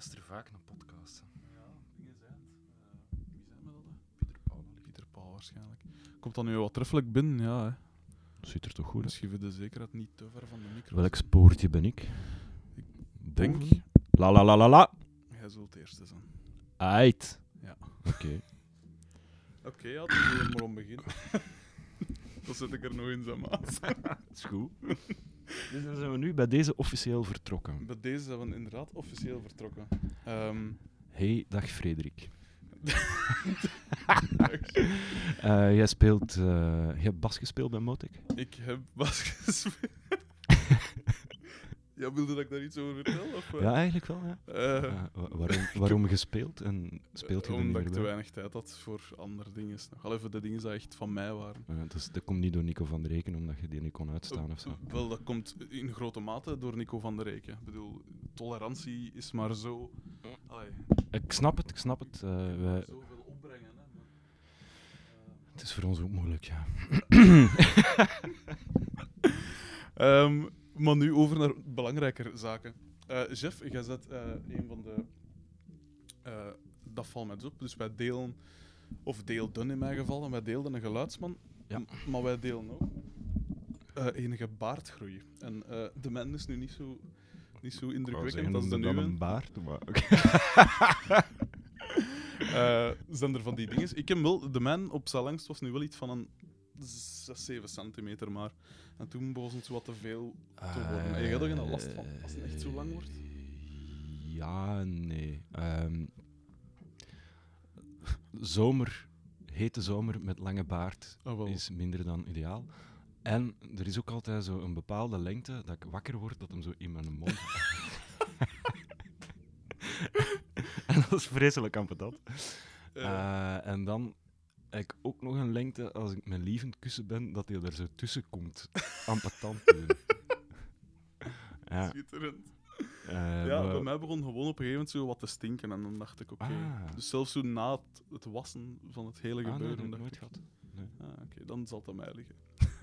luister vaak naar podcasts. Ja, dingen zijn het. Wie zijn we dat? Pieter Paul. Pieter Paul waarschijnlijk. Komt dan nu wat truffelijk binnen, ja. Hè. Ziet er toch goed uit? Misschien voor de zekerheid niet te ver van de micro. Welk spoortje ben ik? Ik denk, Boven? La la la la la. jij zult het eerste zijn. Ait. Ja. Oké. Oké, ja, dan zullen we maar om beginnen. dan zet ik er nog in zijn maat. is goed. Dus dan zijn we nu bij deze officieel vertrokken. Bij deze zijn we inderdaad officieel vertrokken. Ehm, Hey, dag Frederik. Eh, jij speelt... eh, je hebt bas gespeeld bij Motek? ik heb bas gespeeld. Ja, wilde dat ik daar iets over vertel? Of, eh? Ja, eigenlijk wel, ja. Eh, Eh, wa- waarom, waarom gespeeld en speelt je er niet Omdat meer ik te bij? weinig tijd had voor andere dingen. nog. Al even de dingen die echt van mij waren. Eh, dus dat komt niet door Nico van der Reken, omdat je die niet kon uitstaan of zo. Eh, Wel, dat komt in grote mate door Nico van der Reken. Ik bedoel, tolerantie is maar zo... Allee, Ik snap het, ik snap het. eh, wij- zoveel opbrengen. Hè, maar, eh, het is voor ons ook moeilijk, ja. Ehm, maar nu over naar belangrijker zaken. Eh Jeff, jij zet eh, een van de. eh, dat valt mij dus op. Dus wij delen, of deelden in mijn geval, en wij deelden een geluidsman. Ja. Maar wij delen ook enige baardgroei. En de man is nu niet zo, niet zo indrukwekkend als de dan nieuwe. een baard, maar zijn er van die dingen? Ik heb wel, de man op zijn langst was nu wel iets van een 6, 7 centimeter maar. En toen begon het wat te veel te worden. En je hebt er geen last van als het echt zo lang wordt? Eh, Ja, nee. Ehm, zomer, hete zomer met lange baard Oh, wel. is minder dan ideaal. En er is ook altijd zo een bepaalde lengte dat ik wakker word dat hem zo in mijn mond. en dat is vreselijk ambetant. Eh, Eh, en dan ik ook nog een lengte als ik mijn lievend kussen ben, dat hij er zo tussen komt. Doen. ja, Schitterend. eh, ja, maar- bij mij begon gewoon op een gegeven moment zo wat te stinken. En dan dacht ik, oké. Ah. Dus zelfs zo na het, het wassen van het hele Ah, nee, gebeuren. dat nooit gehad. Nee. ah, oké, dan zal het aan mij liggen.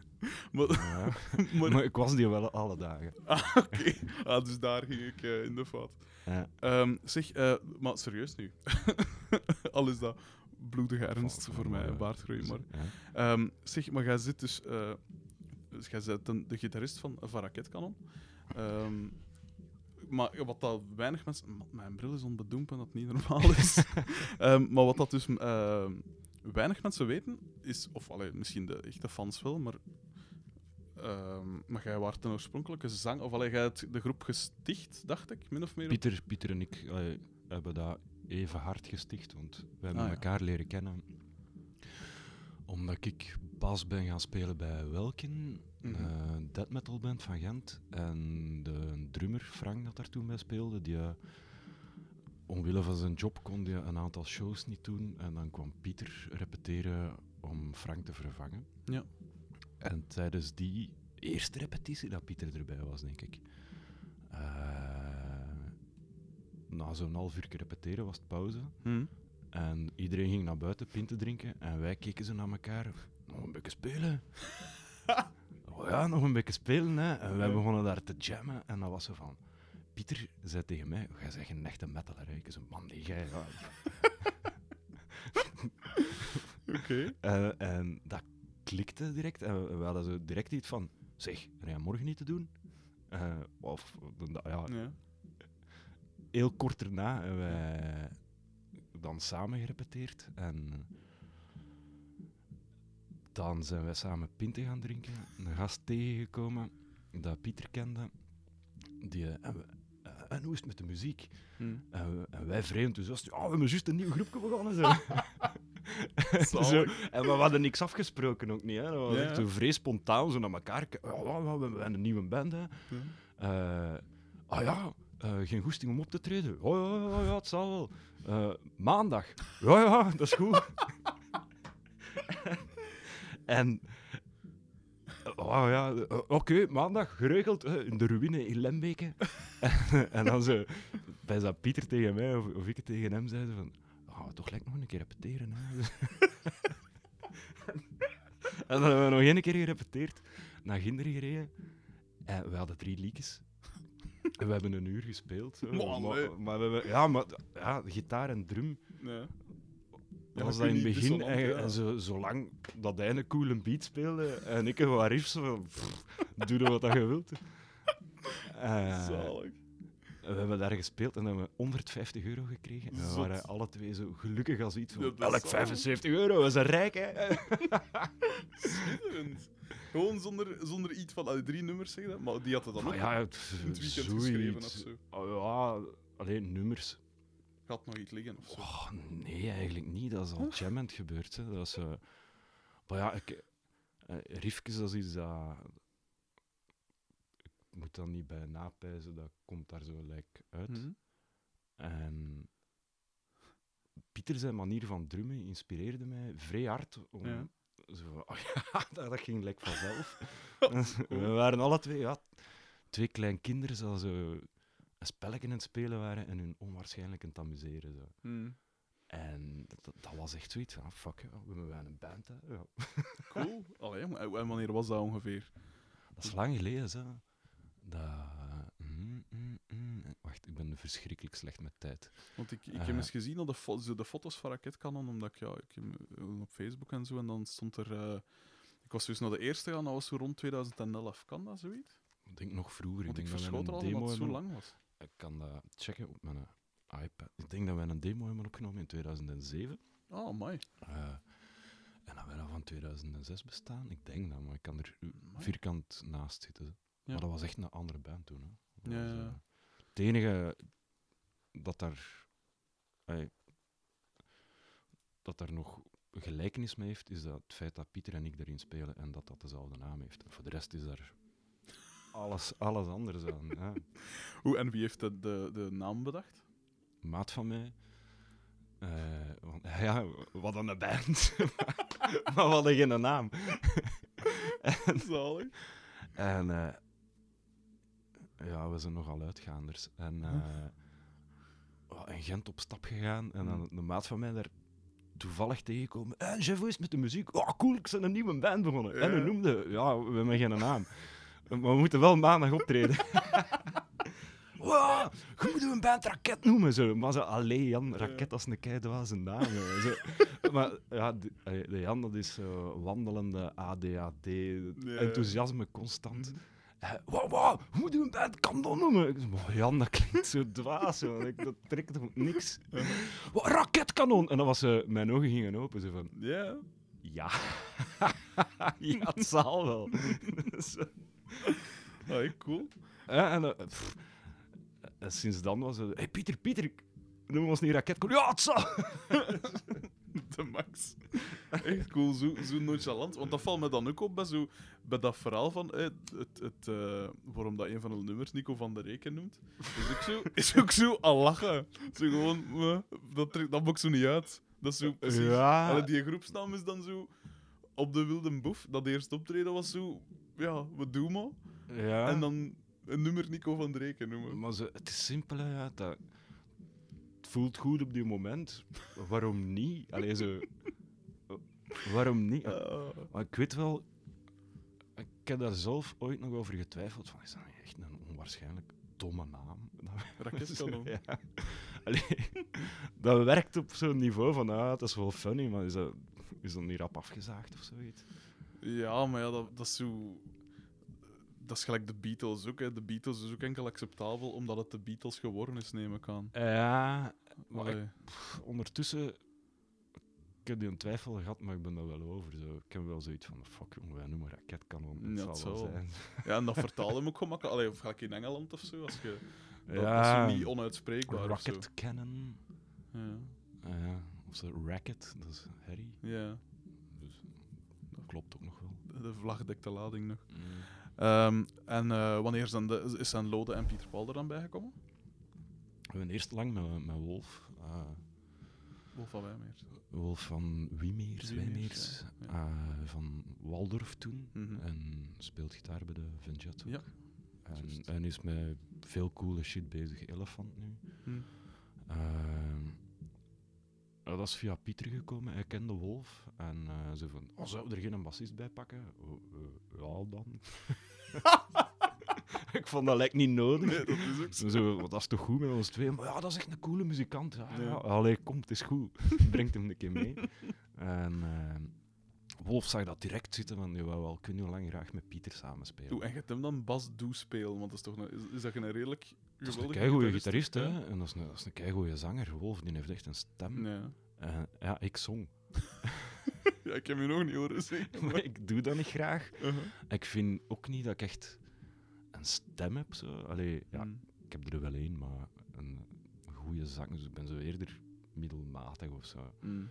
maar, Ja. maar, maar ik was die wel alle dagen. ah, oké. Ah, dus daar ging ik eh, in de fout. Ja. Ehm, zeg, eh, maar serieus nu. Al is dat bloedige ernst voor mij, baardgroei. Maar, Ja. Ehm, zeg, maar jij zit dus... eh dus jij bent de gitarist van Van Raketkanon. Ehm, maar wat dat weinig mensen... Mijn bril is onbedoemd en dat niet normaal is. Ehm, maar wat dat dus weinig mensen weten, is... Of allee, misschien de echte fans wel, maar... maar jij was een oorspronkelijke zang... Of allee, jij hebt de groep gesticht, dacht ik, min of meer? Pieter, Pieter en ik hebben dat even hard gesticht, want we hebben Ah, ja. elkaar leren kennen. Omdat ik bas ben gaan spelen bij Welkin, een death metal band van Gent. En de drummer, Frank, dat daar toen bij speelde, die eh, omwille van zijn job kon die een aantal shows niet doen. En dan kwam Pieter repeteren om Frank te vervangen. Ja. En tijdens die eerste repetitie dat Pieter erbij was, denk ik. eh, na zo'n half uur repeteren was het pauze. Hm? En iedereen ging naar buiten pinten drinken. En wij keken zo naar elkaar. Nog een beetje spelen. oh ja, nog een beetje spelen. Hè. En wij begonnen daar te jammen. En dan was ze van... Pieter zei tegen mij... Jij zegt een echte metaler. hè." Ik zei, man, jij... ja." Oké. En dat klikte direct. En we hadden zo direct iets van... Zeg, ga je morgen niet te doen? Eh, of, ja, Ja. Heel kort daarna hebben wij dan samen gerepeteerd. En dan zijn wij samen pinten gaan drinken. Een gast tegengekomen dat Pieter kende. Die, eh, en, we- eh, en hoe is het met de muziek? Hm. En, we- en wij vrij enthousiast. Ja, we hebben juist een nieuw groepje begonnen. Zo. En we hadden niks afgesproken ook niet. Hè. Dat was Ja, echt zo vrij spontaan, zo naar elkaar. Ja, we hebben een nieuwe band. Hè. Eh, ah ja, eh, geen goesting om op te treden. Oh ja, ja, ja, het zal wel. Eh, maandag. Ja, ja, dat is goed. en... Oh ja, eh, oké, maandag, geregeld, eh, in de ruïne in Lembeke. en dan zo, bij dat Pieter tegen mij, of, of ik tegen hem zei, van, oh, toch lijkt nog een keer repeteren. En dan hebben we nog één keer gerepeteerd, naar Ginder gereden. En we hadden drie liedjes. We hebben een uur gespeeld. zo. Maar, nee. maar, maar we hebben, ja, maar ja, gitaar en drum Ja. was dat in het begin. En, ja. en zo, zolang dat hij een coole beat speelde en ik een wat riffs, doe er wat dat je wilt. Eh, Zalig. We hebben daar gespeeld en hebben we 150 euro gekregen. En we Zot. waren alle twee zo gelukkig als iets van, elk zalig. 75 euro, we zijn rijk, hè. Schitterend. Gewoon zonder, zonder iets van allee, drie nummers zeggen, dat, maar die had het dan ook Maar ja, het, in het weekend geschreven of zoiets. zo. Oh, ja, alleen nummers. Gaat nog iets liggen of zo. Oh, nee, eigenlijk niet. Dat is al jammend gebeurd. Hè. Dat is, eh, Maar ja, ik, riffjes, dat is iets dat... Moet dan niet bij napijzen, dat komt daar zo like, uit. Mhm. En Pieter zijn manier van drummen inspireerde mij vrij hard om... Ja. Zo, van, oh ja, dat, ging like vanzelf. We waren alle twee, ja, twee klein kinderen, zoals zo een spelletje aan het spelen waren en hun onwaarschijnlijk aan het amuseren. Zo. Mhm. En dat, dat was echt zoiets van, ah, fuck, ja, we hebben een band. Hè. Ja. Cool. Allee, en wanneer was dat ongeveer? Dat is lang geleden, zo. Dat... mm, mm, mm. Wacht, ik ben verschrikkelijk slecht met tijd. Want ik, ik Eh. heb eens gezien dat de, fo- de foto's van Raketkanon, omdat ik, ja, ik op Facebook en zo, en dan stond er... eh, ik was dus naar de eerste gaan, dat was zo rond 2011. Kan dat zoiets? Ik denk nog vroeger. Want ik ik dat verschoot er al demo dat het zo lang was. Ik kan dat checken op mijn eh, iPad. Ik denk dat we een demo hebben opgenomen in 2007. Oh, mooi. Eh, en dat wij dan van 2006 bestaan. Ik denk dat, maar ik kan er vierkant naast zitten. Maar dat was echt een andere band toen. Hè. Dat Ja, was, eh, het enige dat daar, dat daar nog gelijkenis mee heeft, is dat het feit dat Pieter en ik erin spelen en dat dat dezelfde naam heeft. En voor de rest is daar alles, alles anders aan. Ja. Hoe, en wie heeft de, de, de naam bedacht? maat van mij. eh, want, ja, wat een band. maar we hadden geen naam. Zalig. En eh, ja, we zijn nogal uitgaanders. En eh, oh, in Gent op stap gegaan. En dan de maat van mij daar toevallig tegenkomen. En Jeff, hoe is met de muziek? Oh, cool, ik ben een nieuwe band begonnen. En we noemden, ja, we hebben geen naam. Maar we moeten wel maandag optreden. Wow, je moet een band Raket noemen. Zo. Maar zo, allee Jan, Raket als een kei was een naam. Zo. Maar ja, de, Jan, dat is zo wandelende ADHD, enthousiasme constant. Eh, wow, wow, hoe moet je een band Kandon noemen? Ik "Maar Jan, dat klinkt zo dwaas. Zo. Ik, dat trekt toch niks. Wow, raketkanon! En dan was ze, mijn ogen gingen open. Zo van, Ja. ja. ja, het zal wel. Zo. Ah, cool. En, eh, pff, sinds dan was het... Hey, Pieter, Pieter, noem ons niet raketkanon. Ja, het zal! De max. Echt cool, zo, zo nonchalant. Want dat valt me dan ook op bij, zo, bij dat verhaal van eh, het, het, eh, waarom dat een van de nummers Nico van der Reken noemt. Is ook zo, is ook zo al lachen. Zo gewoon, eh, dat, trekt- dat maakt zo niet uit. Dat is zo precies. Ja. Allee, die groepsnaam is dan zo op de Wilde Boef. Dat eerste optreden was zo, ja, we doen maar. Ja. En dan een nummer Nico van der Reken noemen. Maar zo, het is simpel, hè, ja. Dat, voelt goed op die moment. Waarom niet? Allee, zo... Waarom niet? Maar ik weet wel... Ik heb daar zelf ooit nog over getwijfeld. Van, is dat echt een onwaarschijnlijk domme naam? Raketkanon. ja. Allee, dat werkt op zo'n niveau van, ah, het is wel funny, maar is dat, is dat niet rap afgezaagd of zoiets? Ja, maar ja, dat, dat is zo. Dat is gelijk de Beatles ook. Hè. De Beatles is ook enkel acceptabel omdat het de Beatles geworden is, neem ik aan. Ja, maar ik- ondertussen... Ik heb die een twijfel gehad, maar ik ben daar wel over. Zo. Ik heb wel zoiets van, fuck jongen, wij noemen raketkanon. Het Ja, zal wel zijn. Ja, en dat vertaal hem ook gemakkelijk. Allee, of ga ik in Engeland of zo? Als je, dat, dat ja, is niet onuitspreekbaar rocket cannon. Ja. Ah ja, of zo racket, dat is Harry. ja, Dus dat klopt ook nog wel. de- de vlagdekte lading nog. Mm. Ehm, en eh, wanneer zijn de, is zijn Lode en Pieter Paul er dan bijgekomen? We hebben eerst lang met, met Wolf. eh, Wolf van Wijmeer. Wolf van Wiemeers, Wiemeers, Wijmeers, ja, ja. eh, van Waldorf toen. Mhm. En speelt gitaar bij de Venjet ook. Ja, En, en is met veel coole shit bezig. Elefant nu. Hm. Ja, dat is via Pieter gekomen. Hij kende Wolf. En eh ze van, oh, zou er geen bassist bij pakken? Oh, eh, ja, dan. ik vond dat lijkt niet nodig. Nee, dat is ook zo. Zo, dat is toch goed met ons twee? Maar ja, dat is echt een coole muzikant. Ja, Ja. ja. Allee, kom, het is goed. Brengt hem een keer mee. En eh, Wolf zag dat direct zitten van, jawel, wel, kunnen we lang graag met Pieter samenspelen. Oeh, en je hem dan Bas Doe spelen, want dat is toch een, is, is dat een redelijk dat is een keigoede gitarist, hè. Ja. En dat is een, dat is een keigoede zanger. Wolf, die heeft echt een stem. Ja. Ja, ik zong. ja, ik heb je nog niet horen zeggen. Maar ik doe dat niet graag. Uh-huh. Ik vind ook niet dat ik echt een stem heb. Zo. Allee, ja, Mm. ik heb er wel één, maar een goede zang. Dus ik ben zo eerder middelmatig of zo. Mm.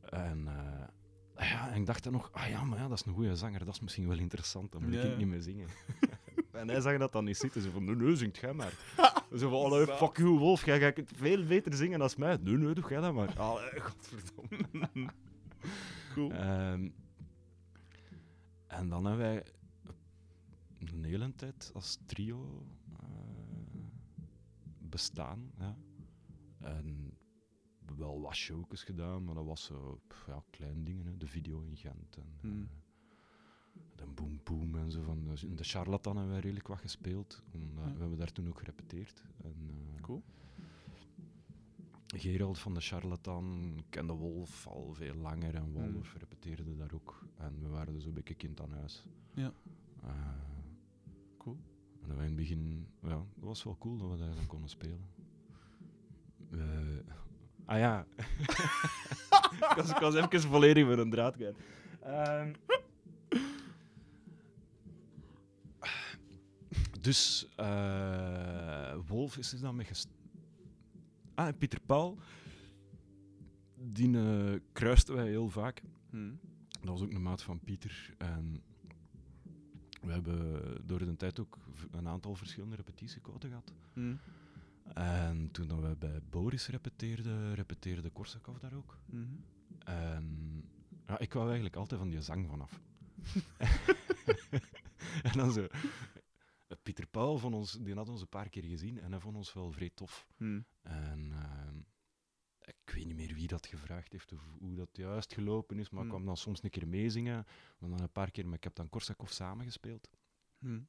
En, eh, ja, en ik dacht dan nog, ah ja, maar ja, dat is een goede zanger, dat is misschien wel interessant, dan moet Ja, ik niet meer zingen. en hij zag dat dan niet zitten, ze van, nee, nee, zingt jij maar. Zo van, allee, Zaad. fuck you, Wolf, jij, jij kunt veel beter zingen dan mij. Nee, nee, doe jij dat maar. Allee, godverdomme. Cool. Ehm, en dan hebben wij een hele tijd als trio eh, bestaan. Ja. En wel wat showjes gedaan, maar dat was zo ja, kleine dingen. Hè. De video in Gent en Hmm. Eh, de Boom Boom en zo. Van, de- in de Charlatan hebben wij redelijk wat gespeeld. Omdat, Ja. We hebben daar toen ook gerepeteerd. En, eh, Cool. Gerald van de Charlatan kende Wolf al veel langer en Wolf repeteerde daar ook. En we waren dus een beetje kind aan huis. Ja. Eh, Cool. en dat wij in het begin, ja, dat was wel cool dat we daar dan konden spelen. Eh, ah ja. ik, was, ik was even volledig met een draad kwijt. Ehm, dus eh, Wolf is er dan mee gest... Ah, en Pieter Paul. Die eh, kruisten wij heel vaak. Mm. Dat was ook een maat van Pieter. En we hebben door de tijd ook een aantal verschillende repetitiecoden gehad. Mm. En toen dat we bij Boris repeteerden, repeteerde Korsakov daar ook. Mhm. En ja, ik wou eigenlijk altijd van die zang vanaf. en dan zo... Pieter Paul van ons, die had ons een paar keer gezien en hij vond ons wel vrij tof. Mm. En ehm, ik weet niet meer wie dat gevraagd heeft of hoe dat juist gelopen is, maar ik Hmm. kwam dan soms een keer meezingen. We dan een paar keer met Captain Korsakov samengespeeld. Mm.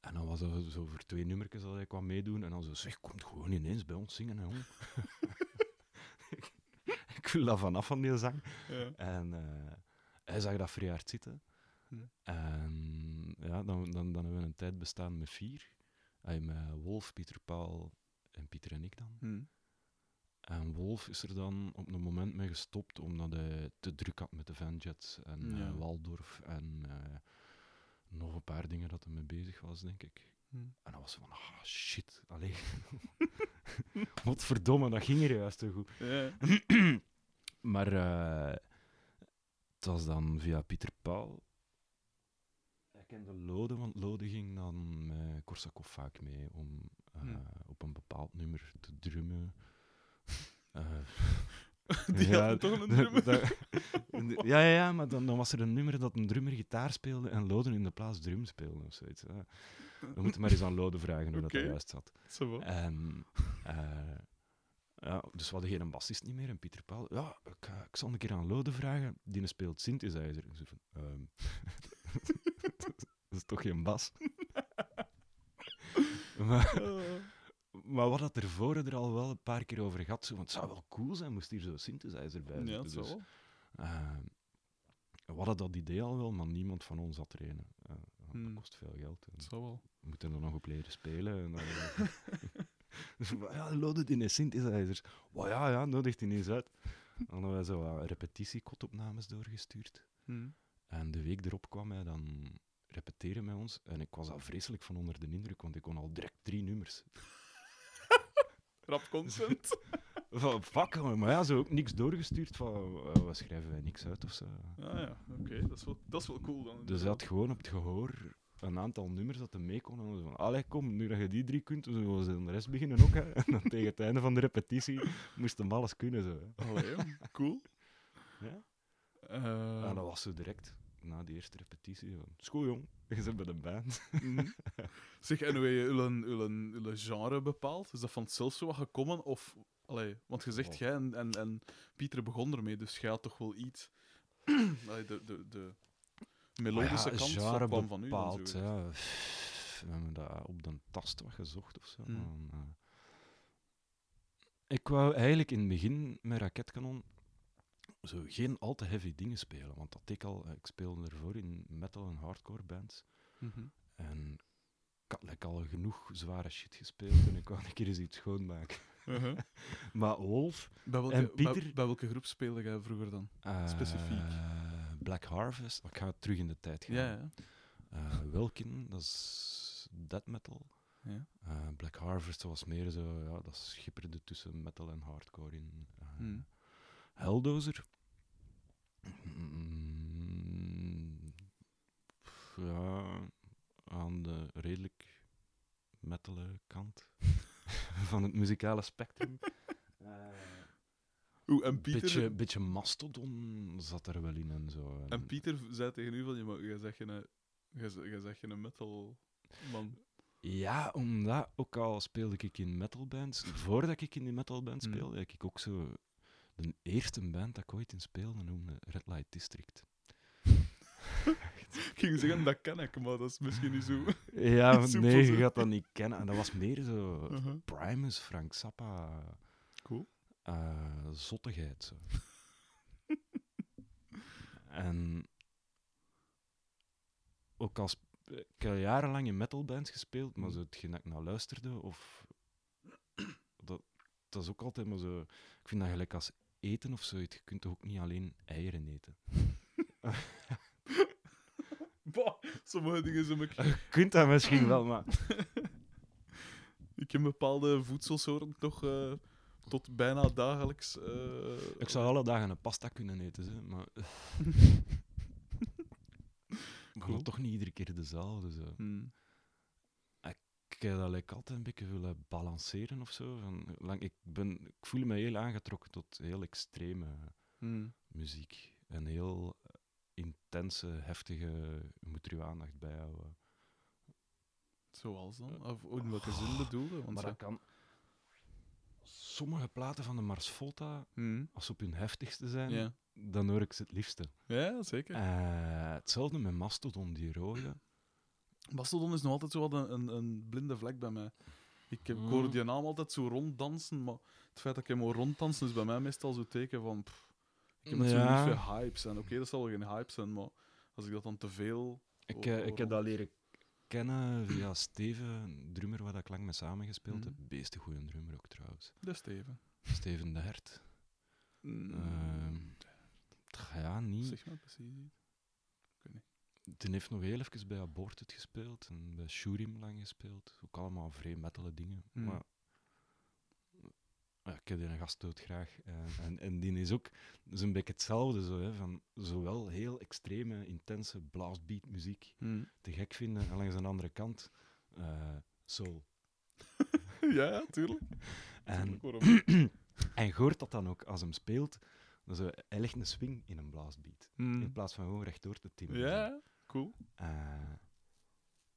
En dan was dat zo voor twee nummertjes dat hij kwam meedoen. En dan zo, zeg, komt gewoon ineens bij ons zingen, hè, jong. ik, ik wil dat vanaf van die zang. Ja. En eh, hij zag dat vrij hard zitten. Hmm. En ja, dan, dan, dan hebben we een tijd bestaan met vier. Met Wolf, Pieter Paul en Pieter en ik dan. Mm. En Wolf is er dan op een moment mee gestopt omdat hij te druk had met de Vanjets en Ja. eh, Waldorf en eh, nog een paar dingen dat hij mee bezig was, denk ik. Mm. En dan was van, ah shit, allee. Wat verdomme, dat ging er juist zo goed. Ja. Maar eh, het was dan via Pieter Paul. Kende Lode, want Lode ging dan met Korsakov vaak mee om eh, Hmm. op een bepaald nummer te drummen. Eh, Die Ja, toch een drummer. ja, ja, ja, maar dan, dan was er een nummer dat een drummer gitaar speelde en Loden in de plaats drum speelde of zoiets. Ja. We moeten maar eens aan Loden vragen hoe dat, juist zat. Eh, ja, dus we hadden geen bassist niet meer. En Pieter Paul, ja, ik, ik zal een keer aan Lode vragen. Die speelt synthesizer. Ik zei van, dat is toch geen bas? maar, maar wat had ervoor er al wel een paar keer over gehad. Zo, van, het zou wel cool zijn, moest hier zo'n synthesizer bij ja, zitten. dat zou Dus, eh, we hadden dat idee al wel, maar niemand van ons had er een. Eh, want Hmm. Dat kost veel geld. En Dat zou wel. we moeten er nog op leren spelen. En dan, dus we, ja, load in de synthesizers. Wow, ja, ja, nodigt hij eens uit. Dan hadden wij zo wat repetitiekotopnames doorgestuurd. Mm. En de week erop kwam hij dan repeteren met ons. En ik was al vreselijk van onder de indruk, want ik kon al direct drie nummers. Rap consent. Van, fuck, maar ja, zo ook niks doorgestuurd van, we schrijven wij niks uit of zo. Ah ja, oké. Dat, is wel- dat is wel cool dan. Dus hij had gewoon op het gehoor een aantal nummers dat hij mee kon. En hij van, allee, kom, nu dat je die drie kunt, zullen we de rest beginnen ook. Hè. En dan tegen het einde van de repetitie moest hem alles kunnen. Zo, hè. Allee, cool. Ja? Eh, En dat was zo direct, na die eerste repetitie, van, school jong, je zit bij de band. mhm. Zeg, en hoe je uw genre bepaald? Is dat van zelf zo wat gekomen? Of, allee, want je zegt, Oh. jij en, en, en Pieter begon ermee, dus jij had toch wel iets... allee, de, de, de melodische kant kwam van u dan bepaald, zo. ja. We hebben dat op de tast wat gezocht of zo. En, eh, ik wou eigenlijk in het begin met raketkanon zo geen al te heavy dingen spelen. Want dat ik al. Ik speelde ervoor in metal en hardcore bands. Mhm. En ik had like, al genoeg zware shit gespeeld en ik wou een keer eens iets schoonmaken. Uh-huh. Maar Wolf... bij, welke, En Pieter- bij, bij welke groep speelde jij vroeger dan? eh, Specifiek. Black Harvest. Ik ga terug in de tijd gaan. Ja, ja. Eh, Welkin, dat is death metal. ja. Eh, Black Harvest was meer zo, ja, dat schipperde tussen metal en hardcore in. Eh, Hmm. Helldozer. Ja, aan de redelijk metale kant van het muzikale spectrum. Eh, Oeh, en Pieter, beetje, beetje Mastodon zat er wel in en zo. en Pieter zei tegen u van, je, jij zegt geen, jij zegt- jij zegt geen metal man. Ja, omdat ook al speelde ik in metalbands, voordat ik in die metalband Hmm. speelde, heb ik ook zo de eerste band dat ik ooit in speelde noemde Red Light District. Ik ging zeggen, dat ken ik, maar dat is misschien niet zo. Ja, nee, je gaat dat niet kennen. En dat was meer zo Uh-huh. Primus, Frank Zappa, Cool. eh, zottigheid. Zo. en ook als ik heb jarenlang in metalbands gespeeld, maar Mm. zo hetgeen dat ik naar luisterde, of dat, dat is ook altijd maar zo. Ik vind dat gelijk als eten of zoiets. Je kunt toch ook niet alleen eieren eten. Bah, sommige dingen zijn. Je kunt dat misschien wel, maar Ik heb bepaalde voedselsoorten toch eh, tot bijna dagelijks... eh, ik zou alle dagen een pasta kunnen eten, hè, maar. maar toch niet iedere keer dezelfde. Zo. Hmm. Ik dat like, altijd een beetje willen balanceren of zo. Van, lang, ik, ben, ik voel me heel aangetrokken tot heel extreme Hmm. muziek. En heel eh, intense, heftige. Je moet er je aandacht bij houden. Zoals dan? Of in welke zin bedoelde? Want Maar dat kan. Sommige platen van de Mars Volta, Hmm. als ze op hun heftigste zijn, dan hoor ik ze het liefste. ja, zeker. Eh, hetzelfde met Mastodon, die rode. Mastodon is nog altijd zo wat een, een, een blinde vlek bij mij. Ik, heb, ik Mm. hoor die naam altijd zo ronddansen, maar het feit dat ik hem hoor ronddansen is bij mij meestal zo'n teken van... pff, ik heb zo Ja. niet veel hype zijn. Oké, dat zal wel geen hype zijn, maar als ik dat dan te veel... Ik, eh, ik heb dat leren kennen via Steven, een drummer waar ik lang mee samengespeeld Mhm. heb. Beeste goede drummer ook trouwens. De Steven. Steven de Hert. Mm, Ehm, Ja, niet. zeg maar precies. niet. Die heeft nog heel even bij Aborted gespeeld en bij Shurim lang gespeeld. Ook allemaal vrij metale dingen. Hmm. Maar ja, ik heb die een gast dood graag. Eh, en, en die is ook zo'n beetje hetzelfde. Zo, hè, van zowel heel extreme, intense blastbeat muziek Hmm. te gek vinden en langs de andere kant eh, soul. ja, ja, tuurlijk. En, en hoort dat dan ook als hem speelt. Dan zo, hij legt een swing in een blastbeat. In Hmm. plaats van gewoon rechtdoor te timmen. Ja, cool. Eh,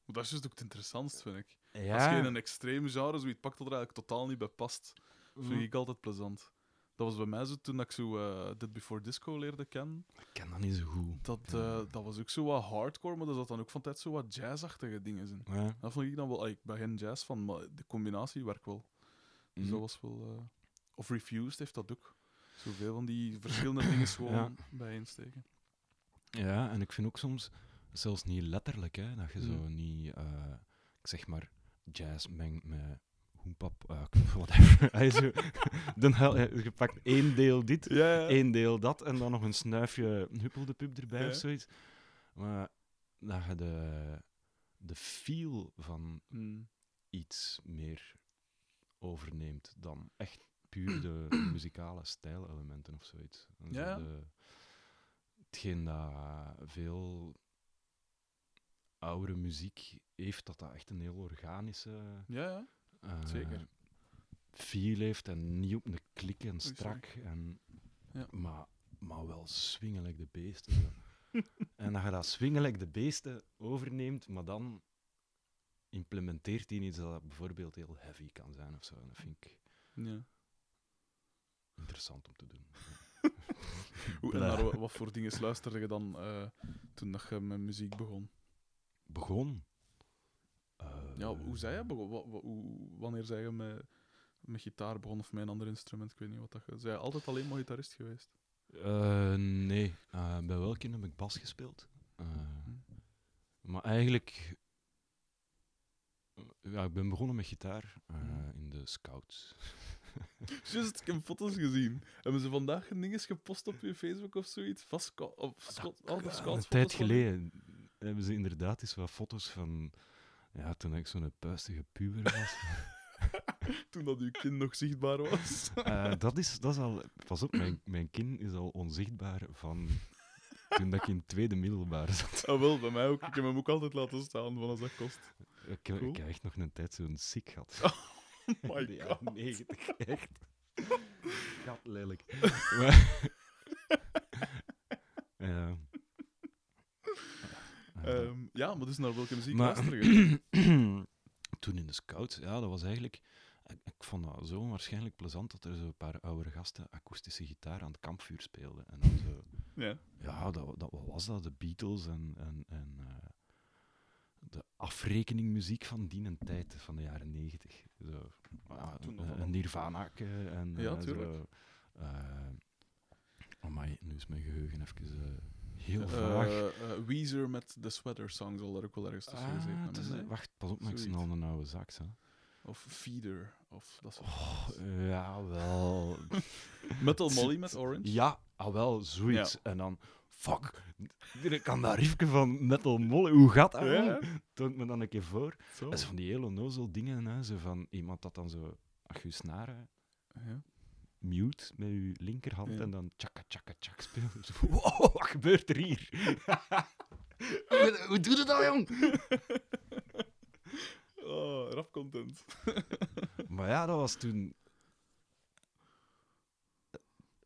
dat is juist ook het interessantst, vind ik. ja. Als je een extreem genre zoiets pakt dat er eigenlijk totaal niet bij past, vind Mm. ik altijd plezant. Dat was bij mij zo toen ik zo eh Dead Before Disco leerde kennen. Ik ken dat niet zo goed. Dat, eh, dat was ook zo wat hardcore, maar er zat dan ook van tijd zo wat jazzachtige dingen in. Ja. Dat vond ik dan wel... Ik ben geen jazz van, maar de combinatie werkt wel. Dus Mhm. dat was wel... Of Refused heeft dat ook. Zoveel van die verschillende dingen gewoon Ja. bijeensteken. Ja, en ik vind ook soms, zelfs niet letterlijk, hè, dat je zo Mm. niet, eh, ik zeg maar, jazz mengt met hoempap, eh, whatever. Hij zo, dan je, pakt één deel dit, Ja, ja. één deel dat, en dan nog een snuifje huppeldepup erbij Ja. of zoiets. Maar dat je de, de feel van Hmm. iets meer overneemt dan echt puur de, de muzikale stijlelementen of zoiets. En zo Ja. de- hetgeen dat veel oudere muziek heeft, dat dat echt een heel organische Ja, ja. eh, Zeker. feel heeft en niet op een klik en strak, en, Ja. maar, maar wel swingelijk de beesten. en dat je dat swingelijk de beesten overneemt, maar dan implementeert hij iets dat bijvoorbeeld heel heavy kan zijn of zo. En dat vind ik ja. interessant om te doen. Hoe, en naar wa- wat voor dingen luisterde je dan eh, toen dat je met muziek begon? Begon. Eh, Ja, hoe zei je? bego- wa- wa- hoe- wanneer zei je met, met gitaar begonnen of met een ander instrument? Ik weet niet wat dat je... Zij je altijd alleen maar gitarist geweest? Eh, nee, Eh, bij welke heb ik bas gespeeld. Eh, maar eigenlijk... Ja, ik ben begonnen met gitaar eh, Mhm. in de scouts. Juist, ik heb foto's gezien. Hebben ze vandaag dingen gepost op je Facebook of zoiets? Vast of scot, oh, een tijd geleden hebben ze inderdaad eens wat foto's van... Ja, toen ik zo'n puistige puber was. Toen dat uw kind nog zichtbaar was. Eh, dat, is, dat is al... Pas op, mijn, mijn kin is al onzichtbaar van toen dat ik in het tweede middelbaar zat. ah, wel, bij mij ook. Ik heb hem ook altijd laten staan van als dat kost. Ik, Cool. ik heb echt nog een tijd zo'n ziek gehad. Oh my de jaren god. 90, echt. Gat lelijk. Maar- ja. Eh, Ehm, ja, maar dus naar welke muziek maar toen in de scouts, ja, dat was eigenlijk... Ik, ik vond dat zo waarschijnlijk plezant dat er zo een paar oudere gasten akoestische gitaar aan het kampvuur speelden. En dan zo... Ja. Ja, dat, dat, wat was dat? De Beatles en, en, en eh, de afrekeningmuziek van die en tijd, van de jaren negentig. Zo, ja, Toen nog een- Nirvana en Ja, eh. Zo, eh, amai, nu is mijn geheugen even heel Eh, vaag. eh, Weezer met The Sweater Song zal daar ook wel ergens tussen gezeten Ah, hebben. nee? wacht, pas op, maar ik snel een oude zak. Hè. Of Feeder. Of dat soort Oh, ja, wel. Metal Molly met Orange. Ja, al wel, zoiets. Ja. En dan, fuck, ik kan dat riefje van Metal Molle, hoe gaat dat? Ja. Toont me dan een keer voor. Zo. Dat is van die hele onnozel dingen, hè, zo van iemand dat dan zo, je je snaren Ja. Mute met je linkerhand Ja. en dan tjaka tjaka tjak speelt. Zo, wow, wat gebeurt er hier? hoe, hoe doe je dat, jong? Oh, rap content. Maar ja, dat was toen...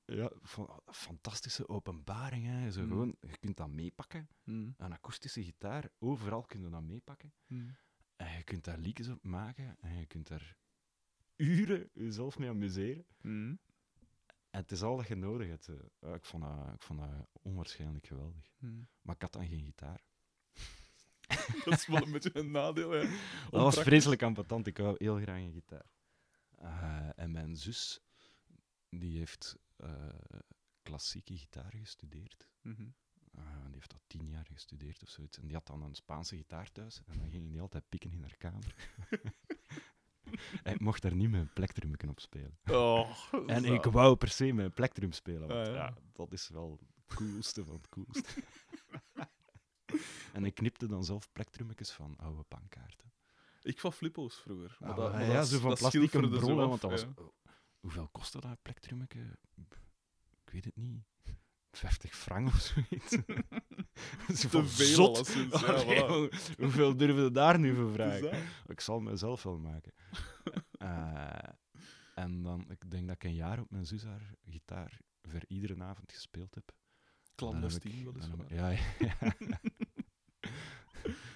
Ja, fa- fantastische openbaring. Hè. Zo Mm. gewoon, je kunt dat meepakken. Hmm. Een akoestische gitaar, overal kun je dat meepakken. Hmm. En je kunt daar liedjes op maken. En je kunt daar uren jezelf mee amuseren. En het is al dat je nodig hebt. eh. Ja, ik, vond dat, ik vond dat onwaarschijnlijk geweldig. Hmm. Maar ik had dan geen gitaar. Dat is wel een beetje een nadeel, hè. Dat was vreselijk ambetant. Ik wou heel graag een gitaar. Eh, en mijn zus, die heeft eh, klassieke gitaar gestudeerd. Mhm. Eh, die heeft dat tien jaar gestudeerd of zoiets. En die had dan een Spaanse gitaar thuis. En dan ging die altijd pikken in haar kamer. en ik mocht daar niet mijn plektrum op spelen. Oh, En ik wou per se mijn plektrum spelen. Want Ah, ja. ja. dat is wel het coolste van het coolste. en ik knipte dan zelf plektrummetjes van oude pankaarten. Ik van flippo's vroeger. Maar Ah, dat, maar ja, dat, zo van schilferde zo brollen, af, want dat was... ja. hoeveel kostte dat plektrummetje? Ik weet het niet. 50 frank of zoiets. Dat is Te veel zot. alleszins, ja, Allee, voilà. hoe- Hoeveel durven we daar nu voor vragen? Ik zal mezelf wel maken. Eh, en dan, ik denk dat ik een jaar op mijn zus haar gitaar voor iedere avond gespeeld heb. Clandestien, ik- Ja, ja.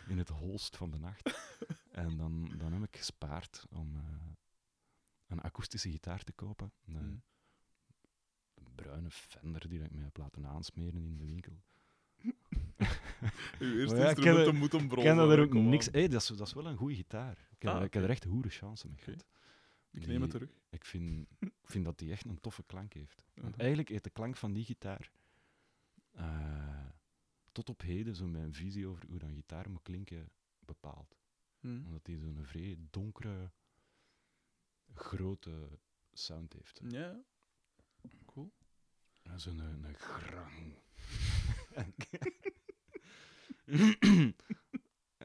In het holst van de nacht. En dan, dan heb ik gespaard om eh, een akoestische gitaar te kopen. Een bruine Fender die ik mij heb laten aansmeren in de winkel. Uw eerste ja, ik ken instrumenten er- moet een Ik bron ken zijn, er hè, ook niks... Hey, dat, is, dat is wel een goede gitaar. Ik heb, Ah, ik heb er echt goede chance mee gehad. Ik neem het terug. Ik vind, ik vind dat die echt een toffe klank heeft. Want eigenlijk heeft de klank van die gitaar eh, tot op heden zo mijn visie over hoe dan gitaar moet klinken bepaald. Hmm. Omdat die zo'n vrij donkere, grote sound heeft. Ja. En Zo'n een, een grang.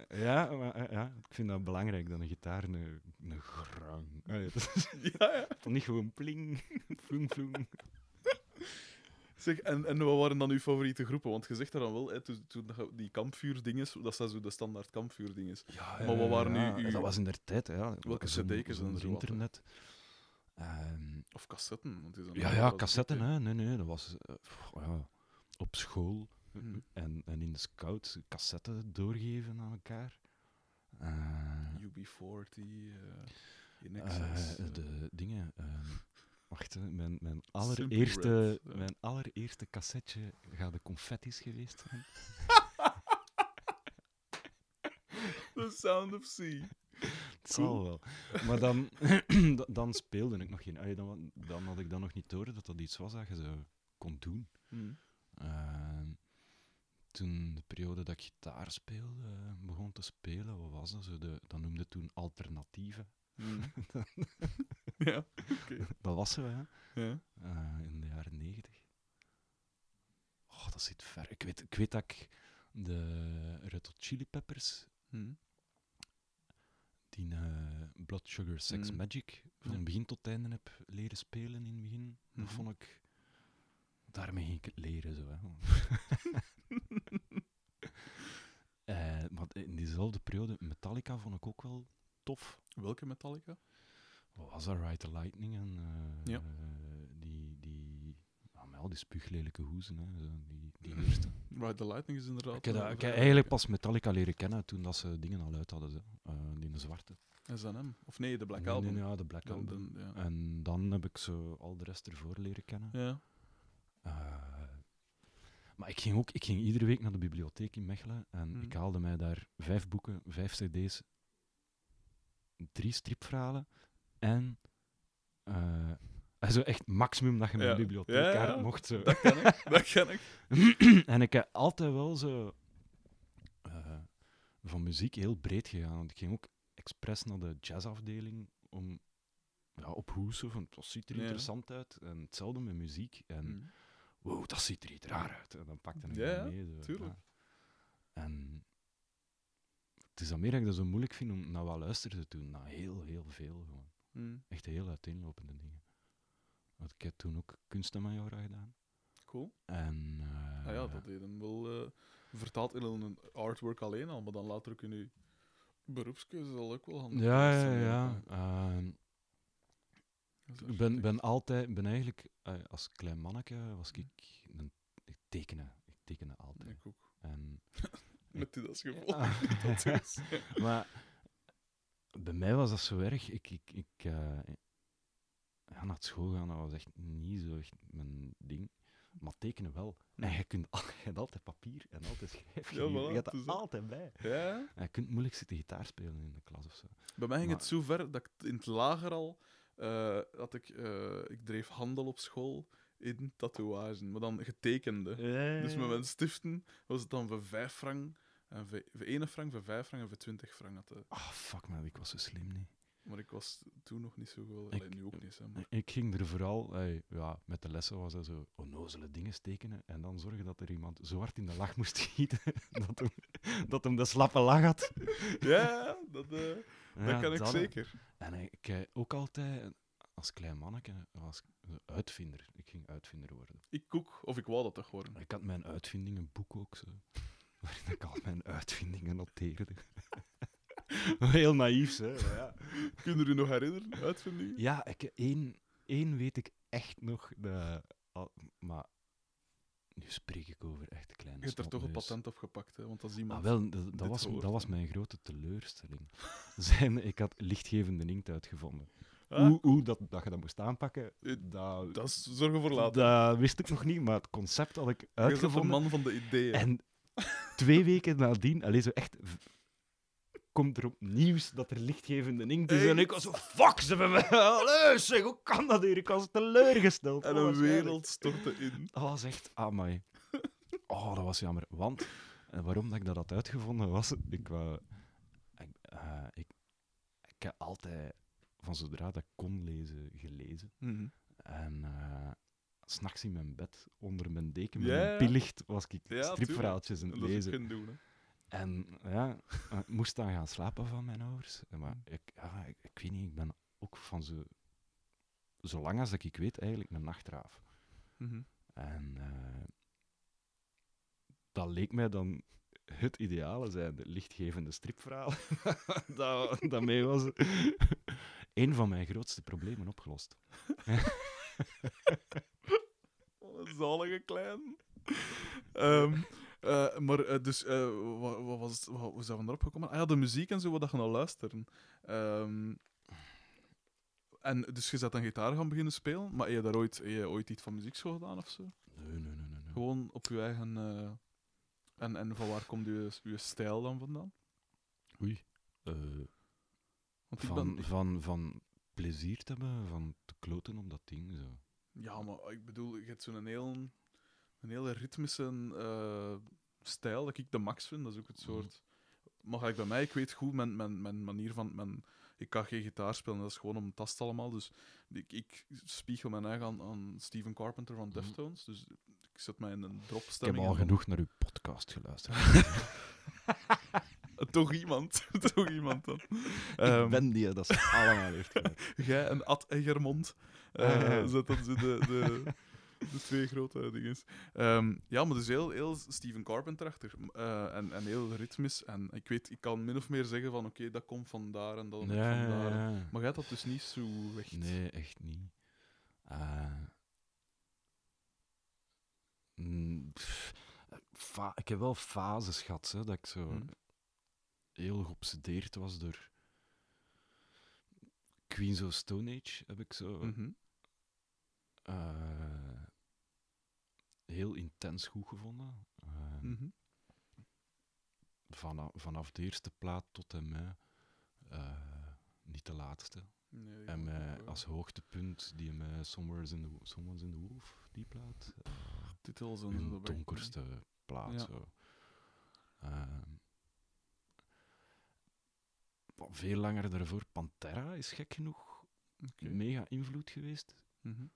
ja, maar, eh, ja, ik vind dat belangrijk dat een gitaar een, een grang. Allee, dat is Ja, ja. toch niet gewoon pling, floeng, floeng. Zeg, en, en wat waren dan uw favoriete groepen? Want je zegt daar dan wel, hè, toen, dat die kampvuurdinges, dat zijn zo de standaard kampvuurdinges. Ja, Maar wat waren nu ja, uw- Dat was in der tijd, ja. Welke cd's en zo wat, Ehm, Of cassetten. Want ja, ja, cassetten, hè. Nee, nee, dat was eh, pff, ja, op school Mhm. en, en in de scouts cassetten doorgeven aan elkaar. Eh, UB40, eh in eh, de dingen... ehm, wacht, hè, mijn, mijn, allereerste, mijn allereerste cassetje gaat de confetti's geweest zijn. The Sound of Sea. Zal wel. Maar dan, da- dan speelde ik nog geen... allee, Dan, dan had ik dan nog niet door dat dat iets was dat je zo kon doen. Eh, toen de periode dat ik gitaar speelde, begon te spelen, wat was dat? Zo de, dat noemde toen alternatieve. Mhm. ja, oké. Dat was zo, hè? Ja. eh, in de jaren negentig. Oh, dat zit ver. Ik weet, ik weet dat ik de Red Hot Chili Peppers, Mhm. Die eh, Blood Sugar Sex Mm. Magic, van Ja. begin tot einde heb leren spelen in het begin. Dat Mhm. vond ik... Daarmee ging ik het leren, zo, hè. Eh, maar in diezelfde periode, Metallica vond ik ook wel tof. Welke Metallica? Was dat? Ride the Lightning en eh, Ja. Die, die, spuuglelijke hoezen, hè, zo, die, die eerste. Ride the Lightning is inderdaad... ik heb, dat- eh, ik heb vrij eigenlijk pas Metallica leren kennen toen dat ze dingen al uit hadden. Eh, die de zwarte. S&M. Of nee, de Black Nee, Album. nee, ja, de Black Dan- Album. dan- ja. En dan heb ik zo al de rest ervoor leren kennen. ja. Eh, maar ik ging ook ik ging iedere week naar de bibliotheek in Mechelen en Mhm. ik haalde mij daar vijf boeken, vijf cd's, drie stripverhalen en eh, also echt maximum dat je met een bibliotheekkaart mocht. Zo. Dat ken ik. Dat ken ik. en ik heb altijd wel zo eh, van muziek heel breed gegaan. Want ik ging ook expres naar de jazzafdeling om ja, op hoesen, van het ziet er Ja. interessant uit. En hetzelfde met muziek. En Mhm. wow, dat ziet er iets raar uit. En dan pakte ik Ja, dat ja, mee. Zo, tuurlijk. ja. En het is dan meer dat ik dat zo moeilijk vind om naar wat luisteren te doen. Naar heel, heel veel gewoon. Mhm. Echt heel uiteenlopende dingen. Want ik heb toen ook kunstenmajora gedaan. Cool. En, eh, Ah ja, dat deed hem wel eh, vertaald in een artwork alleen al, maar dan later ook in uw beroepskeuze zal ook wel handig Ja, ja, zijn, ja. Ehm, ik ben, ben altijd, ben eigenlijk, eh, als klein manneke was ik, een, ik tekenen. Ik tekende altijd. Ik ook. En, Met dit als gevolg. Dat is- maar bij mij was dat zo erg. Ik, ik, ik eh, ja, naar school gaan, dat was echt niet zo echt mijn ding. Maar tekenen wel. En je, kunt, al- je hebt altijd papier en altijd. Ja, voilà, je hebt er altijd bij. Ja, En je kunt moeilijk zitten gitaar spelen in de klas of zo. bij mij ging het zo ver dat ik in het lager al eh, had ik, eh, ik dreef handel op school in tatoeagen, maar dan getekende. Dus met mijn stiften was het dan voor 5 frank, en voor, voor 1 frank, voor 5 frank en voor 20 frank. Had de- Ah, fuck man, ik was zo slim niet. Maar ik was toen nog niet zo goed. Ik- Allee, nu ook niet, hè, maar... Ik ging er vooral, ey, ja, met de lessen was dat zo onnozele dingen tekenen en dan zorgen dat er iemand zo hard in de lach moest schieten dat hem, dat hem de slappe lach had. Ja, dat, eh, dat kan ik hè. zeker. En ik eh, ook altijd, als klein manneke, was ik uitvinder. Ik ging uitvinder worden. Ik koek, of ik wou dat toch worden. Ik had mijn uitvindingenboek ook zo, waarin ik al mijn uitvindingen noteerde. Heel naïef, hè. maar ja. Kun je je nog herinneren, uitvindingen? Ja, ik, één, één weet ik echt nog. De, al- maar nu spreek ik over echt kleine Je hebt er toch een patent op gepakt, hè? want als iemand... Ah, wel, dat, dat was, hoort, dat was mijn grote teleurstelling. Zijn, ik had lichtgevende inkt uitgevonden. Ah, Hoe, hoe dat, dat je dat moest aanpakken, Eh, dat, Dat is zorgen voor later. dat wist ik nog niet, maar het concept had ik Je bent de uitgevonden. man van de ideeën. En twee weken nadien, alleen zo echt, komt er op nieuws dat er lichtgevende inkt is. En ik was zo, fuck, ze hebben. Allee, zeg, hoe kan dat hier? Ik was teleurgesteld. En Oh, een wereld stortte in. Dat was echt, amai. Oh, dat was jammer. Want, en waarom dat ik dat had uitgevonden was, ik wou... Ik, eh, ik, ik heb altijd, van zodra dat ik kon lezen, gelezen. Mhm. En eh, s s'nachts in mijn bed, onder mijn deken, met Ja, mijn ja. pillicht, was ik Ja, stripverhaaltjes aan het dat lezen. kunnen doen. En ja, eh, ik moest dan gaan slapen van mijn ouders. Maar ik, ja, ik, ik weet niet, ik ben ook van zo... Zolang als dat ik weet, eigenlijk een nachtraaf. Mhm. En eh, dat leek mij dan het ideale zijn, de lichtgevende stripverhaal. dat, daarmee was een van mijn grootste problemen opgelost. Zalige klein. Ehm, eh, maar eh, dus, eh, wat, wat was het, wat, hoe zijn we erop gekomen? Ah ja, de muziek en zo, wat dat gaan luisteren. Ehm, en dus je zat dan gitaar gaan beginnen spelen, maar heb je daar ooit, heb je ooit iets van muziekschool gedaan of zo? Nee, nee, nee, nee. nee. Gewoon op je eigen... en, en van waar komt je, je stijl dan vandaan? Oei. Eh, ik Van, van, van plezier te hebben, van te kloten op dat ding. Zo. Ja, maar ik bedoel, je hebt zo'n heel, een hele ritmische eh, stijl dat ik de max vind. Dat is ook het Mhm. soort... Maar gelijk bij mij, ik weet goed mijn, mijn, mijn manier van... Mijn, ik kan geen gitaar spelen, dat is gewoon om tast allemaal. Dus ik, ik spiegel mijn eigen aan, aan Steven Carpenter van Mhm. Deftones. Dus ik zet mij in een Ik heb dropstemming. al genoeg naar uw podcast geluisterd. Toch iemand. Toch iemand dan. ik Ehm, ben die dat ze allemaal heeft. Jij en Ad Egermond. Ah, eh ja. zet dan zo de, de, de twee grote dingen. Ehm, ja, maar dus heel, heel Steven Carpenter achter. eh, en, en heel ritmisch. En ik weet, ik kan min of meer zeggen van oké, dat komt van daar en dat komt Ja, van daar. ja, ja. Maar jij hebt dat dus niet zo echt. Nee, echt niet. Eh, mm, pff, ik heb wel fases gehad, hè, dat ik zo Hm. heel geobsedeerd was door Queens of Stone Age, heb ik zo Mhm. eh, heel intens goed gevonden. Eh, Mhm. vanaf, vanaf de eerste plaat tot en met eh, niet de laatste. Nee, En met als hoogtepunt die met Somewhere's in the, Someone's in the Wolf, die plaat. ben ik- donkerste plaat. Ja. Zo. Ehm, veel langer daarvoor, Pantera is gek genoeg mega invloed geweest. Mhm.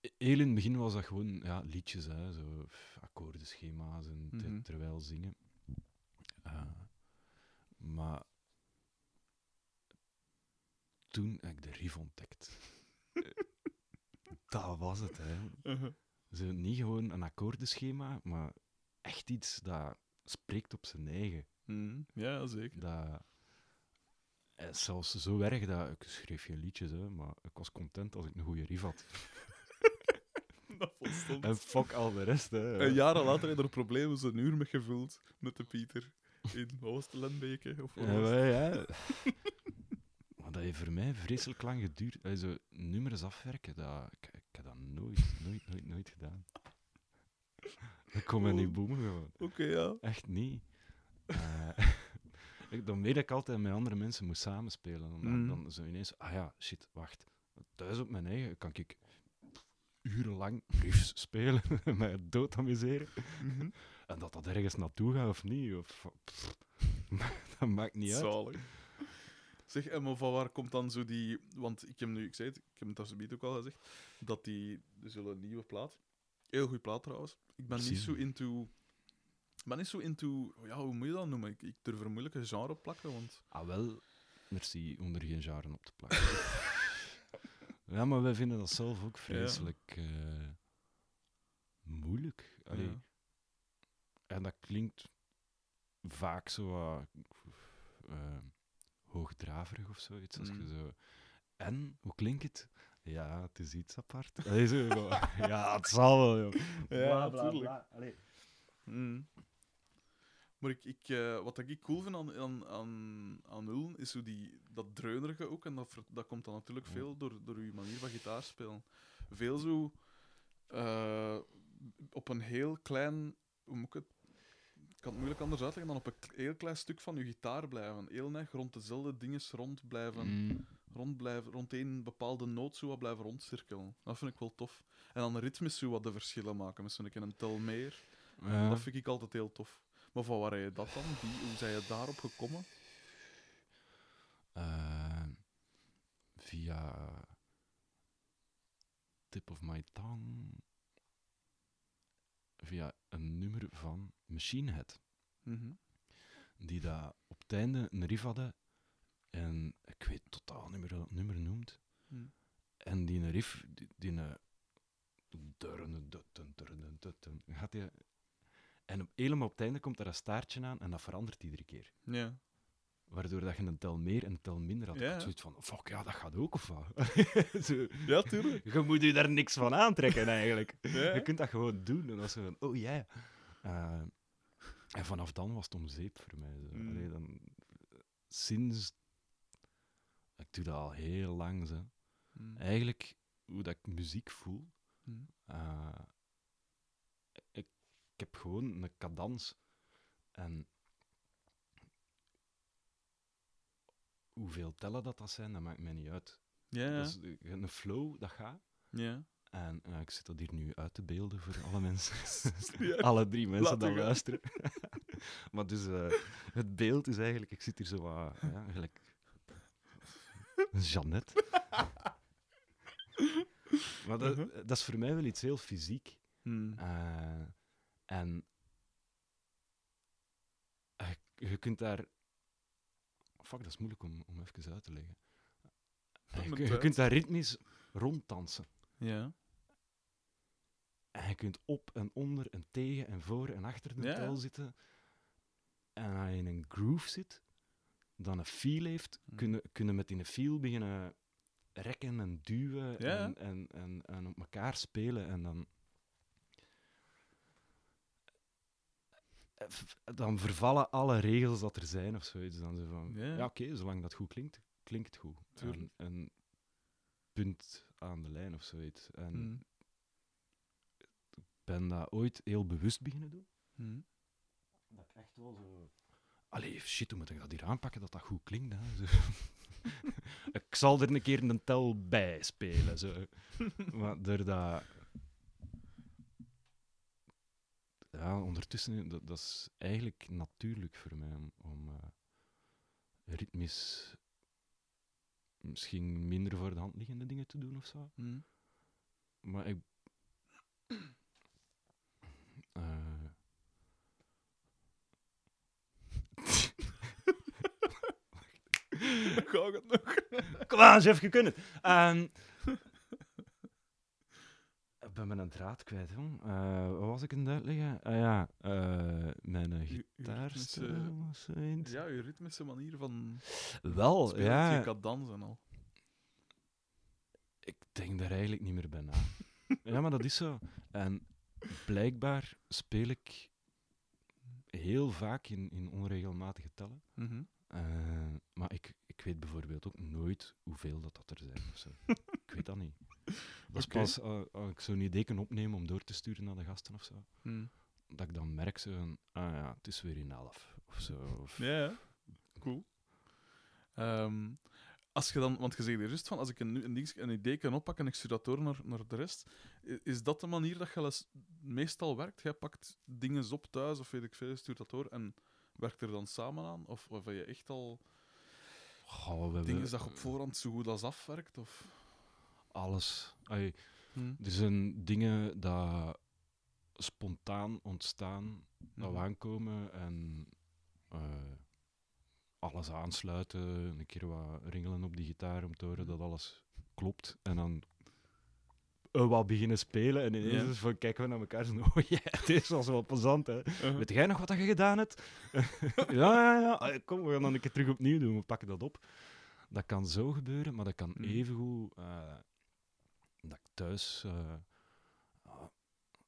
Heel in het begin was dat gewoon ja, liedjes, hè, zo akkoordenschema's en Mhm. terwijl zingen. Eh, maar toen heb ik de riff ontdekt. Eh, dat was het, hè. Uh-huh. Zo, niet gewoon een akkoordenschema, maar echt iets dat spreekt op zijn eigen. Mhm. Ja, zeker. Dat, eh, zelfs zo erg dat ik schreef geen liedjes, hè, maar ik was content als ik een goede riff had. dat volstond. En fuck al de rest, hè. En jaren later heb je er problemen een uur mee gevuld met de Pieter. In wat was het, Lembeke? Of wat Ja, maar ja. maar dat heeft voor mij vreselijk lang geduurd. Zo nummers afwerken, dat, ik, ik heb dat nooit, nooit, nooit, nooit gedaan. Dat kon me niet boemen gewoon. Oké, ja. Echt niet. Eh, ik- dan weet ik altijd met andere mensen moet samenspelen. Omdat Mhm. dan zo ineens, ah ja, shit, wacht. Thuis op mijn eigen kan ik urenlang riffs spelen en mij dood amuseren. Mhm. En dat dat ergens naartoe gaat of niet, of, pff, dat maakt niet uit. Zeg, en maar van waar komt dan zo die... Want ik heb nu, ik zei het, ik heb het zometeen ook al gezegd, dat die... Er zullen een nieuwe plaat... Heel goede plaat trouwens. Ik ben niet zo into... Ik ben niet zo into... Ja, hoe moet je dat noemen? Ik, ik durf er moeilijk een genre op plakken, want... Ah, wel, merci om er geen jaren op te plakken. ja, maar wij vinden dat zelf ook vreselijk eh, moeilijk. Allee, Ja. En dat klinkt vaak zo wat, eh, hoogdraverig of zoiets. Als je Mm. zo... En, hoe klinkt het? Ja, het is iets apart. Allee, zo, ja, het zal wel, joh. Ja, natuurlijk. Mm. Maar ik, ik, eh, wat ik cool vind aan, aan, aan, aan Ulm, is hoe die, dat dreunerige ook. En dat, dat komt dan natuurlijk veel door, door uw manier van gitaar spelen. Veel zo... eh, op een heel klein... Hoe moet ik het... Ik kan het moeilijk anders uitleggen dan op een heel klein stuk van uw gitaar blijven. Heel neig rond dezelfde dingen rond blijven Mm. rond, blijven, rond één bepaalde noot zo wat blijven rondcirkelen. Dat vind ik wel tof. En dan ritmisch zo wat de verschillen maken. Met zo'n keer een tel meer. Ja. Dat vind ik altijd heel tof. Maar van waar heb je dat dan? Die, hoe zijn je daarop gekomen? Eh, via Tip of My Tongue. Via een nummer van Machine Head. Mhm. Die dat op het einde een riff hadden. En ik weet totaal niet meer hoe dat nummer noemt. Hm. En die een riff, die, die durren, dutten, Gaat die... En op, helemaal op het einde komt er een staartje aan en dat verandert iedere keer. Ja. Waardoor dat je een tel meer en een tel minder had. Ik Ja, ja. zoiets van, fuck ja, dat gaat ook of wat? Zo, ja, tuurlijk. je moet je daar niks van aantrekken eigenlijk. Ja. Je kunt dat gewoon doen. En dan zo van, oh ja. Eh, en vanaf dan was het om zeep voor mij. Zo. Mm. Allee, dan, sinds... Ik doe dat al heel lang. Zo. Hm. Eigenlijk, hoe dat ik muziek voel... Hm. eh, ik, ik heb gewoon een cadans. En hoeveel tellen dat, dat zijn, dat maakt mij niet uit. Ja, ja. Dat is, eh, een flow, dat gaat. ja. En eh, ik zit dat hier nu uit te beelden voor alle mensen. Ja. alle drie mensen die luisteren. maar dus, eh, het beeld is eigenlijk... Ik zit hier zo wat... Ja, gelijk... Jeannette. maar dat, Mhm. dat is voor mij wel iets heel fysiek. Hm. Eh, en je, je kunt daar. Fuck, dat is moeilijk om, om even uit te leggen. Eh, Je, je kunt daar ritmisch ronddansen. Ja. En je kunt op en onder en tegen en voor en achter de Ja, tel ja. zitten. En als je in een groove zit, dan een feel heeft, Hm. kunnen kunnen met die feel beginnen rekken en duwen ja. en, en, en, en op elkaar spelen. En dan, Eh, v- dan vervallen alle regels dat er zijn of zoiets. Dan zo van, Ja. ja, oké, zolang dat goed klinkt, klinkt het goed. Tuurlijk. En, en punt aan de lijn of zoiets. En ik ben dat ooit heel bewust beginnen doen. Hm. Dat ik echt wel zo... Allee, shit, hoe moet ik dat hier aanpakken dat dat goed klinkt? Hè? Zo. ik zal er een keer een tel bij spelen. Zo. maar door dat... Ja, ondertussen, dat, dat is eigenlijk natuurlijk voor mij om, om eh, ritmisch misschien minder voor de hand liggende dingen te doen of zo. Hm. Maar ik. Eh. Ga ik het nog? Kom aan, je kunt het. Ehm, ik ben mijn draad kwijt, jong. Eh, wat was ik aan het uitleggen? Ah ja, eh, mijn Uw- uw of zoiets. Ja, je ritmische manier van Wel, spelen. ja. Je kan dansen al. Ik denk daar eigenlijk niet meer bij na. ja, maar dat is zo. En blijkbaar speel ik heel vaak in, in onregelmatige tellen. Mhm. Eh, maar ik, ik weet bijvoorbeeld ook nooit hoeveel dat, dat er zijn. Of zo. ik weet dat niet. Dat is Oké. pas eh, als ik zo'n idee kan opnemen om door te sturen naar de gasten of zo. Hm. Dat ik dan merk zo ah ja, het is weer in elf. Of zo. Of, Ja, ja. cool. Ehm, als je dan, want je zegt eerst van, als ik een, een, ding- een idee kan oppakken en ik stuur dat door naar, naar de rest, is dat de manier dat je meestal werkt? Jij pakt dingen op thuis of weet ik veel, stuurt dat door en werkt er dan samen aan? Of, of je echt al Goh, we hebben dingen dat je op voorhand zo goed als afwerkt? Of? Alles. Ai, Hm. er zijn dingen dat spontaan ontstaan, dat we Mhm. aankomen en eh, alles aansluiten, een keer wat ringelen op die gitaar om te horen Mhm. dat alles klopt. En dan eh, wat beginnen spelen en ineens is van, kijken we naar elkaar en oh ja, dit was wel plezant hè. Uh-huh. Weet jij nog wat je gedaan hebt? ja, ja, ja. Ah, Kom, we gaan dan een keer terug opnieuw doen. We pakken dat op. Dat kan zo gebeuren, maar dat kan evengoed eh, dat ik thuis eh, ah,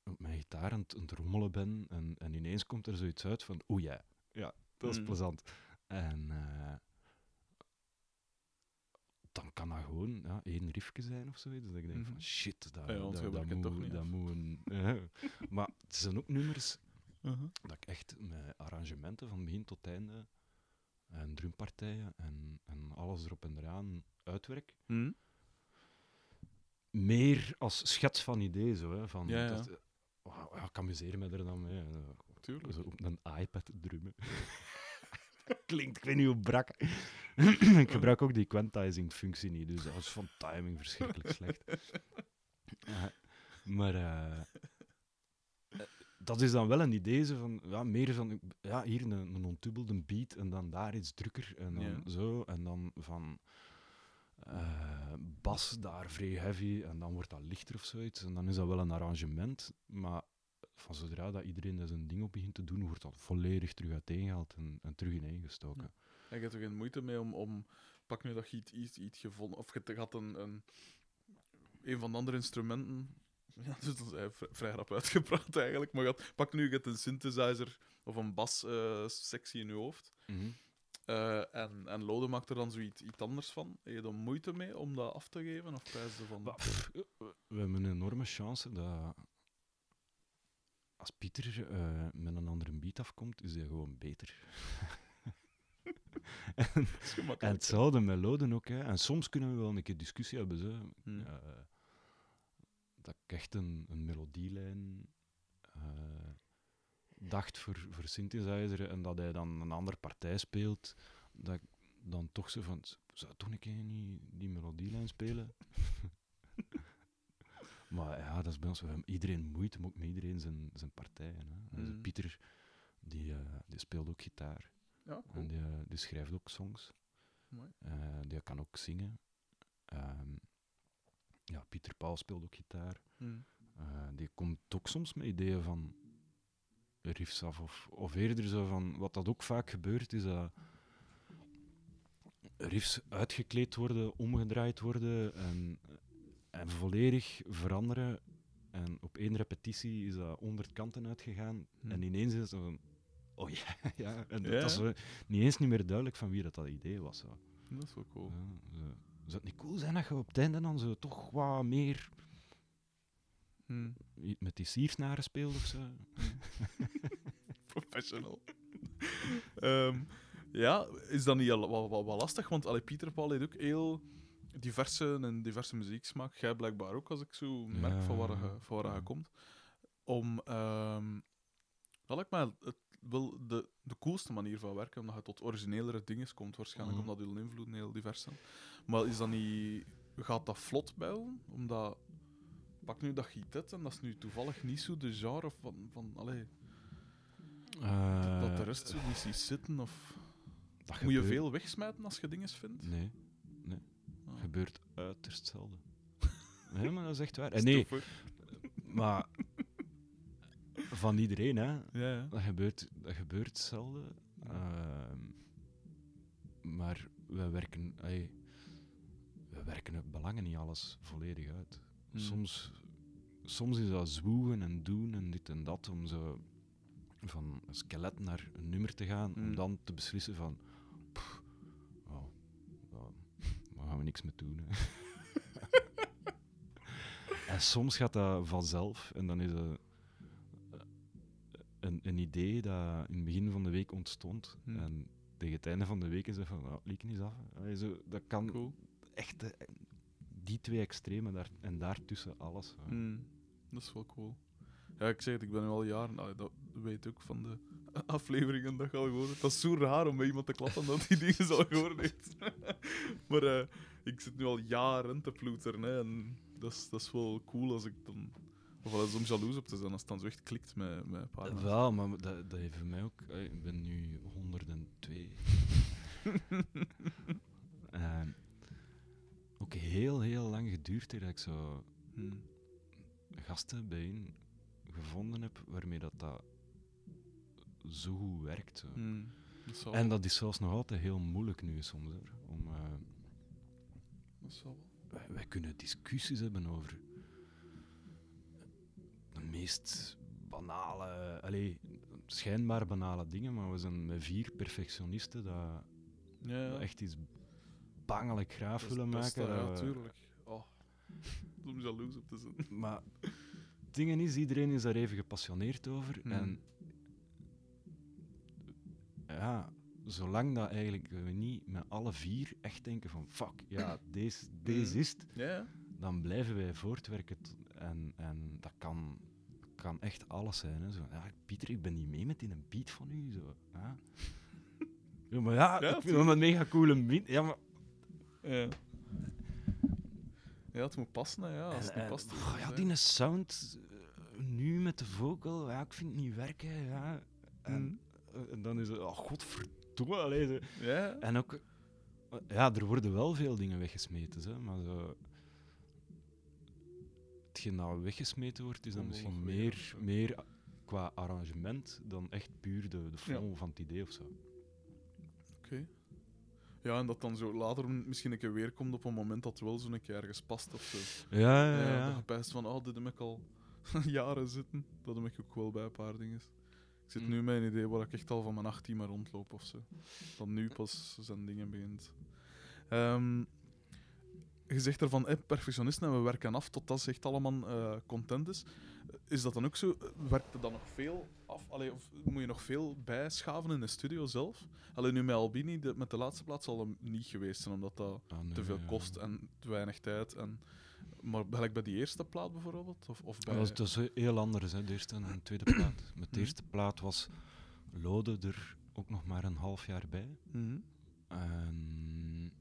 op mijn gitaar aan het, aan het rommelen ben en, en ineens komt er zoiets uit van oeh ja, ja, dat is Mhm. plezant. En eh, dan kan dat gewoon ja, één riffje zijn of zoiets. Dat ik denk Mhm. van shit, dat, Ja, dat, moet, toch niet dat moet een... ja. Maar het zijn ook nummers Uh-huh. dat ik echt met arrangementen van begin tot einde en drumpartijen en, en alles erop en eraan uitwerk. Hm? Meer als schets van idee, zo, hè, van, Ja, ja. dat, eh, oh, ja, ik amuseer me er dan mee. Tuurlijk. Zo op een iPad drummen. Klinkt, ik weet niet hoe brak. ik gebruik ook die quantizing functie niet, dus dat is van timing verschrikkelijk slecht. Eh, maar eh, dat is dan wel een idee zo van, ja, meer van, ja, hier een, een ontubbelde beat en dan daar iets drukker en dan Ja. zo. En dan van eh, bas daar vrij heavy en dan wordt dat lichter of zoiets. En dan is dat wel een arrangement, maar van zodra dat iedereen daar zijn ding op begint te doen, wordt dat volledig terug uiteengehaald en, en terug ineengestoken. En je hebt er geen moeite mee om, om pak nu dat je iets, iets, iets gevonden, of je had een, een, een van de andere instrumenten, ja, dus dat is eh, vri- vrij rap uitgepraat eigenlijk, maar had- pak nu je hebt een synthesizer of een bas-sectie in je hoofd, eh, en, en Lode maakt er dan zoiets iets anders van. Heb je er moeite mee om dat af te geven, of prijs je van... Pff, we hebben een enorme chance dat als Pieter eh, met een andere beat afkomt, is hij gewoon beter. En gemakkelijk. hetzelfde met Loden ook. Hè. En soms kunnen we wel een keer discussie hebben. Zo. Hmm. Eh, dat ik echt een, een melodielijn eh, dacht voor, voor synthesizer en dat hij dan een andere partij speelt, dat ik dan toch zo van, zou een keer niet die melodielijn spelen? maar ja, dat is bij ons, we hebben iedereen moeite, maar ook met iedereen zijn, zijn partijen. Hè. Mhm. Pieter, die, eh, die speelt ook gitaar Ja, cool. en die, eh, die schrijft ook songs. Mooi. Eh, die kan ook zingen. Ehm, ja, Pieter Paul speelt ook gitaar. Eh, die komt ook soms met ideeën van riffs af. Of, of eerder zo van, wat dat ook vaak gebeurt, is dat riffs uitgekleed worden, omgedraaid worden en, en volledig veranderen. En op één repetitie is dat honderd kanten uitgegaan. Hmm. En ineens is het zo van, oh ja, ja. En dat, Ja. niet eens niet meer duidelijk van wie dat, dat idee was. Zo. Dat is wel cool. Ja, zo. Zou het niet cool zijn dat je op het einde dan zo toch wat meer Hmm. met die siersnaren speelt of zo? Professional. Ehm, ja, is dat niet al wat, wat, wat lastig? Want allee, Pieter Paul heeft ook heel diverse en diverse muzieksmaak. Jij blijkbaar ook, als ik zo merk van waar, je, van waar je Ja. komt. Om, ehm dat lijkt mij het, wel de, de coolste manier van werken, omdat je tot originelere dingen komt, waarschijnlijk Mhm. omdat je invloeden heel divers zijn. Maar is dat niet... Gaat dat vlot bij? Omdat... Pak nu dat hebt en dat is nu toevallig niet zo de genre van... van allee, dat de rest zo niet ziet zitten? Of dat moet je veel wegsmijten als je dingen vindt? Nee, nee. Ah. gebeurt uiterst zelden. Nee, maar dat is echt waar. Nee, maar van iedereen, hè. Ja, ja. Dat gebeurt, dat gebeurt zelden. Ehm, maar we werken, we werken het belangen niet alles volledig uit. Hmm. Soms, soms is dat zwoegen en doen en dit en dat om zo van een skelet naar een nummer te gaan, om Hmm. dan te beslissen van, pff, oh, oh, daar gaan we niks mee doen. Hè. en soms gaat dat vanzelf en dan is eh, een, een idee dat in het begin van de week ontstond. Hmm. En tegen het einde van de week is het van, nou, lieken is af. Dat kan Cool. echt eh, die twee extremen daar, en daartussen alles. Hmm, Dat is wel cool. Ja, ik zeg het, ik ben nu al jaren... dat weet ook van de afleveringen dat je al gehoord hebt. Dat is zo raar om bij iemand te klappen dat die dingen al gehoord heeft. maar eh, ik zit nu al jaren te ploeteren. Hè, en dat is, dat is wel cool als ik dan... Of wel eens om jaloers op te zijn als het dan zo echt klikt met, met mensen. Wel, maar dat, dat heeft voor mij ook... eh, Ik ben nu 102. Ehm, ook heel, heel lang geduurd dat ik zo Hmm. gasten bijeen gevonden heb waarmee dat, dat zo goed werkt. Zo. Hmm. Dat En dat is zelfs nog altijd heel moeilijk nu soms. Hoor, om, eh, dat zal wel. wij, wij kunnen discussies hebben over de meest banale, allee, schijnbaar banale dingen, maar we zijn met vier perfectionisten dat, Ja, ja. dat echt iets bangelijk graaf willen maken. Ja, dat we- tuurlijk. Oh. Om jaloers op te zijn. Maar het ding is, iedereen is daar even gepassioneerd over. Hmm. En ja, zolang dat eigenlijk we niet met alle vier echt denken van fuck, ja, deze, deze Hmm. is het, dan blijven wij voortwerken. En, en dat kan, kan echt alles zijn. Hè. Zo, ja, Pieter, ik ben niet mee met die een beat van u. Zo, ja. ja, maar ja, Ja, ik vind hem een mega coole beat. Ja, maar Ja. Ja, het moet passen, hè, ja. Als het En- niet en, past. oh, ja, die sound eh, nu met de vocal, ja, ik vind het niet werken. Ja. En, Hmm. eh, en dan is het, oh godverdomme. Allee. Ja. En ook, eh, ja, er worden wel veel dingen weggesmeten, hè, maar zo, hetgeen dat weggesmeten wordt, is dan misschien meer, meer qua arrangement dan echt puur de, de flow van het idee of zo. Ja, en dat dan zo later misschien een keer weer komt op een moment dat wel zo'n keer ergens past of zo. Ja, ja, Ja, ja. Dat je pijst van, oh, dit heb ik al jaren zitten. Dat heb ik ook wel bij een paar dingen. Ik zit Mm. nu met een idee waar ik echt al van mijn 18 maar rondloop of zo. Dat nu pas zijn dingen begint. Ehm, je zegt ervan, eh, perfectionisten en we werken af totdat ze echt allemaal eh, content is. is dat dan ook zo? Werkt er dan nog veel af? Allee, of moet je nog veel bijschaven in de studio zelf? Alleen nu met Albini, de, met de laatste plaats zal hem niet geweest zijn, omdat dat Ah, nee, te veel ja. kost en te weinig tijd. En, maar gelijk bij die eerste plaat bijvoorbeeld? Of, of bij... Dat was heel anders, hè, de eerste en de tweede plaat. Met de Mhm. eerste plaat was Lode er ook nog maar een half jaar bij. Mhm. En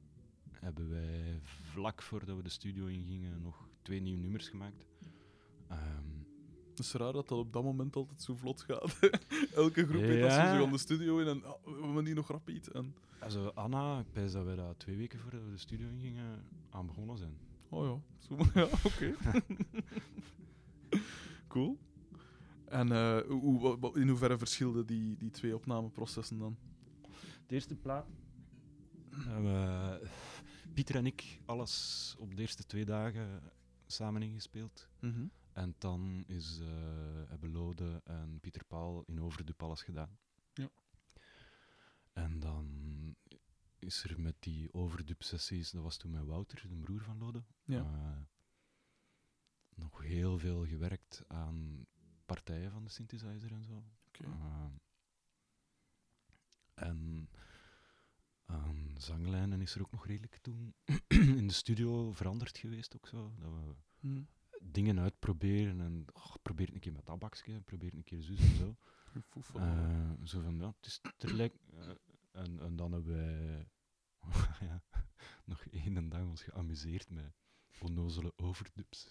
hebben wij vlak voordat we de studio ingingen nog twee nieuwe nummers gemaakt. Ehm, Het is raar dat dat op dat moment altijd zo vlot gaat. Elke groep heeft dat zo, Ja. zo aan de studio in en oh, we hebben die nog rapid. En, also Anna, ik pijs dat we daar twee weken voordat we de studio ingingen aan begonnen zijn. oh ja, zo, ja oké. cool. En eh, hoe, in hoeverre verschilden die, die twee opnameprocessen dan? De eerste plaat hebben we, Pieter en ik alles op de eerste twee dagen samen ingespeeld. En dan is, eh, hebben Lode en Pieter Paul in Overdup alles gedaan. Ja. En dan is er met die Overdup-sessies, dat was toen met Wouter, de broer van Lode, Ja. eh, nog heel veel gewerkt aan partijen van de synthesizer en zo. Oké. Eh, en aan zanglijnen is er ook nog redelijk toen in de studio veranderd geweest ook zo. Dat we Hm. Dingen uitproberen en oh, probeer een keer met dat bakje, probeer een keer zus en zo. Eh, zo van, ja, het is tegelijk. eh, en, en dan hebben wij ja, nog één dag ons geamuseerd met onnozele overdubs.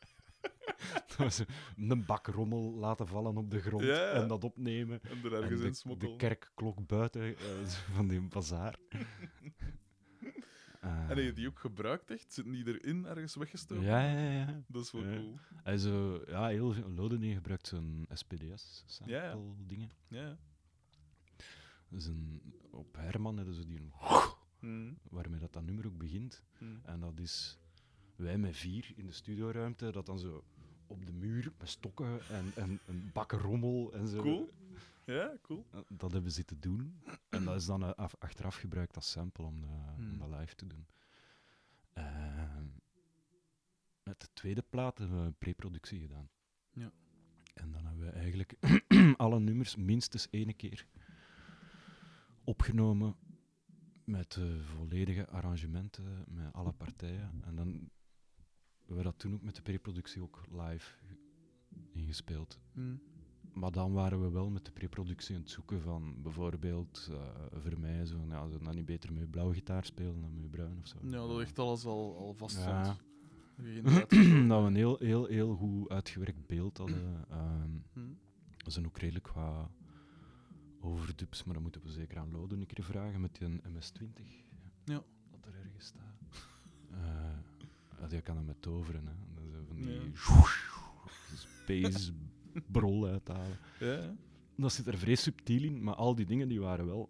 dat was een bak rommel laten vallen op de grond Ja, en dat opnemen. en er En ergens in de, de smokkelen. kerkklok buiten eh, van die bazaar. En heb je die ook gebruikt echt? Zitten die erin ergens weggestoken? Ja, ja, ja. Dat is wel Ja. cool. Hij zo, ja, heel veel. Loden gebruikt zo'n SPD-sample Ja, ja. dingen. Ja, ja. Dus een, op Herman hebben ze die een Hm. waarmee dat, dat nummer ook begint. Hm. En dat is wij met vier in de studioruimte, dat dan zo op de muur met stokken en, en een bakken rommel en zo. Cool. Ja, cool. Eh, Dat hebben we zitten doen. En dat is dan eh, af- achteraf gebruikt als sample om, dat- om Hmm. dat live te doen. Eh, met de tweede plaat hebben we een preproductie gedaan. Ja. En dan hebben we eigenlijk alle nummers minstens één keer opgenomen met de volledige arrangementen, met alle partijen. En dan hebben we dat toen ook met de preproductie ook live ingespeeld. Hm. Maar dan waren we wel met de preproductie aan het zoeken van bijvoorbeeld eh, voor mij zo, ja, zou dan niet beter met blauwe gitaar spelen dan met bruin of zo. Ja, dat ligt alles al, al vast Ja. dat we een heel, heel, heel goed uitgewerkt beeld hadden. Ehm Hm. er zijn ook redelijk wat overdubs, maar dan moeten we zeker aan Loden een keer vragen met die MS-20. Ja. Dat er ergens staat. Ja, die kan dat met toveren, hè. Dat is van die Ja. space brol uithalen. Ja. Dat zit er vrij subtiel in, maar al die dingen die waren wel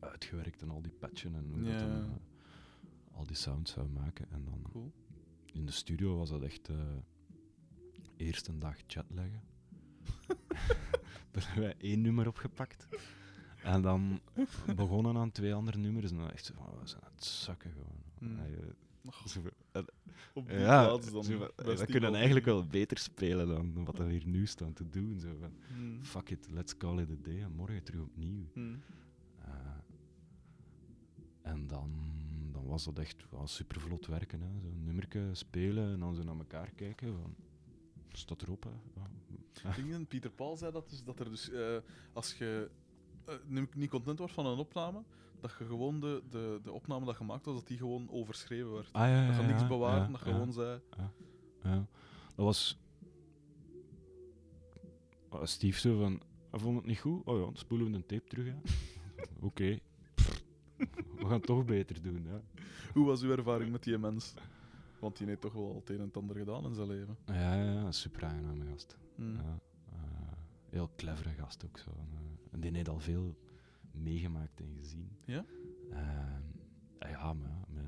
uitgewerkt en al die patchen en hoe dat dan, eh, al die sounds zou maken. En dan Cool. in de studio was dat echt eh eerst een dag chatleggen. Daar hebben wij één nummer opgepakt. En dan begonnen aan twee andere nummers. En dan echt zo van, we zijn aan het zakken gewoon. En, Oh, eh, Op die ja, plaats dan. zo we kunnen eigenlijk wel beter spelen dan wat we hier nu staan te doen. Zo van, Hm. fuck it, let's call it a day en morgen terug opnieuw. Hm. Eh, en dan, dan was dat echt wel super vlot werken. Hè. Zo'n nummerke spelen en dan zo naar elkaar kijken. Van, staat erop, hè. Ja. Pieter Paul zei dat, dus dat er dus, eh, als je niet content wordt van een opname, dat je gewoon de, de, de opname dat gemaakt was, dat die gewoon overschreven werd. Ah, ja, ja, dat je niks ja, dat je gewoon zei... ja. Dat was... Ah, Steve zo van, hij vond het niet goed? Oh ja, dan spoelen we de tape terug. Oké. We gaan het toch beter doen, ja. Hoe was uw ervaring met die mens? Want die heeft toch wel het een en het ander gedaan in zijn leven. Ja, ja, ja, super aangename gast. Hm. Ja, eh, heel clevere gast ook zo. En, eh, en die heeft al veel meegemaakt en gezien. Ja? Ehm, ah ja, maar ja, met,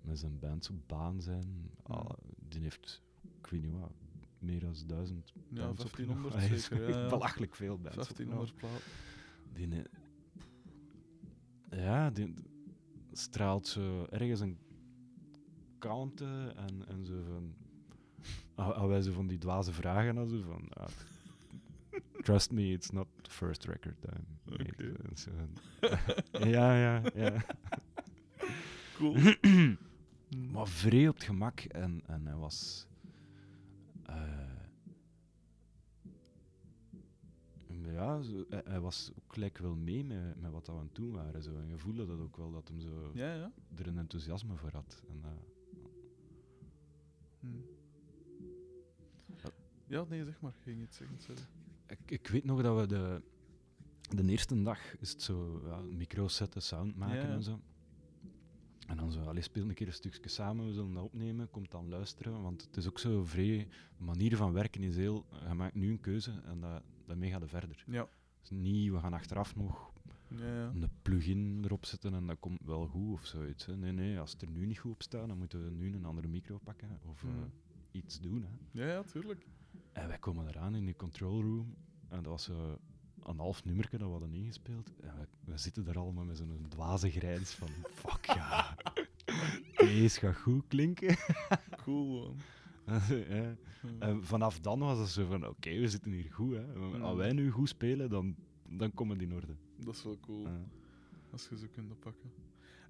met zijn bands op baan zijn. ah, die heeft, ik weet niet wat, meer dan duizend Ja, bands 1500 opgenomen. Zeker. Ja, ja. Belachelijk veel bands 1500 plaat. Die, ja, die straalt zo ergens een kalmte en, en zo van... hadden wij zo van die dwaze vragen en zo van... ah, Trust me, it's not the first record time. mate." Oké. En zo van, ja, ja, ja. Cool. Maar vrij op het gemak en, en hij was. eh, ja, zo, hij, hij was ook gelijk wel mee met, met wat we aan het doen waren. Zo. En je voelde dat ook wel, dat hem zo Ja, ja. er een enthousiasme voor had. En, eh, Hm. Ja, nee, zeg maar. Ging iets zeggen, sorry. Ik, ik weet nog dat we de, de eerste dag is het zo ja, micro zetten, sound maken en zo. En dan zo, allee, speel een keer een stukje samen, we zullen dat opnemen, komt dan luisteren. Want het is ook zo vrij, de manier van werken is heel, je maakt nu een keuze en dat, daarmee gaat je verder. Ja. Dus niet, we gaan achteraf nog Ja, ja. een plugin erop zetten en dat komt wel goed of zoiets. Hè. Nee, nee, als het er nu niet goed op staat, dan moeten we nu een andere micro pakken of eh, Mhm. iets doen. Hè. Ja, ja, tuurlijk. En wij komen eraan in die control room. En dat was zo een half nummerke dat we hadden ingespeeld. En we, we zitten daar allemaal met zo'n dwaze grijns van... Fuck ja. Deze gaat goed klinken. Cool, man. ja. En vanaf dan was het zo van... Oké, we zitten hier goed. Hè. Als wij nu goed spelen, dan, dan komen die in orde. Dat is wel cool. Ja. Als je zo kunt pakken.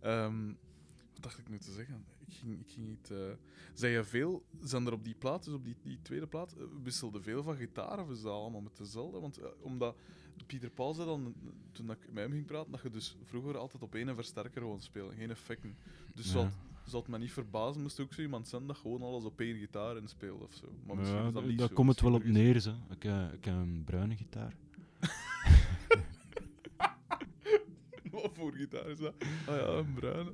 Ehm, wat dacht ik nu te zeggen? Ik ging, ik ging niet. Zei je veel, zijn er op die plaat, dus op die, die tweede plaat, eh, wisselde veel van gitaar of is dat allemaal met dezelfde? Want eh, omdat Pieter Paul zei dan, toen ik met hem ging praten, dat je dus vroeger altijd op één versterker gewoon speelde, geen effecten. Dus Ja. zou, het, me niet verbazen, moest ook zo iemand zijn dat gewoon alles op één gitaar inspeelde of zo. Maar misschien Ja, is dat niet daar komt het wel op neer. Zo. Ik, ik heb een bruine gitaar. Wat voor gitaar is dat? Ah ja, een bruine.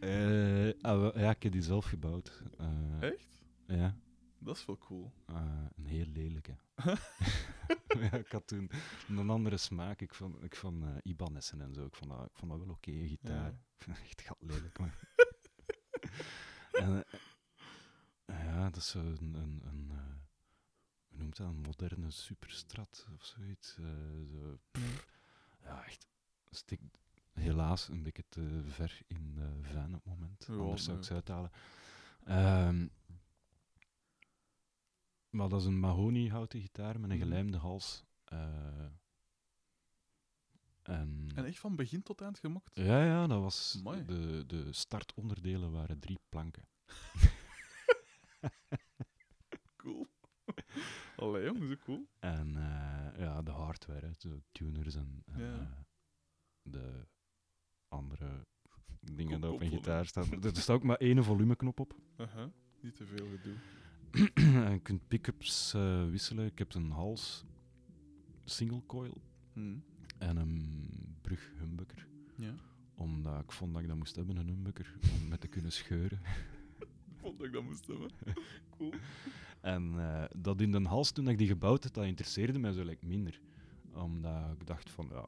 Eh, ah, ja, ik heb die zelf gebouwd. Eh, Echt? Ja. Dat is wel cool. Eh, een heel lelijke. ja, ik had toen een andere smaak. Ik vond, ik vond Ibanez'en en zo. Ik vond dat, ik vond dat wel oké, gitaar. Ja. Ik vind dat echt gat lelijk, maar... en, ja, dat is zo een... een, een hoe noemt dat? Een moderne superstrat of zoiets. zo, ja, echt. Stik, helaas een beetje te ver in de vijn op het moment. Ja, Anders zou ik ze uithalen. Ehm, maar dat is een mahoniehouten gitaar met een Mhm. gelijmde hals. eh, en, En echt van begin tot eind gemokt? ja, ja, dat was. Amai. De, de startonderdelen waren drie planken. Cool. Allee, jong, zo cool. En eh, ja, de hardware, hè, zo tuners en, Ja. eh, de andere dingen die op een gitaar staan. Er staat ook maar één volumeknop op. Aha, Niet te veel gedoe. en je kunt pick-ups eh, wisselen. Ik heb een hals single coil Hm. en een brug humbucker. Ja. Omdat ik vond dat ik dat moest hebben, een humbucker, om met te kunnen scheuren. Vond dat ik dat moest hebben. Cool. En eh, dat in de hals, toen ik die gebouwd had, dat interesseerde mij zo like, minder. Omdat ik dacht van, ja,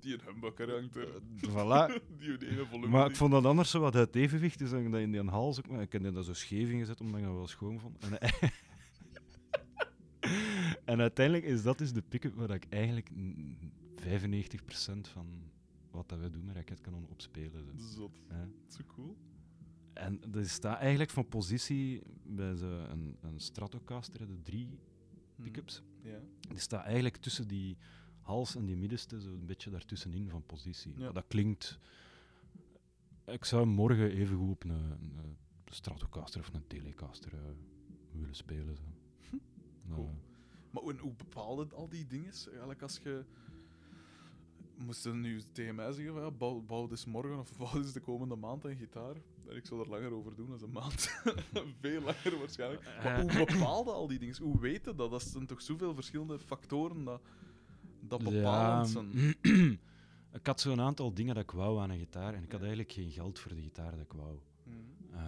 Die een humbucker hangt er. voilà. Die ene volume. Maar ik die- vond dat anders zo wat uit evenwicht. Dus dat in die hals ook... maar Ik heb dat zo scheef ingezet, omdat ik dat wel schoon vond. En, en uiteindelijk is dat dus de pick-up waar ik eigenlijk mm, 95% van wat dat wij doen met raketkanon opspelen. Zo. Zot. Ja. Zo cool. En dat staat eigenlijk van positie bij zo een, een Stratocaster, de drie Hm. pick-ups. Ja. Die staat eigenlijk tussen die hals en die middenste, zo een beetje daartussenin van positie. Ja. Dat klinkt... Ik zou morgen even goed op een, een Stratocaster of een Telecaster eh, willen spelen. Zo. Cool. Maar hoe, hoe bepaalde al die dingen? Eigenlijk als je... Moest je nu tegen mij zeggen van ja, bouw, bouw dus morgen of bouw dus de komende maand een gitaar. En ik zou er langer over doen dan een maand. Veel langer waarschijnlijk. Maar hoe bepaalde al die dingen? Hoe weten dat? Dat zijn toch zoveel verschillende factoren dat, dat bepalend zijn. ik had zo'n aantal dingen dat ik wou aan een gitaar en ik had Ja. eigenlijk geen geld voor de gitaar dat ik wou. Hm, Eh,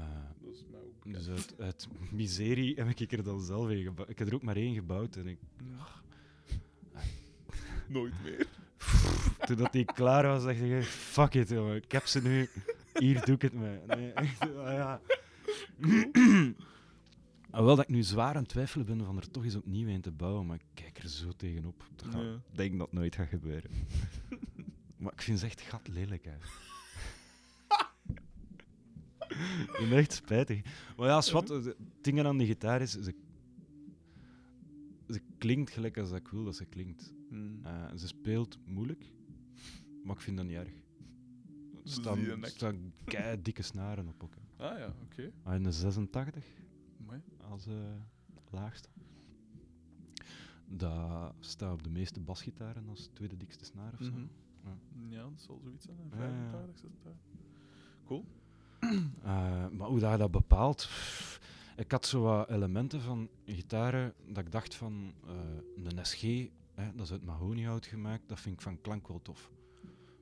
Dat is mij ook. dus uit, uit miserie heb ik er dan zelf een gebouwd. Ik heb er ook maar één gebouwd en ik, Nooit meer. toen dat die klaar was, dacht ik, fuck it, jongen. Ik heb ze nu. Hier doe ik het mee. Nee, echt, ah, ja. Alhoewel dat ik nu zwaar aan het twijfelen ben van er toch eens opnieuw een te bouwen, maar ik kijk er zo tegenop. Dat. Ik denk dat het nooit gaat gebeuren. maar ik vind ze echt gat lelijk, hè. vind echt spijtig. Maar ja, zwart, het ding aan die gitaar is, ze, ze klinkt gelijk als ik wil dat ze klinkt. Hmm. Eh, ze speelt moeilijk, maar ik vind dat niet erg. Er staan, staan kei dikke snaren op ook. hè. Ah ja, oké. Ah, en een 86 Mooi. Als eh, laagste. Dat staat op de meeste basgitaren als tweede dikste snaar of zo. Mhm. Ja. Ja, dat zal zoiets zijn. hè. Ja, ja, ja. 85, 86. Cool. Eh, maar hoe dat je dat bepaalt... Ik had zo wat elementen van gitaren dat ik dacht van eh, een SG, hè, dat is uit mahoniehout gemaakt, dat vind ik van klank wel tof.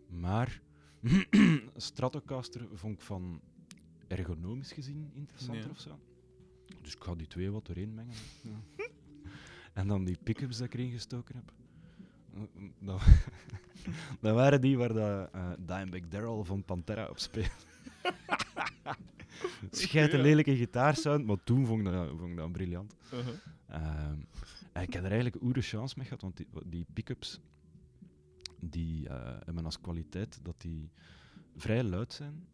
Maar Stratocaster vond ik van ergonomisch gezien interessanter Ja. of zo. Dus ik ga die twee wat doorheen mengen. Ja. en dan die pick-ups dat ik erin gestoken heb. Dat, dat waren die waar de, eh Dimebag Darrell van Pantera op speelde. Schijt een lelijke gitaarsound, maar toen vond ik dat, vond ik dat briljant. Uh-huh. Ehm, ik heb er eigenlijk oere chance mee gehad, want die, die pick-ups die eh, hebben als kwaliteit dat die vrij luid zijn,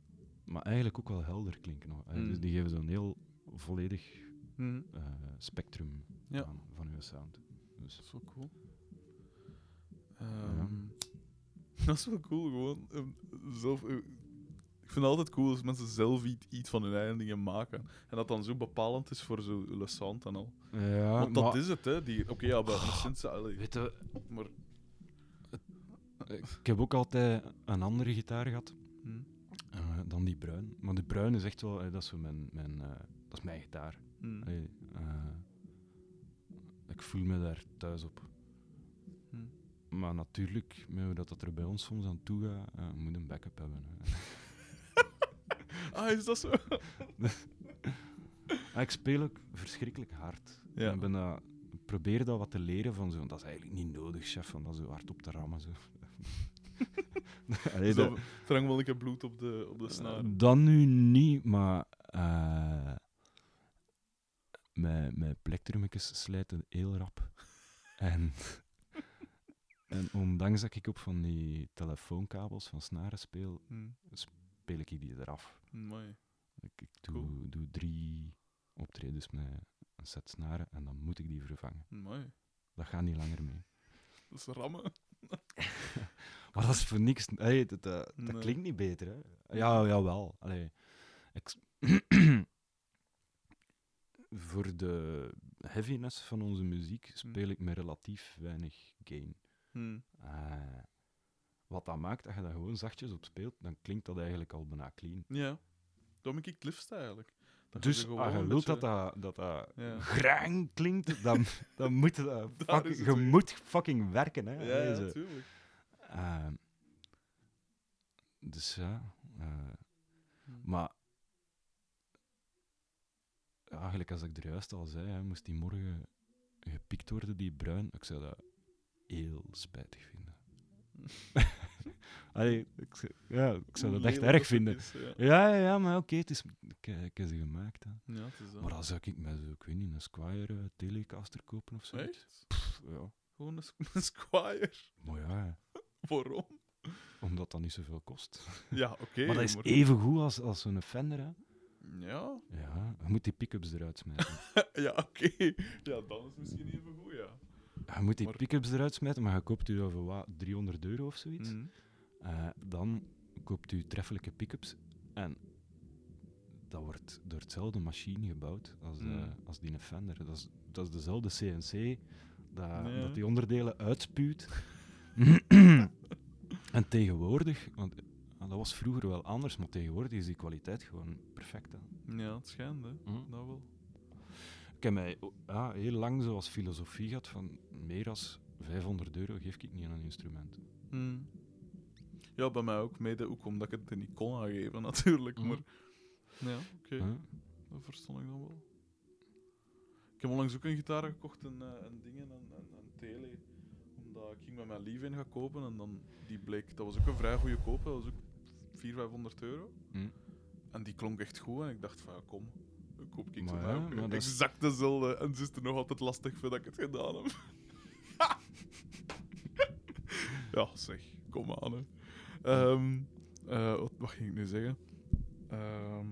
maar eigenlijk ook wel helder klinken. Eh, Mm. Dus die geven zo'n heel volledig Mhm. eh, spectrum Ja. aan, van hun sound. Dus, Dat is wel cool. Ehm, Dat is wel cool, gewoon. zelf, eh, ik vind het altijd cool als mensen zelf iets, iets van hun eigen dingen maken. En dat dan zo bepalend is voor zo le sound en al. ja, Want dat maar- is het, hè. die- Oké, ja, bij een synth... allee, Weet je, Maar... ik heb ook altijd een andere gitaar gehad Hm. eh, dan die bruin. Maar de bruin is echt wel, dat is zo mijn, mijn, eh, dat is mijn gitaar. Hm. Allee, eh, ik voel me daar thuis op. Hm. Maar natuurlijk, met hoe dat, dat er bij ons soms aan toe gaat, eh, moet een backup hebben. Ah, is dat zo? Ah, ik speel ook verschrikkelijk hard. Ja. Ik, ben dat, ik probeer dat wat te leren van zo. want Dat is eigenlijk niet nodig, chef, van dat zo hard op te rammen. Zo. Allee, Zo, dat- een keer bloed op de, op de snaar. Eh, Dan nu niet, maar mijn, mijn plektrumetjes slijten heel rap. en, en ondanks dat ik op van die telefoonkabels van snaren speel, Hm. speel ik die eraf. Mooi. Ik, ik doe, Cool. doe drie optredens met een set snaren en dan moet ik die vervangen. Mooi. Dat gaat niet langer mee. Dat is rammen. Maar dat is voor niks. Hey, dat, dat, dat Nee. klinkt niet beter, hè? Ja, jawel. Allee, ik voor de heaviness van onze muziek speel ik met relatief weinig gain. Hm. Eh, wat dat maakt, dat je dat gewoon zachtjes op speelt, dan klinkt dat eigenlijk al bijna clean. Ja. Dat ik het liefst eigenlijk. Dus als gewoon je wilt beetje- dat dat, dat, dat Ja. grang klinkt, dan, dan moet je dat fucking, je weer. moet fucking werken. Hè, Ja, ja, natuurlijk. Eh, dus ja. eh, Hm. maar eigenlijk, als ik er juist al zei, hè, moest die morgen gepikt worden, die bruin, ik zou dat heel spijtig vinden. Allee, ik, zou- ja, ik zou dat echt lelijk erg vinden. is, ja. Ja, ja, maar oké, het is, ik, ik heb ze gemaakt. Hè. Ja, het is. Maar dan zou ik met zo, ik weet niet, een Squire eh, Telecaster kopen of zo. Ja. Gewoon een Squire. Maar ja, Waarom? omdat dat niet zoveel kost. Ja, oké. maar dat is even goed als, als zo'n Fender, hè. Ja, Ja, je moet die pick-ups eruit smijten. ja oké. Ja, dan is misschien even goed, ja. je moet die Maar- pick-ups eruit smijten, maar je koopt u voor wat, 300 euro of zoiets. Mhm. Eh, dan koopt u treffelijke pick-ups en dat wordt door hetzelfde machine gebouwd als, de, Mm. als die Fender. Dat is, dat is dezelfde CNC dat, dat die onderdelen uitspuwt. en tegenwoordig, want dat was vroeger wel anders, maar tegenwoordig is die kwaliteit gewoon perfect. Hè. Ja, het schijnt, hè. Hm. Dat wel. Ik heb mij ja, heel lang zoals filosofie gehad van meer dan 500 euro geef ik niet aan een instrument. Hm. Ja, bij mij ook. Mede ook omdat ik het er niet kon aangeven, natuurlijk. Mhm. Maar ja, oké. Dat verstond ik dan wel. Ik heb onlangs ook een gitaar gekocht, een, eh, een ding, een, een, een tele. Omdat ik ging met mijn lief in gaan kopen en dan die bleek, dat was ook een vrij goede koop, dat was ook 400, 500 euro. Hm. En die klonk echt goed en ik dacht van ja, kom, dan koop ik Maar ja, is- exact dezelfde. En ze is er nog altijd lastig voor dat ik het gedaan heb. ja, zeg, kom aan. Hè. Ehm, eh, wat, wat ging ik nu zeggen? Ehm,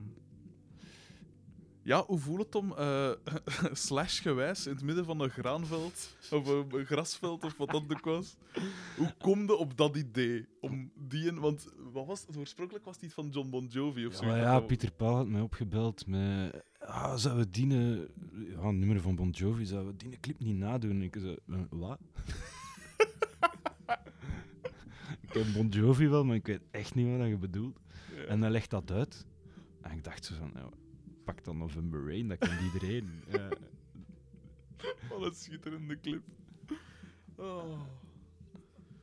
Ja, hoe voelt het om eh slashgewijs in het midden van een graanveld of een, grasveld of wat dat ook was? Hoe kom je op dat idee? Om die want wat was het? Oorspronkelijk was het iets van John Bon Jovi of zo. Maar ja, Pieter Paul had mij opgebeld met... Ah, zouden we die... een- Ja, nummer van Bon Jovi, zouden we die clip niet nadoen? Ik zei, "Eh, wat? ik ken Bon Jovi wel, maar ik weet echt niet wat je bedoelt. Ja. En hij legt dat uit. En ik dacht zo van, ja, pak dan November Rain, dat kent iedereen. Ja. Wat een schitterende clip. Oh.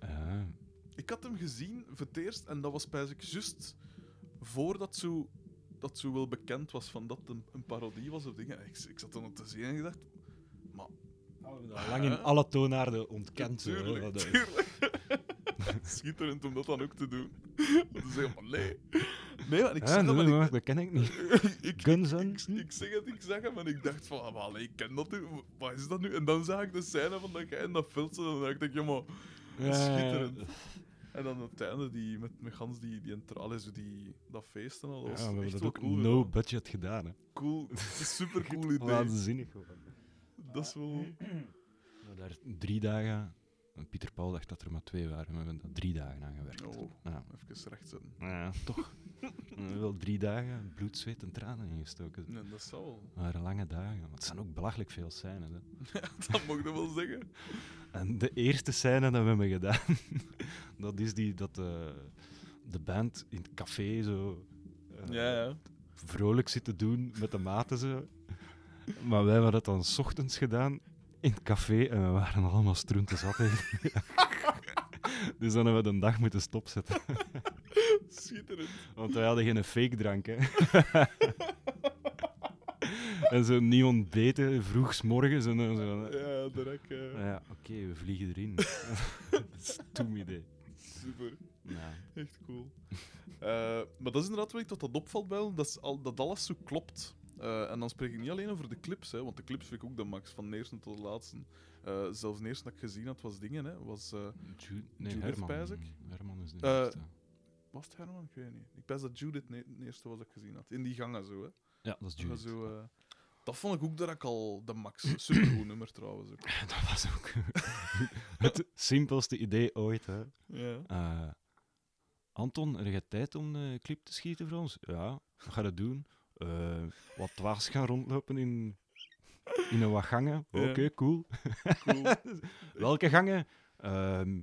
Ja. Ik had hem gezien voor het eerst en dat was bij ik juist voordat zo, dat zo wel bekend was van dat het een, een parodie was of dingen. Ik, ik zat dan op te zien en ik dacht, maar Lang in alle toonaarden ontkend. tuurlijk, dat- tuurlijk. Schitterend om dat dan ook te doen. Om te zeggen, maar nee. Nee, maar ik nee, en ik- maar dat ken ik niet. ik, Guns ik, N' ik, ik zeg het, ik zeg hem en ik dacht van, ah, maar ik ken dat nu, wat is dat nu? En dan zag ik de scène van dat jij in dat zat en dan dacht ik, ja maar, schitterend. En dan op het einde die, met, met gans die, die entrale, zo die, dat feest en al, dat Ja, was we hebben echt dat wel ook cool. no budget gedaan. Hè. Cool, super cool idee. Waanzinnig gewoon. Dat is wel... We daar drie dagen. Pieter Paul dacht dat er maar twee waren. We hebben daar drie dagen aan gewerkt. Oh, Ja. even recht zetten. Ja, toch. We hebben wel drie dagen bloed, zweet en tranen ingestoken. Nee, dat zou wel. Dat waren lange dagen. Maar het zijn ook belachelijk veel scènes. Hè. dat mag je wel zeggen. En de eerste scène dat we hebben gedaan, dat is die dat de, de band in het café zo eh, Ja, ja. vrolijk zit te doen met de maten zo. Maar wij hebben dat dan 's ochtends gedaan in het café en we waren allemaal stroenten zat. dus dan hebben we de dag moeten stopzetten. Schitterend. Want wij hadden geen fake drank. Hè. en zo niet ontbeten, vroeg 's morgens. En dan zo, Ja, direct. eh, ja, oké, we vliegen erin. Stom idee. Super. Ja. Echt cool. Eh, maar dat is inderdaad wel iets dat dat opvalt bij dat, al, dat alles zo klopt. Eh, en dan spreek ik niet alleen over de clips, hè, want de clips vind ik ook de max, van de eerste tot de laatste. Eh, zelfs de eerste dat ik gezien had was dingen, hè, was... eh, Ju nee, Judith Herman. Herman is de eerste. was het Herman? Ik weet niet. Ik best dat Judith ne- de eerste was dat ik gezien had. In die gangen zo, hè. Ja, dat is Judith. zo, dat vond ik ook dat ik al de max. Supergoed nummer trouwens ook. Dat was ook het simpelste idee ooit. Hè. Ja. Anton, heb je tijd om een clip te schieten voor ons? Ja, wat ga je doen? Eh, wat dwaas gaan rondlopen in, in een wat gangen. Ja. Oké, cool. Cool. Welke gangen? Ehm,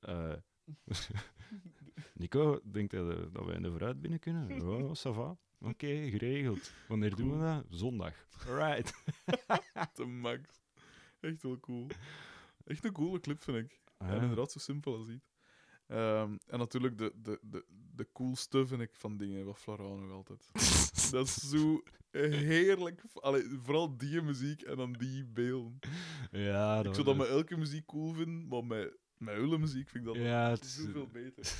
eh, Nico, denkt dat, dat wij in de vooruit binnen kunnen? Ja, ça va. Oké, geregeld. Wanneer doen we dat? Zondag. Alright. de max. Echt wel cool. Echt een coole clip, vind ik. Ah, En inderdaad, zo simpel als iets. Ehm, en natuurlijk de, de, de, de coolste vind ik van dingen, wat Florent nog altijd. dat is zo heerlijk. Allee, vooral die muziek en dan die beelden. Ja, Ik zou dat met elke muziek cool vinden, maar met, met hele muziek vind ik dat Ja, het is... zoveel beter.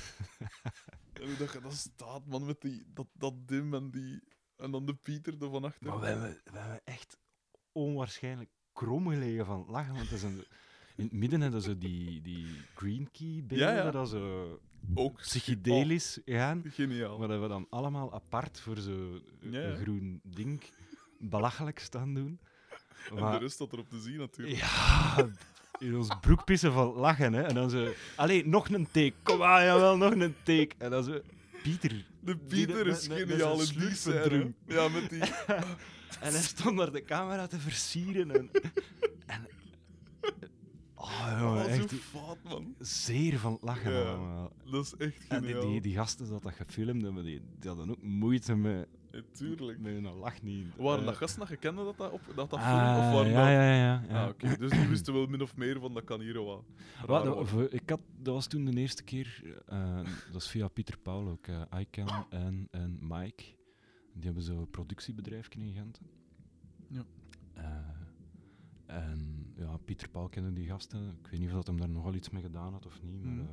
en hoe dat staat, man, met die, dat, dat dim en die... En dan de Pieter er van achter. Maar we hebben, we hebben echt onwaarschijnlijk krom gelegen van het lachen. Want dat is een, in het midden hebben ze die, die green key beelden, Ja, ja. dat zo Ook psychedelisch gaan. Oh, geniaal. Maar dat we dan allemaal apart voor zo'n Ja, groen ding belachelijk staan doen. En de Maar, rest dat erop te zien, natuurlijk. ja, in ons broek pissen van lachen. Hè. En dan zo, allee, nog een take. Kom aan, jawel, nog een take. En dan zo, Pieter. De Pieter is geniaal in. Ja, met die... En hij stond naar de camera te versieren. En, zo fout, man. zeer van het lachen. Ja. allemaal. Dat is echt En die, geniaal. die, die gasten dat dat gefilmd hebben, die, die hadden ook moeite met, Ja, tuurlijk. met hun lach niet. Waren eh, dat gasten dat je kende dat dat, op, dat, dat film? Of waren ja, dat... ja, ja. ja. Ah, oké. Dus die wisten wel min of meer van dat kan hier wat. Wat, raar dat, ik had, dat was toen de eerste keer, eh, dat is via Pieter Paul ook, eh Ican en, en Mike. Die hebben zo'n productiebedrijf in Gent. Ja. Eh, en ja, Pieter Paul kende die gasten. Ik weet niet of dat hem daar nogal iets mee gedaan had of niet, maar Mhm. eh,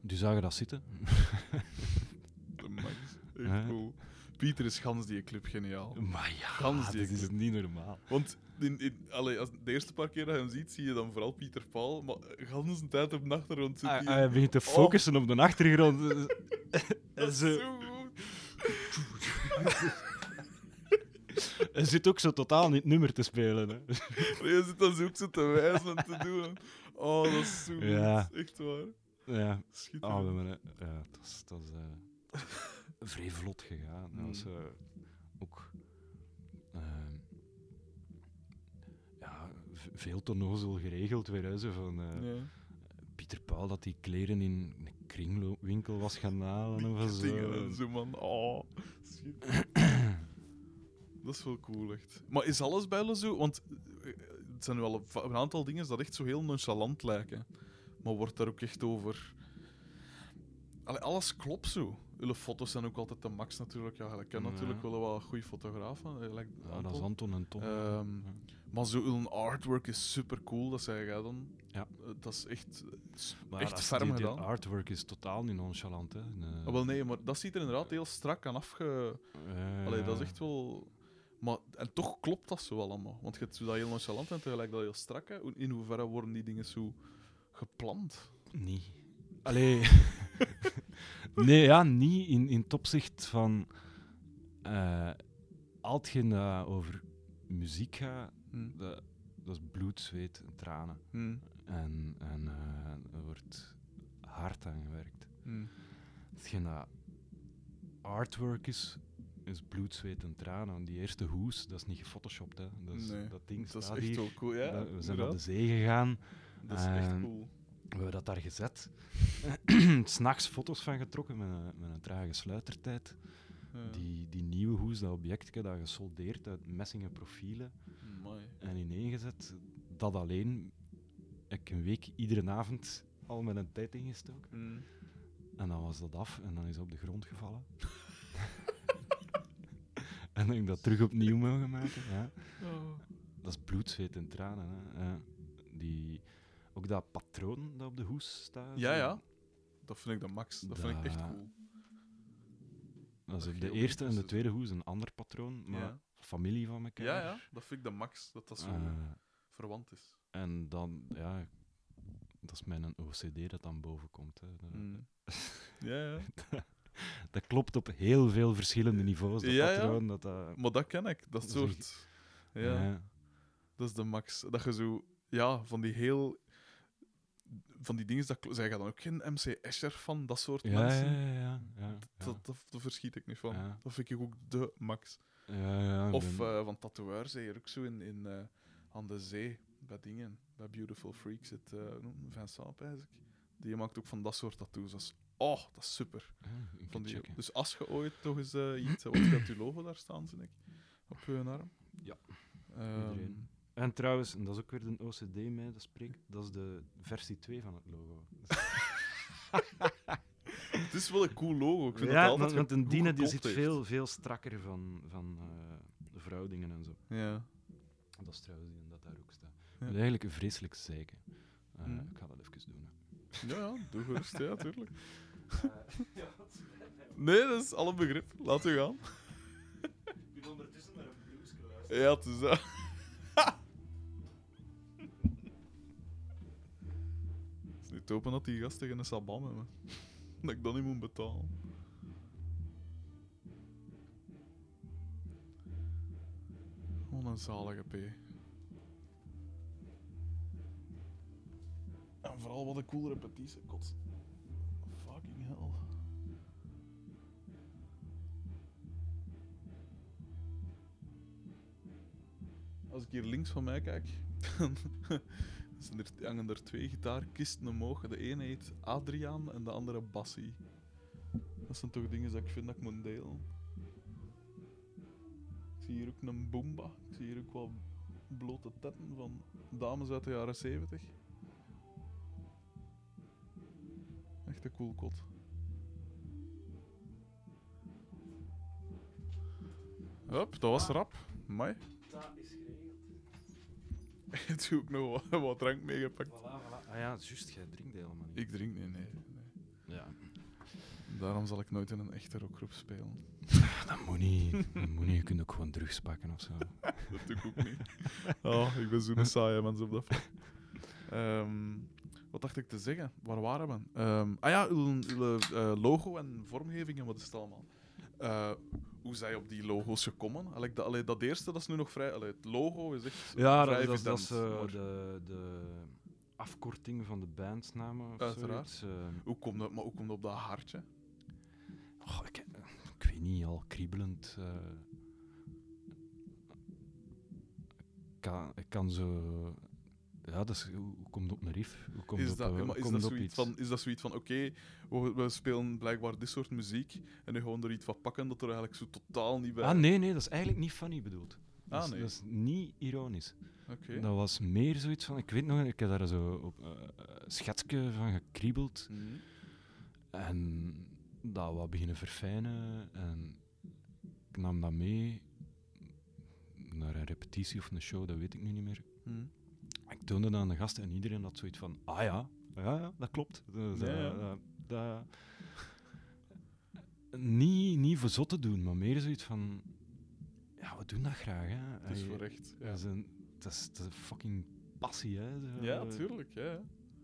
die zagen dat zitten. De max. Echt cool. Pieter is gans die club geniaal. maar ja, Gans die dat is niet normaal. Want in, in, allee, als, de eerste paar keer dat je hem ziet, zie je dan vooral Pieter Paul. Maar gans een tijd op de achtergrond zit Hij, hij... hij begint te Oh. focussen op de achtergrond. dat is zo- zo goed. Hij zit ook zo totaal niet nummer te spelen. Hè. Je zit dan ook zo te wijzen en te doen. Oh, dat is zo. Ja. Echt waar. Ja, Schitterend. oh, ja dat is, dat is vrij vlot gegaan. Dat was Mm. eh, ook ehm, ja, veel te nozel geregeld weer. Hè, zo van, eh, Ja. Pieter Paul dat die kleren in een kringloopwinkel was gaan halen. Of zo. Dingen zo, man. Oh, schitterend. dat is wel cool, echt. Maar is alles bij jullie zo? Want eh, het zijn al een, aantal dingen dat echt zo heel nonchalant lijken. Maar wordt daar ook echt over... Allee, alles klopt zo. Jullie foto's zijn ook altijd de max natuurlijk. Ja, ik ken Ja. natuurlijk wel wat goede fotografen. eh, like Ja, dat is Anton. En Tom. Ehm, Ja. Maar zo hun artwork is super cool, dat zei jij dan. Ja. Eh, Dat is echt, Maar echt ferm die, die gedaan. artwork is totaal niet nonchalant. Hè. Nee. Ah, wel nee, maar dat ziet er inderdaad heel strak aan afge... Ja, Allee, dat is echt wel... Maar, en toch klopt dat zo allemaal. Want je hebt zo dat heel nonchalant en tegelijk dat heel strak. Hè. In hoeverre worden die dingen zo gepland? Niet. Allee. nee, ja, niet in, in het opzicht van. al hetgeen dat over muziek gaat, Hm. dat, dat is bloed, zweet en tranen. Hm. En, en eh, er wordt hard aan gewerkt. Hm. Hetgeen dat artwork is, is bloed, zweet en tranen. Die eerste hoes, dat is niet gefotoshopt. Hè. Dat, is, Nee, dat ding Dat is echt hier. wel cool, ja. Dat- we zijn op de zee gegaan. Dat is echt Ehm, cool. We hebben dat daar gezet. S'nachts foto's van getrokken met een, met een trage sluitertijd. Ja. Die, die nieuwe hoes, dat objectje, dat gesoldeerd uit messingen profielen Amai. en ineengezet. Dat alleen heb ik een week iedere avond al met een tijd ingestoken. Hm. En dan was dat af en dan is het op de grond gevallen. en dan heb ik dat terug opnieuw mogen maken. Ja. Oh. Dat is bloed, zweet en tranen. Hè. Ja. Die, ook dat patroon dat op de hoes staat. Ja, ja. Dat vind ik de max. Dat vind ik echt Dat- cool. Dat is Dat de eerste en de tweede hoes een ander patroon, maar Ja. familie van elkaar. Ja, ja. Dat vind ik de max. Dat dat zo Eh, verwant is. en dan, ja, dat is mijn OCD dat dan boven komt. Hè. Dat, Hm. Ja, ja. dat klopt op heel veel verschillende niveaus, dat Ja, patroon. Dat, dat, Maar dat ken ik. Dat soort... Ja. ja. Dat is de max. Dat je zo, ja, van die heel. Van die dingen, dat, zij gaan dan ook geen MC Escher van, dat soort mensen. ja, ja, ja, ja. Dat, dat, daar verschiet ik niet van. Dat vind ik ook de max. Ja, Of ben- eh, van tatoeërs, hier ook zo in, in, eh, aan de zee, bij dingen, bij Beautiful Freaks, hem? Vincent, pijs ik. Die maakt ook van dat soort tattoos. Oh, dat is super. Ik Van die, dus als je ooit toch eens eh, iets, wat uw logo daar staan, zie ik, op je arm. Ja, iedereen. En trouwens, en dat is ook weer een OCD mee, dat spreekt, dat is de versie 2 van het logo. het is wel een cool logo. Ik vind ja, dat altijd want, een Dina die zit heeft. veel, veel strakker van, van de verhoudingen en zo. Ja. Dat is trouwens die dat daar ook staat. Ja. Eigenlijk een vreselijk zeiken. Eh, Mhm. Ik ga dat even doen. Hè. Ja, ja, doe gerust, ja, tuurlijk. Nee, dat is alle begrip. Laat u gaan. Ik ben ondertussen naar een blues Ja, het is dat. Het is niet te hopen dat die gast tegen een sabam hebben. Dat ik dat niet moet betalen. Wat een zalige P. En vooral wat een cool repetitie. God. Als ik hier links van mij kijk, dan zijn er, hangen er twee gitaarkisten omhoog. De ene heet Adriaan en de andere Bassie. Dat zijn toch dingen dat ik vind dat ik moet delen. Ik zie hier ook een boomba. Ik zie hier ook wel blote tetten van dames uit de jaren 70. Echt een cool kot. Hup, dat was rap. Mai. Is heb ook nog wat, wat drank meegepakt. Voilà, voilà. Ah ja, juist, jij drinkt helemaal niet. Ik drink, nee, nee, nee. Ja. Daarom zal ik nooit in een echte rockgroep spelen. Dat moet niet. Dat moet niet. Je kunt ook gewoon drugs pakken of zo. Dat doe ik ook niet. Oh, ik ben zo'n saaie mens op dat vlak. Ehm, wat dacht ik te zeggen? Waar waren we? Ehm, ah ja, uw, uw, eh, logo en vormgeving en wat is het allemaal? Eh, hoe zij op die logo's gekomen? Allee, dat, allee, dat eerste, dat is nu nog vrij... Allee, het logo is echt Ja, vrij dat, is- dat is evident, eh, maar de, de afkorting van de bandnamen. Of Uiteraard. zoiets. Eh, Hoe komt dat, maar hoe komt dat op dat hartje? oh, ik, ik weet niet, al kriebelend. eh. ik, kan, ik kan zo. Ja, dat is, hoe, komt het op een riff? Hoe komt Is dat, op, maar is, komt dat op zoiets iets? van, is dat zoiets van, oké, we, we spelen blijkbaar dit soort muziek en nu gewoon er iets van pakken dat er eigenlijk zo totaal niet bij... Ah, nee, nee, dat is eigenlijk niet funny bedoeld. Dat, Ah, is, nee. dat is niet ironisch. Oké. Dat was meer zoiets van, ik weet nog, ik heb daar zo op een schetsje van gekriebeld. Mhm. En dat wat beginnen verfijnen. En ik nam dat mee naar een repetitie of een show, dat weet ik nu niet meer. Ik toonde dat aan de gasten en iedereen had zoiets van: ah ja, ja, ja dat klopt. Dus, eh, ja. dat- dat- niet, niet voor zot te doen, maar meer zoiets van: ja, we doen dat graag. Hè. Het is voor echt. Ja, dat, is een, dat, is, dat is een fucking passie. Hè. Zo, ja tuurlijk. Ja,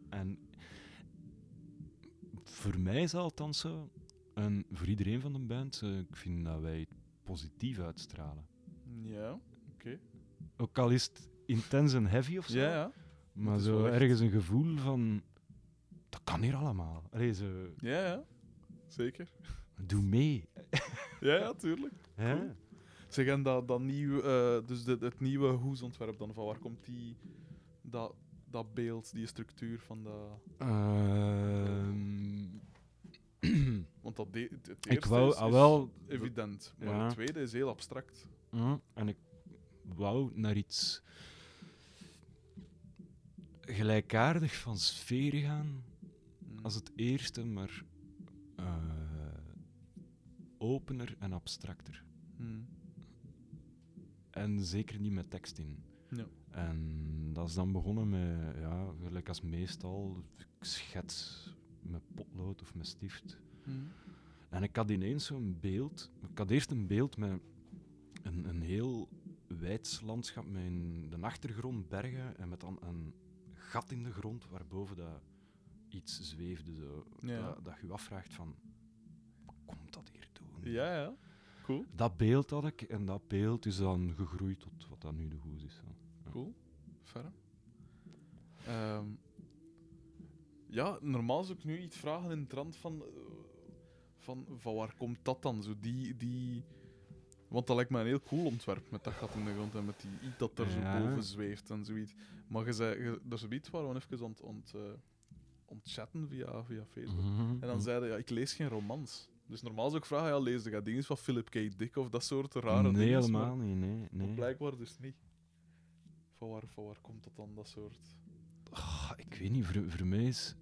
en voor mij is dat althans zo. En voor iedereen van de band, ik vind dat wij het positief uitstralen. Ja, oké. Ook al is het intens en heavy of zo, Ja, ja. maar zo ergens een gevoel van... Dat kan hier allemaal. Allee, zo, Ja, ja. Zeker. doe mee. Ja, ja, tuurlijk. Hè? Cool. Zeg, en dat, dat nieuw, eh, dus de, het nieuwe hoesontwerp dan, van waar komt die, dat, dat beeld, die structuur van dat... Ehm, Want dat de, het, het ik eerste wou is, al is wel... evident, maar Ja. het tweede is heel abstract. Hm, En ik wou naar iets gelijkaardig van sfeer gaan als het eerste, maar eh, opener en abstracter. Mm. En zeker niet met tekst in. En dat is dan begonnen met, ja, gelijk als meestal, ik schets met potlood of met stift. Mm. En ik had ineens zo'n beeld. Ik had eerst een beeld met een, een heel wijds landschap met in de achtergrond bergen en met dan een gat in de grond waarboven dat iets zweefde. Zo, Ja. dat, dat je je afvraagt van, wat komt dat hier doen? Ja, ja. Cool. Dat beeld had ik en dat beeld is dan gegroeid tot wat dat nu de hoes is. zo. Cool. Ferm. Ehm, ja, normaal zou ik nu iets vragen in de trant van, eh, van, van waar komt dat dan? Zo die, die... Want dat lijkt me een heel cool ontwerp met dat gat in de grond en met die iets dat er Ja. zo boven zweeft en zoiets. Maar je zei, je, dat is een iets waar we even ont, ont, eh, ontchatten via, via Facebook. Mhm, En dan zeiden ja, ik lees geen romans. Dus normaal zou ik vragen, ja, lees je dingen van Philip K. Dick of dat soort rare Nee, dingen. helemaal niet. Nee, nee. blijkbaar dus niet. Van waar, van waar komt dat dan, dat soort... Ah, ik weet niet, voor, voor mij is.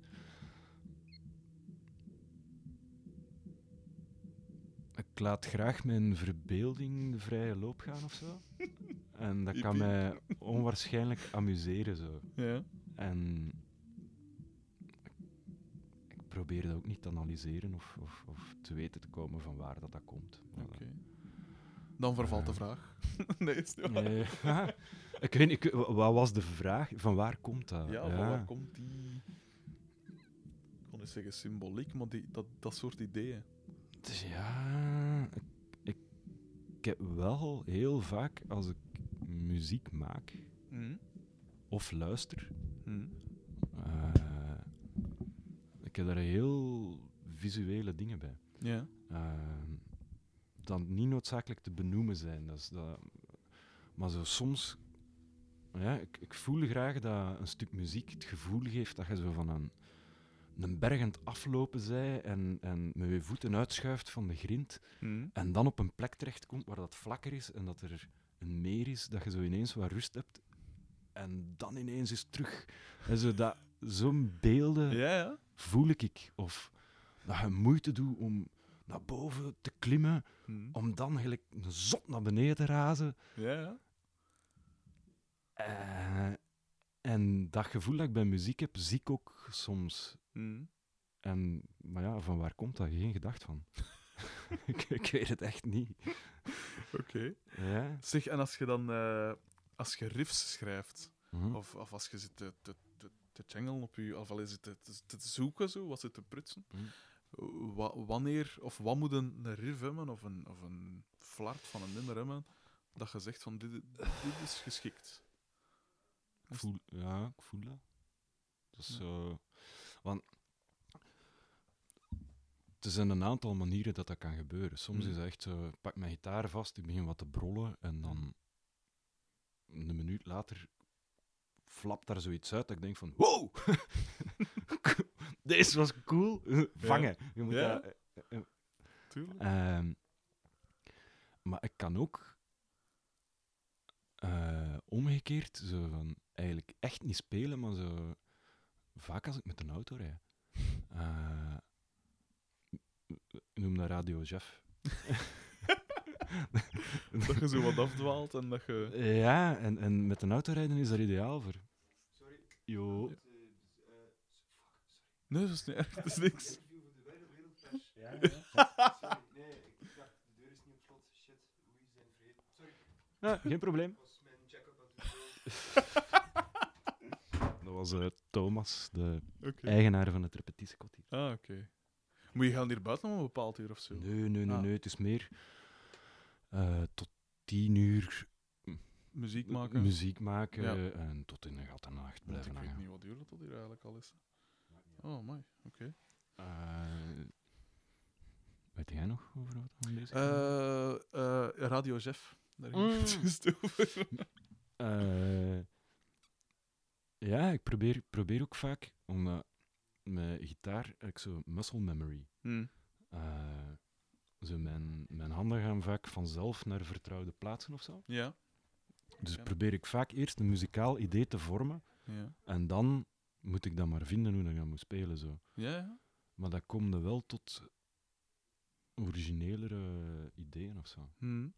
Ik laat graag mijn verbeelding de vrije loop gaan of zo. En dat kan mij onwaarschijnlijk amuseren zo. Ja. En ik, probeer dat ook niet te analyseren of, of, of te weten te komen van waar dat, dat komt. Oké. Dan vervalt de Eh. vraag. nee, is niet waar. Nee. ik weet niet, wat was de vraag? Van waar komt dat? Ja, van waar komt die... Ik kon niet zeggen symboliek, maar die, dat, dat soort ideeën. Dus ja, ik, ik, ik heb wel heel vaak als ik muziek maak of luister, eh, ik heb daar heel visuele dingen bij. Ja. Eh, dan niet noodzakelijk te benoemen zijn. Dat is dat, maar zo soms, ja, ik, ik voel graag dat een stuk muziek het gevoel geeft dat je zo van een, een berg aan het aflopen zij en, en met je voeten uitschuift van de grind en dan op een plek terechtkomt waar dat vlakker is en dat er een meer is, dat je zo ineens wat rust hebt en dan ineens is terug. En zo dat, zo'n beelden Ja, ja. voel ik ik. Of dat je moeite doet om naar boven te klimmen, om dan gelijk een zot naar beneden te razen. Ja, ja. Eh, en dat gevoel dat ik bij muziek heb, zie ik ook soms. En, maar ja, van waar komt dat? Geen gedacht van. ik, ik weet het echt niet. Oké. Ja. Zeg, en als je dan... eh, als je riffs schrijft, Mhm. of, of als je zit te, te, te, te jangelen op je... Of al is het te, te, te zoeken, zo, wat zit te prutsen. Mhm. wa- wanneer of wat moet een, riff hebben of een, of een flart van een nummer hebben dat je zegt van dit, dit is geschikt. Ik voel, ja, ik voel dat. Ja. zo... Want... Er zijn een aantal manieren dat dat kan gebeuren. Soms Mm. is het echt zo, ik pak mijn gitaar vast, ik begin wat te brollen en dan een minuut later flapt daar zoiets uit dat ik denk van wow! Deze was cool! Vangen! Je moet Ja. dat, eh, Tuurlijk. Ehm, maar ik kan ook eh, omgekeerd zo van eigenlijk echt niet spelen, maar zo vaak als ik met een auto rijd. Eh, ik noem dat Radio Jeff. dat je zo wat afdwaalt en dat je... Ja, en, en met een auto rijden is daar ideaal voor. Sorry. Jo. Nee, dat is niet erg, dat is niks. Ja, geen probleem. Dat was eh, Thomas, de eigenaar van het repetitiekot hier. Ah, oké. Moet je gaan hier buiten om een bepaald uur of zo? Nee, nee, nee, Ah. nee. Het is meer eh, tot tien uur Muziek maken? muziek maken Ja. en tot in de gat en nacht blijven ik weet hangen. niet wat duur dat tot hier eigenlijk al is. Oh, mooi. Oké. Eh, weet jij nog over wat we bezig zijn? Eh, eh, Radio Jeff. Daar ging Mm. het juist over. Eh, ja, ik probeer, probeer ook vaak, omdat met gitaar heb ik zo muscle memory. Hm. Eh, zo mijn, mijn handen gaan vaak vanzelf naar vertrouwde plaatsen of zo. Ja. Dus Ja. probeer ik vaak eerst een muzikaal idee te vormen Ja. en dan moet ik dan maar vinden hoe ik dat moet spelen. Zo. Ja, ja. Maar dat komt er wel tot originelere ideeën of zo. Hm.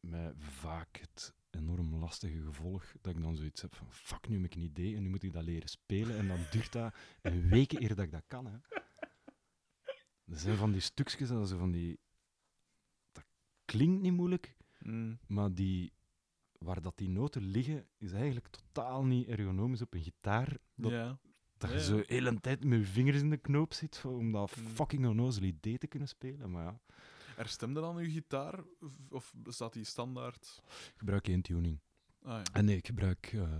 Met vaak het enorm lastige gevolg dat ik dan zoiets heb van fuck, nu heb ik een idee en nu moet ik dat leren spelen en dan duurt dat een week eer dat ik dat kan. Hè. Er zijn van die stukjes, dat ze van die... Dat klinkt niet moeilijk, Hm. maar die... Waar dat die noten liggen, is eigenlijk totaal niet ergonomisch op een gitaar. Dat, dat je zo de hele tijd met je vingers in de knoop zit om dat Mm. fucking onnozel idee te kunnen spelen. Maar ja, Er stemde dan uw gitaar? Of, staat die standaard? ik gebruik één tuning. Ah ja. En nee, ik gebruik eh,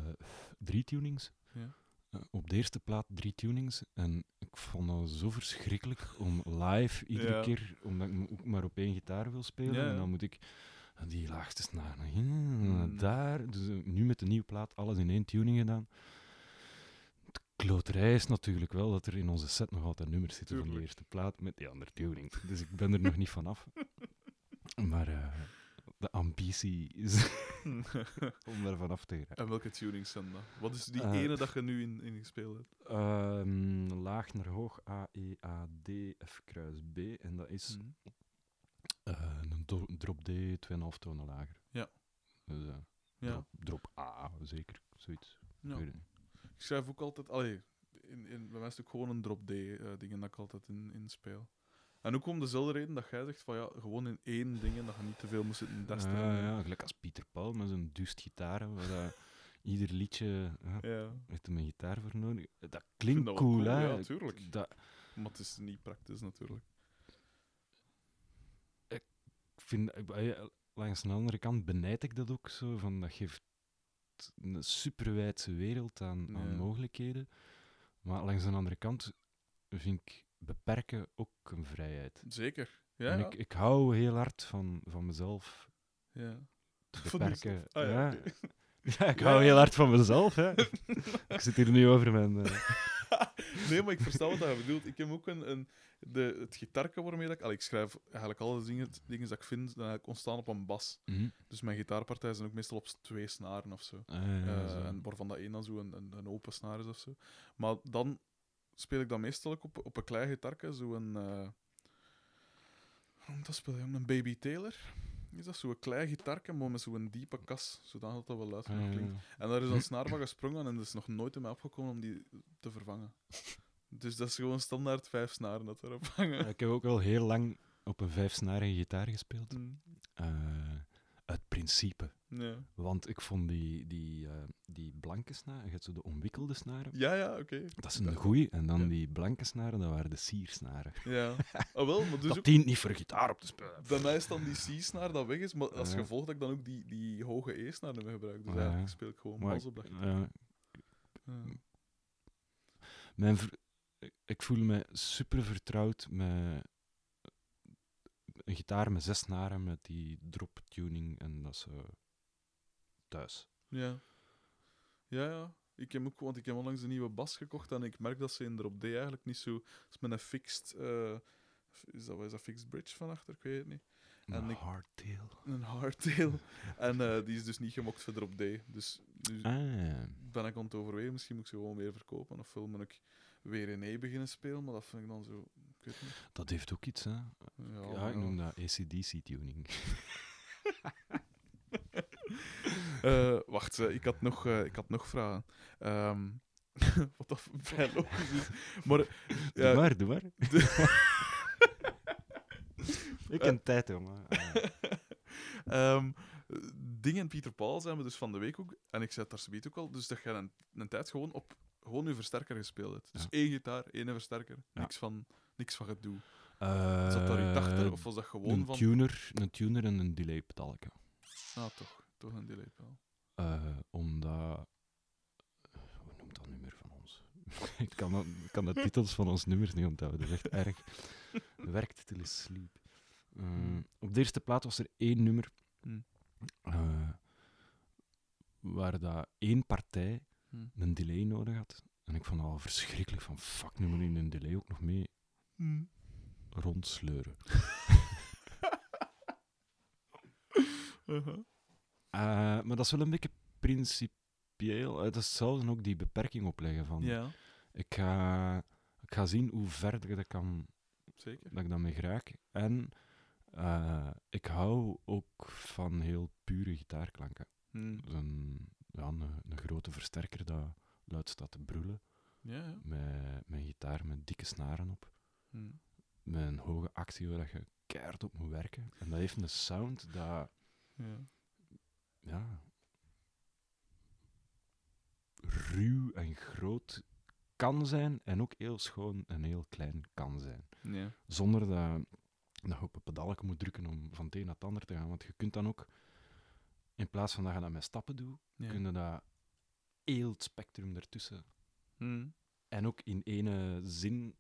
drie tunings. Ja. Eh, op de eerste plaat drie tunings. En ik vond dat zo verschrikkelijk om live iedere Ja. keer, omdat ik ook maar op één gitaar wil spelen. En dan moet ik eh, die laagste snaar naar Mm. daar. Dus eh, nu met de nieuwe plaat alles in één tuning gedaan. De kloterij is natuurlijk wel dat er in onze set nog altijd nummers zitten van die Tuurlijk. eerste plaat met die andere tuning. Dus ik ben er nog niet vanaf. Maar eh, de ambitie is om daar vanaf te geraken. en welke tunings zijn dat? Wat is die Eh, ene dat je nu in, in gespeeld hebt? Ehm, laag naar hoog, A, E, A, D, F kruis B. En dat is Hm. eh, een do- drop D, 2,5 tonen lager. Ja. Dus, Ja. drop, drop A, zeker. Zoiets. ja. Ik schrijf ook altijd... Allee, in, in, bij mij is het ook gewoon een drop D eh dingen dat ik altijd in, in speel. En ook om dezelfde reden dat jij zegt van ja, gewoon in één ding en dat je niet te veel moet zitten testen. Ja, ja, gelijk als Pieter Paul met zijn dust gitaar, waar dat ieder liedje ja, Ja, heeft hem een gitaar voor nodig. Dat klinkt dat cool, cool, hè? ja, tuurlijk. Dat, maar het is niet praktisch natuurlijk. ik vind, eh, langs de andere kant benijd ik dat ook zo, van dat geeft een superwijdse wereld aan, aan mogelijkheden. Maar langs de andere kant vind ik beperken ook een vrijheid. Zeker. Ja, en ik, ik hou heel hard van, van mezelf ja. te beperken. Ah, ja, ja. ik hou heel hard van mezelf. Hè. ik zit hier nu over mijn... eh, nee, maar ik versta wat je bedoelt. Ik heb ook een, een, de, het gitarke waarmee dat ik... allee, ik schrijf eigenlijk alle dingen, dingen dat ik vind, dan ontstaan op een bas. mhm. Dus mijn gitaarpartijen zijn ook meestal op twee snaren of zo. Ah, ja, Eh, zo. en waarvan dat één dan zo een, een, een open snaar is of zo. Maar dan speel ik dan meestal ook op, op een klein gitarke, zo'n... eh hoe noemt dat speel je? Een Baby Taylor. Is dat zo'n klein gitarke, maar met zo'n diepe kas, zodat het wel luid Ah, klinkt. En daar is een snaar van gesprongen en het is nog nooit in mij opgekomen om die te vervangen. Dus dat is gewoon standaard vijf snaren dat erop hangen. Ik heb ook al heel lang op een vijfsnarige gitaar gespeeld. Mm. Eh, uit principe. Ja, Want ik vond die, die, eh, die blanke snaren, je hebt zo de omwikkelde snaren, ja, ja oké. dat is een goeie. En dan Ja. die blanke snaren, dat waren de siersnaren. Ja. Ah, wel, maar dus dat ook, dient niet voor gitaar op te spelen. bij mij is dan die C-snaar dat weg is, maar als gevolg dat ik dan ook die, die hoge E-snaar gebruik. Dus eigenlijk speel ik gewoon Maar op dat ja, Ja. Mijn ik voel me super vertrouwd met een gitaar met zes snaren, met die drop tuning en dat zo thuis. Ja. Ja, ja. Ik heb ook, want ik heb onlangs een nieuwe bas gekocht en ik merk dat ze in erop D eigenlijk niet zo... is met een fixed... eh, is, dat, is dat fixed bridge van achter? Ik weet het niet. En Een hardtail. Een hardtail. en eh, die is dus niet gemokt voor erop D. Dus nu Ah, ben ik aan het overwegen, misschien moet ik ze gewoon weer verkopen. Of wil ik weer in E beginnen spelen, maar dat vind ik dan zo... Dat heeft ook iets, hè? Ja, Ja, ik noem dat ACDC-tuning. Eh, wacht, eh, ik, had nog, eh, ik had nog vragen. Ehm, wat dat vrij logisch is. Maar doe ja, maar, doe maar. ik heb tijd, jongen. Ah. Ehm, dingen Pieter Paul zijn we dus van de week ook. En ik zei het daar zoiets ook al. Dus dat je een, een tijd gewoon op gewoon je versterker gespeeld hebt. Dus Ja. één gitaar, één versterker. Niks van, niks van gedoe. Eh, Zat daar iets achter? Of was dat gewoon een van... tuner, een tuner en een delay pedalke. Ah, toch. Toch een delay wel. Eh, omdat. Hoe noemt dat nummer van ons? ik, kan dat, ik kan de titels van ons nummers niet onthouden. Dat is echt erg. Werkt till is sleep. Eh, op de eerste plaat was er één nummer Hmm. eh, waar dat één partij Hmm. een delay nodig had. En ik vond dat al verschrikkelijk van fuck, nu moet ik een delay ook nog mee rondsleuren. Uh-huh. Eh, maar dat is wel een beetje principieel. Eh, dat zou dan ook die beperking opleggen van Ja, ik, ga, ik ga zien hoe ver ik dat, kan, zeker. dat ik daarmee raak. En eh, ik hou ook van heel pure gitaarklanken. Hmm. Dus een, ja, een, een grote versterker dat luid staat te brullen. Ja, ja. Met, met gitaar met dikke snaren op. Hmm. Met een hoge actie waar dat je keihard op moet werken. En dat heeft een sound dat ja. ja, ruw en groot kan zijn en ook heel schoon en heel klein kan zijn. Ja. Zonder dat, dat je op een pedalje moet drukken om van het een naar het ander te gaan. Want je kunt dan ook, in plaats van dat je dat met stappen doet, Ja. kun je dat heel het spectrum ertussen. Hmm. En ook in ene zin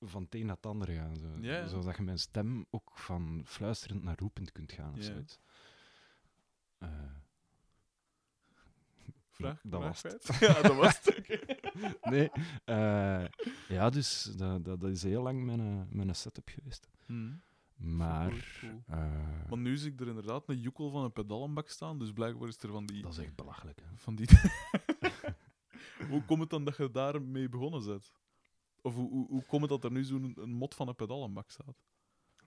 van het een naar het ander gaan. Zo. Ja. Zodat je mijn stem ook van fluisterend naar roepend kunt gaan. Of Ja. zoiets. Eh, Vraag, Dat was het. Ja, dat was het. Nee. eh, ja, dus dat, dat, dat is heel lang mijn, mijn setup geweest. Hmm. Maar. Cool, eh, Want nu zie ik er inderdaad een joekel van een pedalenbak staan, dus blijkbaar is er van die... dat is echt belachelijk. Hè. Van die... hoe komt het dan dat je daarmee begonnen bent? Of hoe, hoe, hoe komt het dat er nu zo'n een mod van een pedalenbak staat?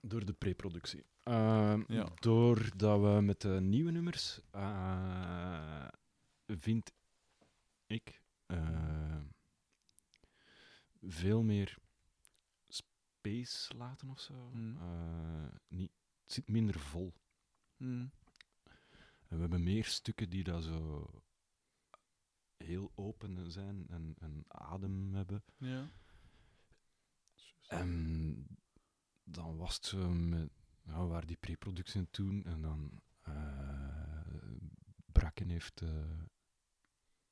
Door de preproductie. Uh, Ja. Doordat we met de nieuwe nummers, eh, vind ik, eh, veel meer space laten of zo. Mm. Eh, niet, het zit minder vol. En we hebben meer stukken die dat zo heel open zijn en, en adem hebben. Ja. En dan was het zo met, waar die preproductie toen en dan eh Brakken heeft eh,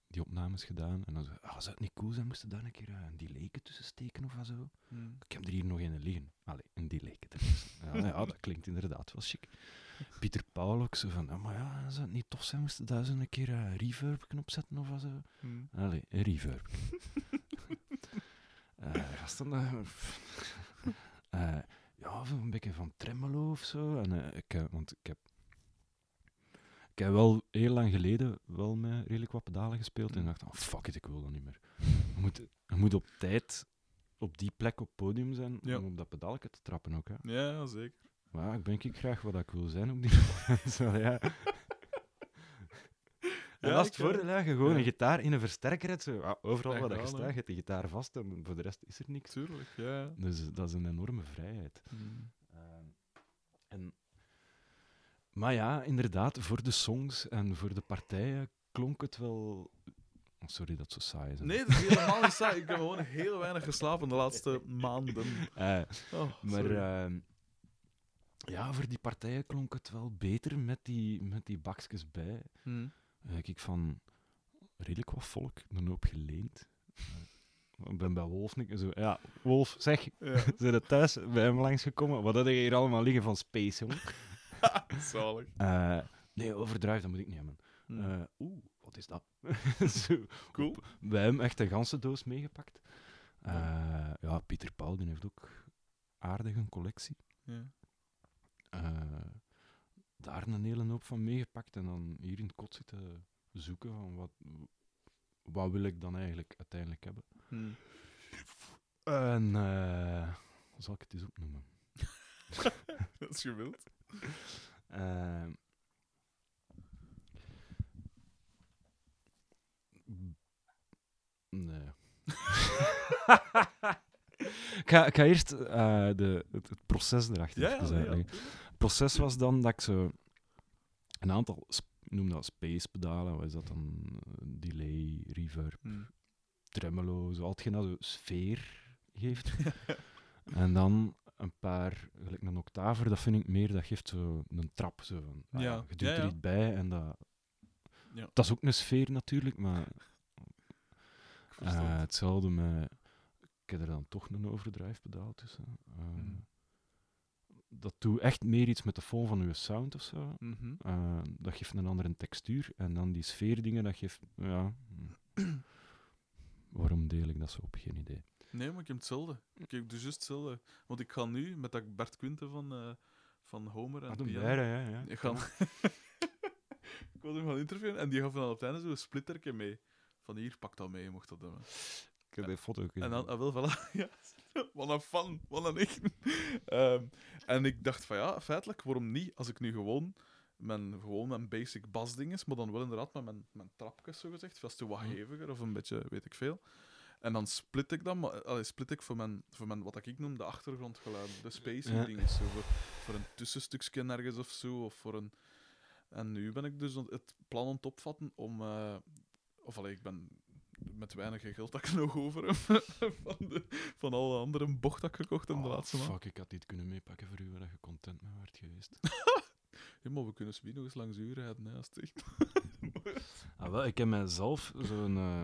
die opnames gedaan en dan zei ah, zou het niet cool zijn, moesten daar een keer eh, een delay tussen steken of zo? Hmm. Ik heb er hier nog een liggen. Allee, een delay ertussen. ja, ja, dat klinkt inderdaad wel chic. Pieter Paul ook zo van, ja, maar ja, zou het niet tof zijn, moesten daar zo een keer een reverb opzetten of zo? Hmm. Allee, een reverb. Eh gasten, eh, eh, ja, zo een beetje van tremolo of zo. En, eh, ik, eh, want ik heb, ik heb wel heel lang geleden wel met redelijk wat pedalen gespeeld. En dacht, oh, fuck it, ik wil dat niet meer. Je moet, je moet op tijd op die plek op het podium zijn Ja. om op dat pedalje te trappen ook. Hè. Ja, zeker. Maar ja, ik ben ik graag wat ik wil zijn op die. Zo, ja. En als het voordeel eh, dat je gewoon een gitaar in een versterker hebt, zo, overal waar dat je staat, je hebt de gitaar vast en voor de rest is er niks. Tuurlijk, ja. Dus dat is een enorme vrijheid. Hmm. Ehm, en, Maar ja, inderdaad, voor de songs en voor de partijen klonk het wel... Oh, sorry dat zo saai is. hè. Nee, dat is helemaal niet saai. Ik heb gewoon heel weinig geslapen de laatste maanden. Oh, maar ehm, ja, voor die partijen klonk het wel beter met die, met die bakjes bij. Hm. Eh, ik van redelijk wat volk, een hoop geleend. Ik ben bij Wolf niet zo. Ja, Wolf, zeg, Ja, zijn er thuis bij hem langsgekomen? Wat had je hier allemaal liggen van Space, jong? zalig. Eh, nee, overdrijf, dat moet ik niet hebben. Hm. Eh, Oeh, wat is dat? Zo, Cool. op- Bij hem echt een ganse doos meegepakt. Eh, ja, Pieter Paul die heeft ook aardig een collectie. Ja. Daar een hele hoop van meegepakt en dan hier in het kot zitten zoeken van wat, wat wil ik dan eigenlijk uiteindelijk hebben. Hm. En zal ik het eens opnoemen? Als je wilt. Eh, nee. ik, ga, ik ga eerst eh, de, het, het proces erachter Ja. Het proces was dan dat ik zo een aantal, noem dat space pedalen, wat is dat dan? Delay, reverb, Hm. tremolo, zo al hetgeen dat zo sfeer geeft. en dan een paar, gelijk een octaver, dat vind ik meer, dat geeft zo een trap. Zo van, ah Ja, je doet ja, er iets bij en dat... Ja. Dat is ook een sfeer natuurlijk, maar eh, het. hetzelfde met... Ik heb er dan toch een overdrive pedaal tussen. Eh, Mm. Dat doet echt meer iets met de phone van uw sound of zo. Mhm. Eh, dat geeft een andere textuur. En dan die sfeerdingen, dat geeft... Ja... hm. Waarom deel ik dat zo op? Geen idee. Nee, maar ik heb hetzelfde. Ik heb dus juist hetzelfde. Want ik ga nu met dat Bert Quinte van, eh, van Homer en Ah, beide, ja, ja. Ik, ga... ik wilde hem gaan interviewen en die gaf dan op het einde zo'n splitterke mee. Van hier, pak dat mee, je mocht dat hebben. Ik heb die foto ook En dan, ah, wel, voilà. ja. Wat een fan, wat een echt. Ehm, en ik dacht van ja, feitelijk, waarom niet? Als ik nu gewoon mijn, gewoon mijn basic basding is, maar dan wel inderdaad met mijn, mijn trapjes, zo gezegd, vast wat Hm. heviger of een beetje, weet ik veel. En dan split ik dan, maar, allee, split ik voor mijn, voor mijn, wat ik noem, de achtergrondgeluiden, de spacing Ja. dingen, zo, voor, voor een tussenstukje ergens of zo, of voor een... En nu ben ik dus het plan aan het opvatten om... eh, of allee, ik ben met weinig geld dat ik nog over heb van, de, van alle andere bocht dat ik gekocht heb de Oh, laatste maand. fuck, ik had dit kunnen meepakken voor u, waar dat je content mee werd geweest. Ja, maar we kunnen Swie nog eens langs uur rijden, hè, als het echt... ah, wel, ik heb mijzelf zo'n eh,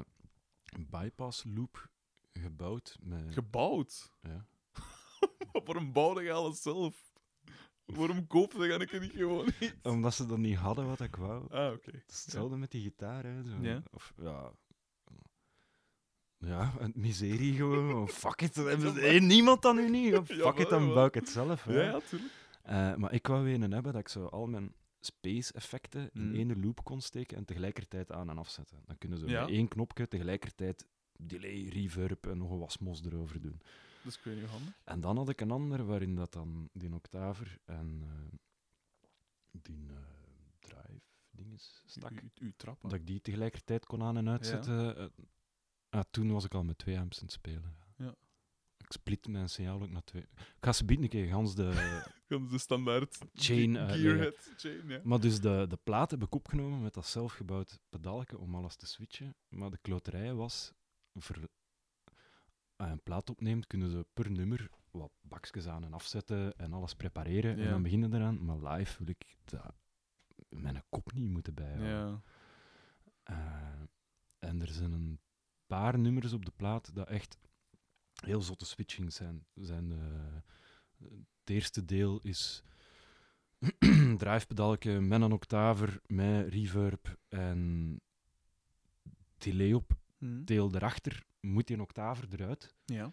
bypass loop gebouwd met... Gebouwd. ja. Waarom bouwde je alles zelf? Waarom koopte je ik niet gewoon niet? Omdat ze dat niet hadden wat ik wou. Ah, oké. Het is hetzelfde met die gitaar, hè. Zo. Ja. Of, ja... Ja, een miserie gewoon. Oh, fuck it, dan hey, niemand dan nu niet. Oh, fuck it, dan bouw ik het zelf. hè. Ja, ja, tuurlijk. Eh, maar ik wou een hebben dat ik zo al mijn space-effecten in Mm. één loop kon steken en tegelijkertijd aan- en afzetten. Dan kunnen ze Ja. met één knopje tegelijkertijd delay, reverb en nog een wasmos erover doen. Dus ik weet niet handig. En dan had ik een ander waarin dat dan die octaver en eh, die eh, drive dinges stak. U, u, trap. Dat ik die tegelijkertijd kon aan- en uitzetten. Eh, ah, toen was ik al met twee amps aan het spelen. Ja. Split mijn signaal ook naar twee. Ik ga ze een keer gans de... Gewoon de standaard Chain uitleggen. gearhead chain, ja. Maar dus de, de plaat heb ik opgenomen met dat zelfgebouwd pedalke om alles te switchen. Maar de kloterij was... Voor, als je een plaat opneemt, kunnen ze per nummer wat bakjes aan en afzetten en alles prepareren. Ja. En dan beginnen eraan. Maar live wil ik dat mijn kop niet moeten bijhouden. Ja. Eh, en er zijn een paar nummers op de plaat dat echt heel zotte switchings zijn. zijn eh, het eerste deel is drivepedalke met een octaver, met reverb en delay op. Hm. Deel erachter moet die een octaver eruit. Ja.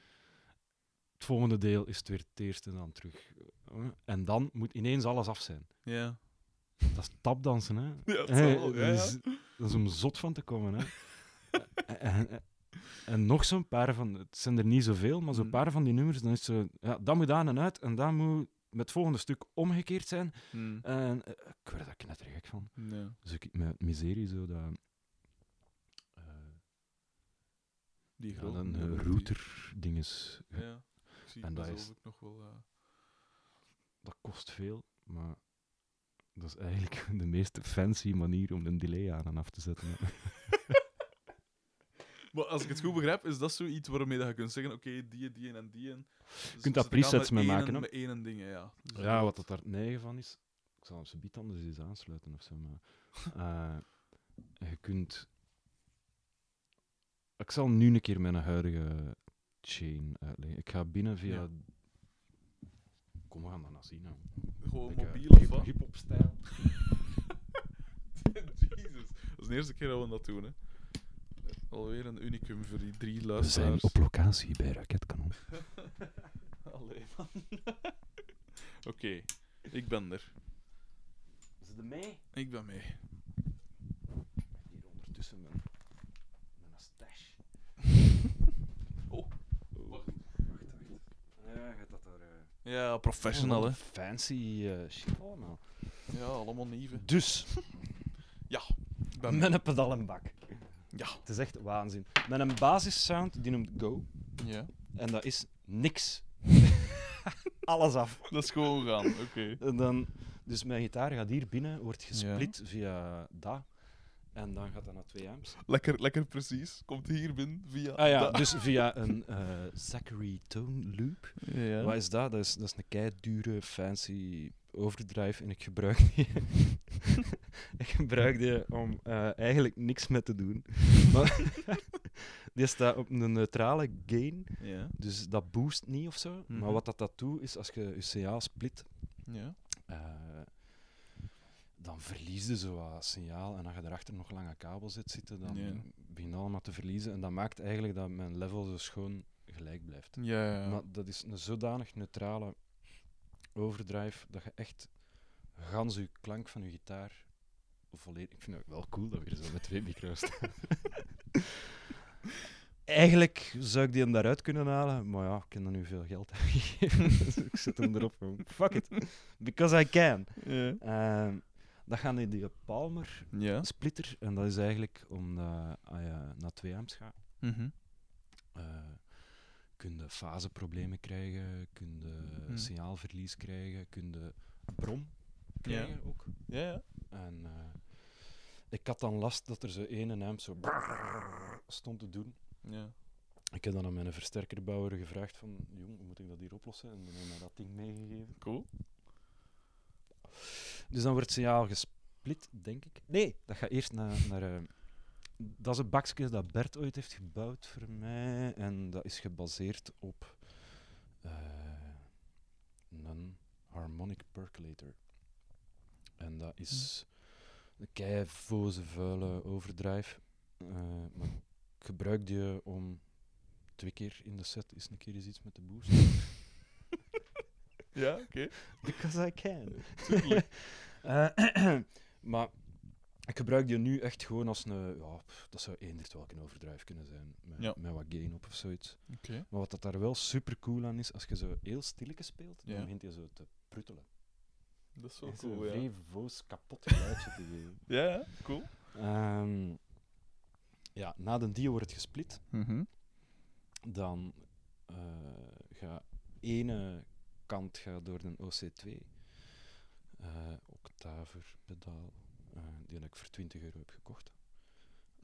Het volgende deel is het weer het eerste en dan terug. En dan moet ineens alles af zijn. Ja. Dat is tapdansen, hè? Ja, het Hey, zal wel, ja, dat, is, dat is om zot van te komen, hè. en, en, en nog zo'n paar van... Het zijn er niet zoveel, maar zo'n Mm. paar van die nummers, dan is zo... Ja, dat moet aan en uit, en dat moet met het volgende stuk omgekeerd zijn. Hm. En eh, ik word daar knettergek van. Ja. Dus ik met miserie zo dat... eh Die ja, grote dan uh, die- router-dinges. Ja. Ik zie En dat is- ook nog wel... eh, Dat kost veel, maar Dat is eigenlijk de meest fancy manier om een delay aan en af te zetten. Maar als ik het goed begrijp, is dat zoiets waarmee dat je kunt zeggen: oké, die, die en die. En, dus kunt daar presets mee maken? Met één dingen, ja. Dus, Ja, wat dat daar negen van is, ik zal hem zo biet anders eens aansluiten of zo. Maar, eh, je kunt. Ik zal nu een keer mijn huidige chain uitleggen. Ik ga binnen via. Ja. Kom, we gaan dat nou zien. Nou. Gewoon eh, mobiel of hip- wat? Hip-hop-stijl. Jezus. Dat is de eerste keer dat we dat doen, hè. Alweer een unicum voor die drie We zijn luisteraars. op locatie bij Raketkanon. Allee, man. Oké, ik ben er. Is het mee? Ik ben mee. Hier ondertussen mijn, mijn stash. Oh, Oh, wacht. wacht, wacht. Ja, gaat dat daar... eh, Ja, professional, hè. Fancy eh, shit allemaal. Ja, allemaal nieuwe. Dus, Ik ben mee. met een pedal en bak. Ja. Het is echt waanzin. Met een basissound, die noemt Go. Ja, En dat is niks. Alles af. dat is gewoon gaan. Oké. En dan, dus mijn gitaar gaat hier binnen, wordt gesplit via dat. En dan gaat dat naar twee amps. Lekker, lekker precies. Komt hier binnen via... Ah ja, dus via een eh, Zachary Tone Loop. Ja. Wat is dat? Dat is, dat is een kei dure, fancy overdrive. En ik gebruik die, ik gebruik die om eh, eigenlijk niks mee te doen. Maar die staat op een neutrale gain. Ja. Dus dat boost niet of zo. Maar Mhm. wat dat, dat doet, is als je je signaal split, Ja. eh, dan verlies je zo wat signaal. En als je erachter nog lange kabels zit zitten, dan Ja. begin je allemaal te verliezen. En dat maakt eigenlijk dat mijn level zo schoon gelijk blijft. Ja, ja. Maar dat is een zodanig neutrale overdrive dat je echt gans je klank van je gitaar volledig... Ik vind het wel cool dat we hier zo met twee micro's staan. Eigenlijk zou ik die hem daaruit kunnen halen, maar ja, ik heb er nu veel geld aan gegeven. dus ik zet hem erop. Fuck it. Because I can. Ehm, dat gaat in die Palmer splitter. En dat is eigenlijk omdat als je naar 2 amps gaat, Mhm. eh kun je faseproblemen krijgen, kun je Hmm. signaalverlies krijgen, kun je brom krijgen ook. Ja, ja. En eh, ik had dan last dat er zo één amp zo stond te doen. Ja. Ik heb dan aan mijn versterkerbouwer gevraagd van, jong, hoe moet ik dat hier oplossen? En die heeft mij dat ding meegegeven. Cool. Dus dan wordt het signaal gesplit, denk ik. Nee, dat gaat eerst naar... naar eh, dat is een bakje dat Bert ooit heeft gebouwd voor mij. En dat is gebaseerd op eh, een harmonic percolator. En dat is een keivoze, vuile overdrive. Eh, maar ik gebruik die om twee keer in de set eens een keer eens iets met de boost. Ja, oké. Because I can. Eh, maar ik gebruik die nu echt gewoon als een... Ja, pff, dat zou eender welke overdrive kunnen zijn. Met, Ja. met wat gain op of zoiets. Oké. Maar wat dat daar wel super cool aan is, als je zo heel stilletjes speelt, Ja. dan begint je zo te pruttelen. Dat is wel Echt cool, ja. vrij voos kapot geluidje te geven. Ja, ja. Cool. Ehm, ja, na de die wordt het gesplit. Mhm. dan eh gaat ene kant gaat door een OC2 eh octaver pedaal eh, die ik voor 20 euro heb gekocht.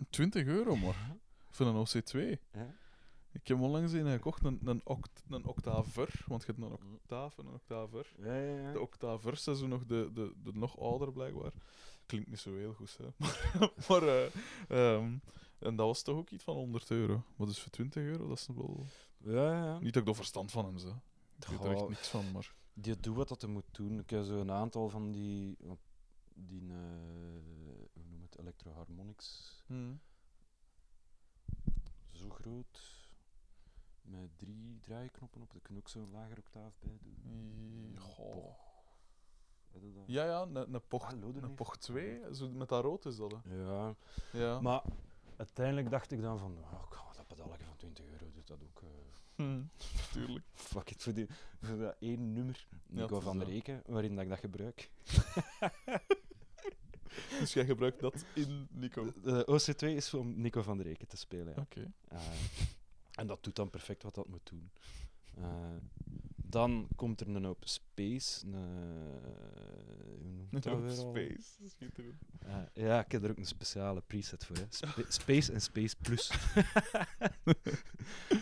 20 euro, maar. Voor een OC2. Ja? Ik heb onlangs een gekocht, een, een, oct een octaver. Want je hebt een octaaf en een octaver. Ja, ja, ja. De octavers is zo nog de, de, de nog ouder, blijkbaar. Klinkt niet zo heel goed, hè. Maar, maar eh, ehm, en dat was toch ook iets van 100 euro. Maar dus voor 20 euro, dat is wel... ja, ja. Niet dat ik er verstand van heb, zo. Ik weet er echt niks van, maar... Die doet wat dat hij moet doen. Ik heb zo een aantal van die, die eh, hoe noem het, electroharmonics, zo groot, met drie draaiknoppen op. Daar kun je ook zo'n lager octaaf bij doen. Goh. Ja, ja, een, pocht, Ah, pocht 2, zo met dat rood is dat, hè. Ja, Ja. maar uiteindelijk dacht ik dan van, oh, goh, dat pedalje van 20 euro doet dat ook. Hm, tuurlijk. fuck it, voor, die, voor dat één nummer, Nico is van dat. Reken, waarin dat ik dat gebruik. Dus jij gebruikt dat in Nico. De OC2 is om Nico van der Reken te spelen. Ja. Oké. Eh, en dat doet dan perfect wat dat moet doen. Eh, Dan komt er een open space. Een, eh, hoe noemt dat? Space. Schitterend. Ja, ik heb er ook een speciale preset voor. Hè. Spa- space en Space Plus.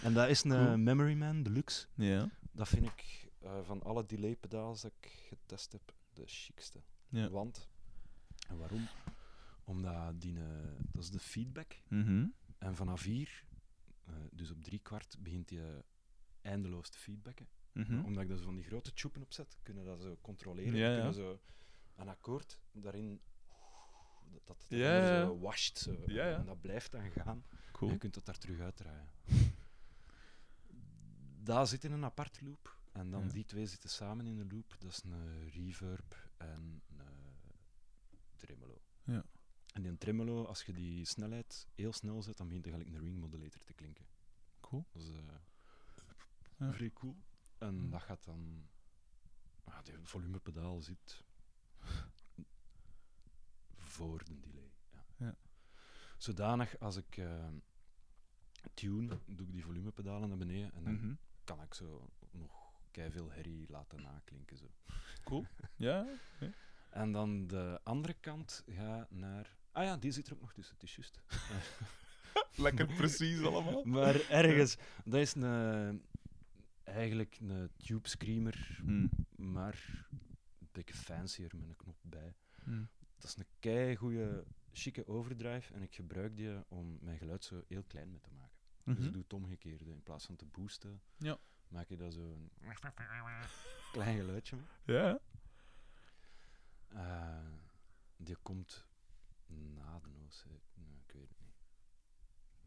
en dat is een Cool. Memory Man Deluxe. Ja. Dat vind ik eh, van alle delay pedaals dat ik getest heb de chicste. Ja. Want, en waarom? Omdat die, eh, dat is de feedback. Mhm. En vanaf hier, eh, dus op drie kwart, begint je eindeloos te feedbacken. Mhm. Omdat ik daar zo van die grote tjoepen op zet, kunnen dat zo controleren. Ja, kunnen zo een akkoord daarin, dat, dat het Ja, nummer ja. zo washt. Zo. Ja, ja. En dat blijft dan gaan. Cool. En je kunt dat daar terug uitdraaien. dat zit in een apart loop. En dan die twee zitten samen in een loop. Dat is een reverb en tremolo. Ja. En die tremolo, als je die snelheid heel snel zet, dan begint hij gelijk een ring modulator te klinken. Cool. Dat is eh, Ja. vrij cool. En dat gaat dan... Ah, de volumepedaal zit voor de delay. Ja. Ja. Zodanig als ik eh, tune, doe ik die volumepedalen naar beneden en dan Mhm. kan ik zo nog veel herrie laten naklinken. Zo. Cool. Ja. En dan de andere kant ga naar... Ah ja, die zit er ook nog tussen, het is juist. Lekker precies allemaal. Maar ergens, dat is een, eigenlijk een tube screamer, Mm. maar een beetje fancier met een knop bij. Mm. Dat is een kei goede, chique overdrive en ik gebruik die om mijn geluid zo heel klein mee te maken. Dus Mhm. ik doe het omgekeerde. In plaats van te boosten, Ja. maak je daar zo een klein geluidje mee. Ja. Eh, die komt na de OC. Nee, ik weet het niet.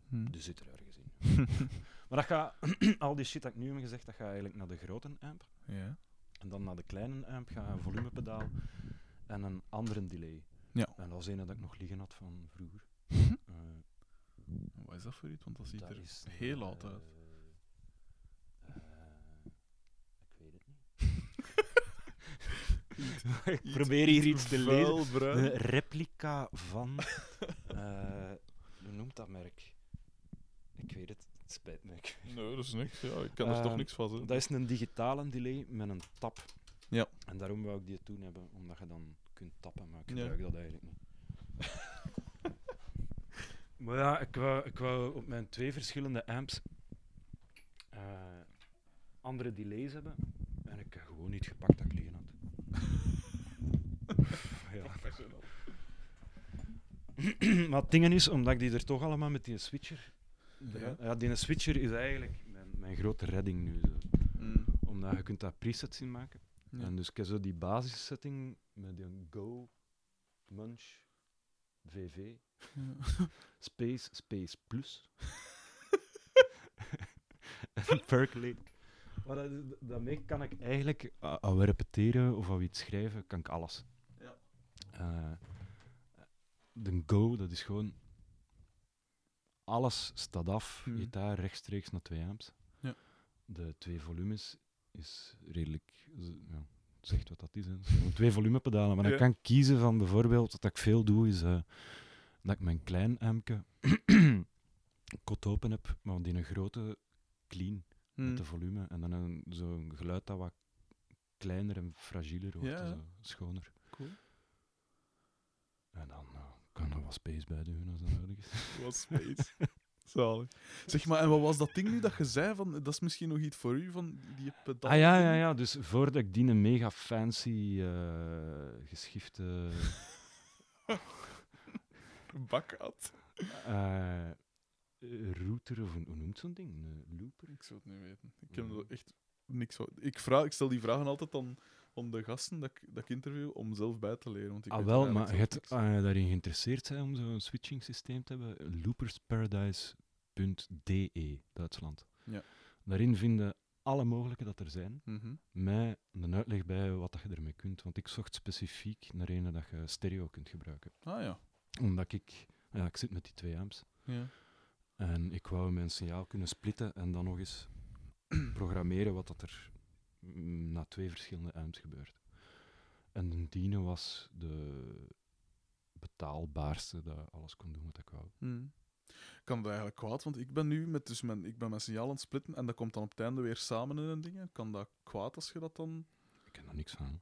Hm. Die zit er ergens in. maar dat gaat, al die shit dat ik nu heb gezegd, dat gaat eigenlijk naar de grote amp. Ja. En dan naar de kleine amp gaat een volumepedaal en een andere delay. Ja. En dat is een dat ik nog liggen had van vroeger. Eh, Wat is dat voor iets? Want dat ziet dat er is, heel eh, oud uit. eh, ik weet het niet. ik probeer hier iets te lezen. Een replica van. eh, hoe noemt dat merk? Ik weet het, het spijt me. Nee, dat is niks. Ja, ik kan er Eh, toch niks van Dat is een digitale delay met een tap. Ja. En daarom wou ik die toen hebben, omdat je dan kunt tappen, maar ik Ja. gebruik dat eigenlijk niet. maar ja, ik wou, ik wou op mijn twee verschillende amps eh, andere delays hebben. En ik heb gewoon niet gepakt dat ik liggen. Ja. maar het ding is, omdat ik die er toch allemaal met die switcher... Ja. Ja, die switcher is eigenlijk mijn, mijn grote redding nu. Zo. Mm. Omdat je kunt daar presets in maken. Ja. En dus ik heb zo die basissetting met die Go, Munch, VV, Ja. Space, Space Plus. en Percolate. Maar dat, daarmee kan ik eigenlijk, a- als we repeteren of als we iets schrijven, kan ik alles. Ja. Eh, de Go, dat is gewoon... Alles staat af, Mhm. gitaar rechtstreeks naar twee amps. Ja. De twee volumes is redelijk... Ja, zegt wat dat is. Hè. Twee volumepedalen. Maar dan Ja. kan ik kiezen van bijvoorbeeld, wat ik veel doe, is eh, dat ik mijn klein ampje kot open heb, maar die een grote clean Met de volume. En dan een, zo'n geluid dat wat kleiner en fragieler wordt, Ja, zo schoner. Cool. En dan eh, kan er wat space bij doen als dat nodig is. Wat space. Zalig. Zeg maar, en wat was dat ding nu dat je zei? Van, dat is misschien nog iets voor u, van die pedaal. Ah ja, ja, ja. Dus voordat ik die een mega fancy eh, geschifte Bak had. eh, router, of hoe hoe noemt zo'n ding? Een looper? Ik zou het niet weten. Ik heb er echt niks van. Ik, vraag, ik stel die vragen altijd aan, aan de gasten dat ik, dat ik interview om zelf bij te leren. Want ik Ah wel, maar je daarin geïnteresseerd bent om zo'n switching systeem te hebben, loopersparadise.de, Duitsland. Ja. Daarin vinden alle mogelijke dat er zijn. Mhm. met een uitleg bij wat dat je ermee kunt. Want ik zocht specifiek naar een dat je stereo kunt gebruiken. Ah ja. Omdat ik, ja, ik zit met die twee amps. ja. En ik wou mijn signaal kunnen splitten en dan nog eens programmeren wat dat er mm, na twee verschillende amps gebeurt. En de Dino was de betaalbaarste dat alles kon doen wat ik wou. Mhm. kan dat eigenlijk kwaad? Want ik ben nu met, dus mijn, ik ben mijn signaal aan het splitten en dat komt dan op het einde weer samen in een ding. Kan dat kwaad als je dat dan... Ik ken er niks van.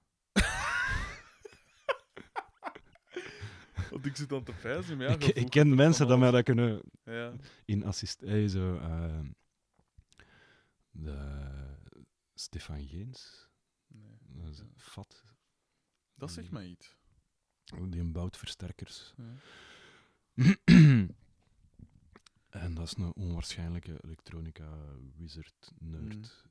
Want ik zit dan te pijzen. Maar ja, ik, ken mensen dat mij dat kunnen Ja, in assist... eh, zo, eh, de Stefan Geens, nee. dat is Ja. fat. Dat zegt mij iets. Die bouwt versterkers. En dat is een onwaarschijnlijke elektronica wizard nerd.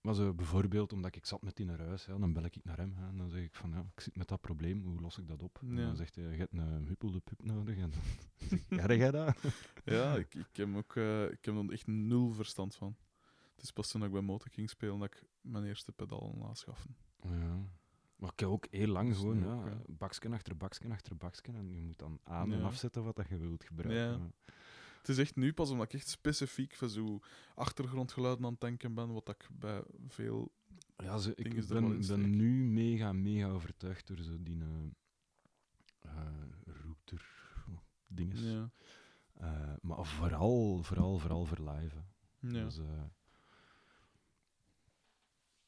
Maar zo bijvoorbeeld, omdat ik zat met die naar huis, ja, dan bel ik naar hem hè, en dan zeg ik van ja, ik zit met dat probleem, hoe los ik dat op? En Ja. dan zegt hij, je hebt een huppelde pup nodig. En dan zeg ik, ja, jij dat? Ja, ik, ik heb ook eh, ik heb er echt nul verstand van. Het is pas toen ik bij Motor King speel dat ik mijn eerste pedaal aanschaffen. Ja. Maar ik heb ook heel lang gewoon, ja, ja. baksken achter baksken achter baksken en je moet dan aan en afzetten wat dat je wilt gebruiken. Het is echt nu pas omdat ik echt specifiek voor zo achtergrondgeluiden aan het denken ben, wat ik bij veel... Ja, ze, ik ben, nu mega, mega overtuigd door zo die eh, router dinges. Ja. Eh, maar vooral, vooral, vooral voor live. Ja. Dus,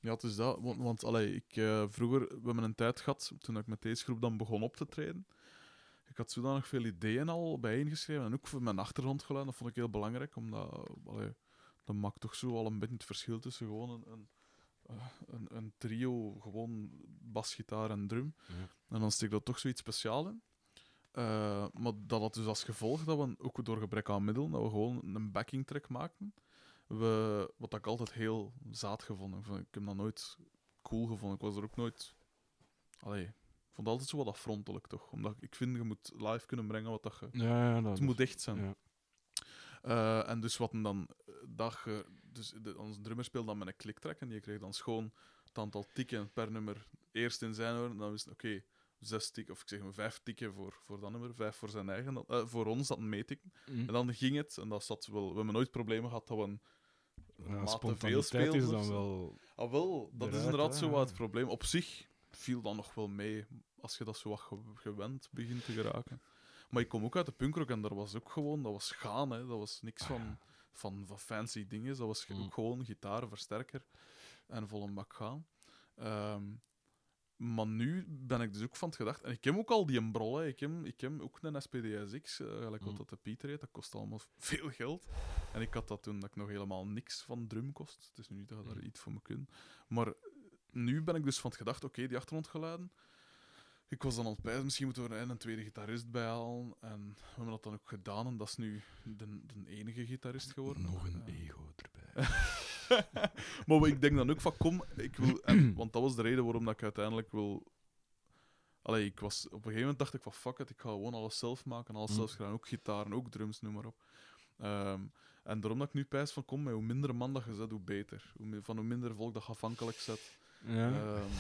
Ja, het is dat. Want, want allee, ik, vroeger, we hebben een tijd gehad, toen ik met deze groep dan begon op te treden. Ik had zodanig veel ideeën al bijeengeschreven. En ook voor mijn achtergrondgeluid, dat vond ik heel belangrijk. Omdat, allee, dat maakt toch zo al een beetje het verschil tussen gewoon een, een, eh, een, een trio, gewoon basgitaar en drum. ja. En dan steek dat toch zoiets speciaal in. Eh, maar dat had dus als gevolg dat we, ook door gebrek aan middelen, dat we gewoon een backing track maakten. We, wat ik altijd heel zaad gevonden. Ik vond- Ik heb dat nooit cool gevonden. Ik was er ook nooit... Allee, ik vond het altijd zo wat afrontelijk, toch? Omdat ik vind, je moet live kunnen brengen wat dat je... Ja, ja, dat, Het moet echt zijn. ja. Eh, en dus wat dan dat je, dus de, onze drummer speelde dan met een kliktrack en die kreeg dan schoon het aantal tikken per nummer eerst in zijn oren. En dan wist oké, zes tikken, of ik zeg maar vijf tikken voor, voor dat nummer, vijf voor zijn eigen, eh, voor ons dat een meetikken. Mm. En dan ging het, en dat zat wel, we hebben nooit problemen gehad dat we een Ja, veel speelden. is dan wel... Ah, wel, dat is inderdaad zo wat het probleem. Op zich viel dan nog wel mee, als je dat zo wat ge- gewend begint te geraken. Maar ik kom ook uit de punkrock en daar was ook gewoon, dat was gaan, hè. dat was niks Ah, van, ja. van, van fancy dingen. Dat was Mm. ook gewoon gitaar, versterker en vol een bak gaan. Ehm, maar nu ben ik dus ook van het gedacht, en ik heb ook al die embrol, hè. Ik, heb, ik heb ook een SPDSX, eh, gelijk wat Mm. dat de Pieter heet, dat kost allemaal veel geld. En ik had dat toen dat ik nog helemaal niks van drum kost. Het is nu niet dat je daar Mm. iets voor me kunt. Maar nu ben ik dus van het gedacht, oké, die achtergrondgeluiden. Ik was dan het pijzen, misschien moeten we er een tweede gitarist bij halen. En we hebben dat dan ook gedaan en dat is nu de, de enige gitarist geworden. Nog een Ja. ego erbij. maar ik denk dan ook van, kom, ik wil... En, want dat was de reden waarom dat ik uiteindelijk wil... Allee, ik was, op een gegeven moment dacht ik van, fuck it, ik ga gewoon alles zelf maken, alles Mm. zelf schrijven, ook gitaren, ook drums, noem maar op. Ehm, en daarom dat ik nu pijs van, kom, met hoe minder man dat je zet, hoe beter. Hoe, van hoe minder volk dat je afhankelijk zet. Ja. Ehm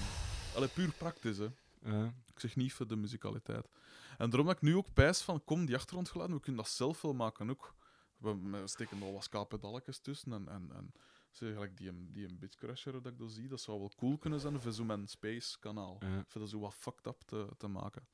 allee, puur praktisch, hè. ja. Ik zeg niet voor de muzikaliteit. En daarom dat ik nu ook pijs van, kom, die achtergrondgeluiden, we kunnen dat zelf wel maken ook. We, steken er al wat ska-pedalletjes tussen en, en, en zeg, gelijk die, die een bitcrusher dat ik dat zie, dat zou wel cool kunnen zijn voor zo mijn space-kanaal. Ja. Voor dat zo wat fucked up te, te maken.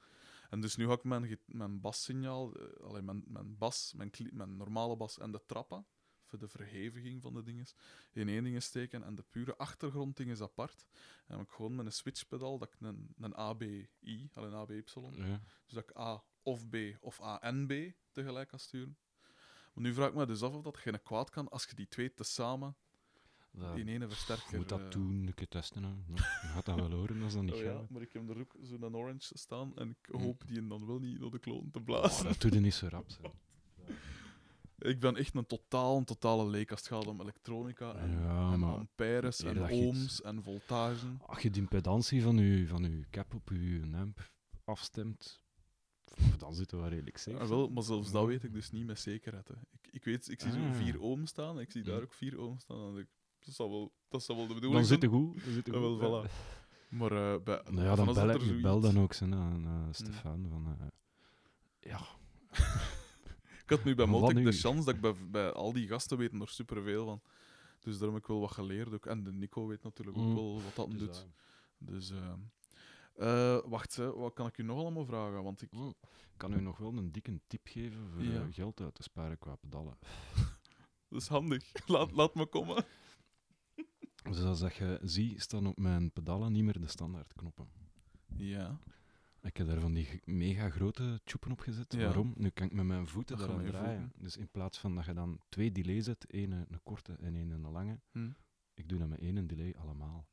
En dus nu ga ik mijn, mijn bassignaal, eh, allee, mijn, mijn bas, mijn, mijn normale bas en de trappen, voor de verheviging van de dingen, in één ding steken en de pure achtergrondding is apart. En dan heb ik gewoon met een switchpedaal dat ik een, een ABI, alleen ABY, Ja. dus dat ik A of B of A en B tegelijk kan sturen. Maar nu vraag ik me dus af of dat geen kwaad kan als je die twee tezamen Dat, in één versterker... moet dat eh, doen, een keer testen. Hè. Ja, Je gaat dat wel horen als dat niet Oh ja, gaat. maar ik heb er ook zo'n orange staan en ik Mm. hoop die dan wel niet door de kloon te Oh, blazen. dat doet er niet zo rap. Zo. Ik ben echt een totaal, een totale leek als het gaat om elektronica en, Ja, en en ohms en voltagen. Als je die impedantie van je, van uw cap op je amp afstemt, dan zit het wel redelijk safe. Ah, wel, maar zelfs dat weet ik dus niet met zekerheid. Hè. Ik, ik, weet, ik zie zo Ah. 4 ohm staan ik zie daar Mm. ook 4 ohm staan. En ik, dat zal wel, dat zal wel de bedoeling dan zit zijn. het goed. Dan zit het Ja, goed. wel, voilà. Maar eh, bij, Nou ja, dan bel, ik, bel dan ook zo, aan uh, Stefan. Van, eh, ja, Ik had nu bij Motek de chance dat ik bij, bij al die gasten weten er superveel van. Dus daarom heb ik wel wat geleerd. Ook. En de Nico weet natuurlijk ook Mm. wel wat dat dus doet. Dus, ehm, Eh, wacht, hè, wat kan ik u nog allemaal vragen? Want ik... Ik kan u nog wel een dikke tip geven voor Ja. eh, geld uit te sparen qua pedalen. Dat is handig. Laat, laat me komen. Zoals dat je ziet, staan op mijn pedalen niet meer de standaardknoppen. Ja. Ik heb daar van die mega grote tjoepen op gezet. Ja. Waarom? Nu kan ik met mijn voeten daaraan draaien. Dus in plaats van dat je dan twee delays hebt, één een korte en één een lange, Hm. ik doe dat met één delay allemaal.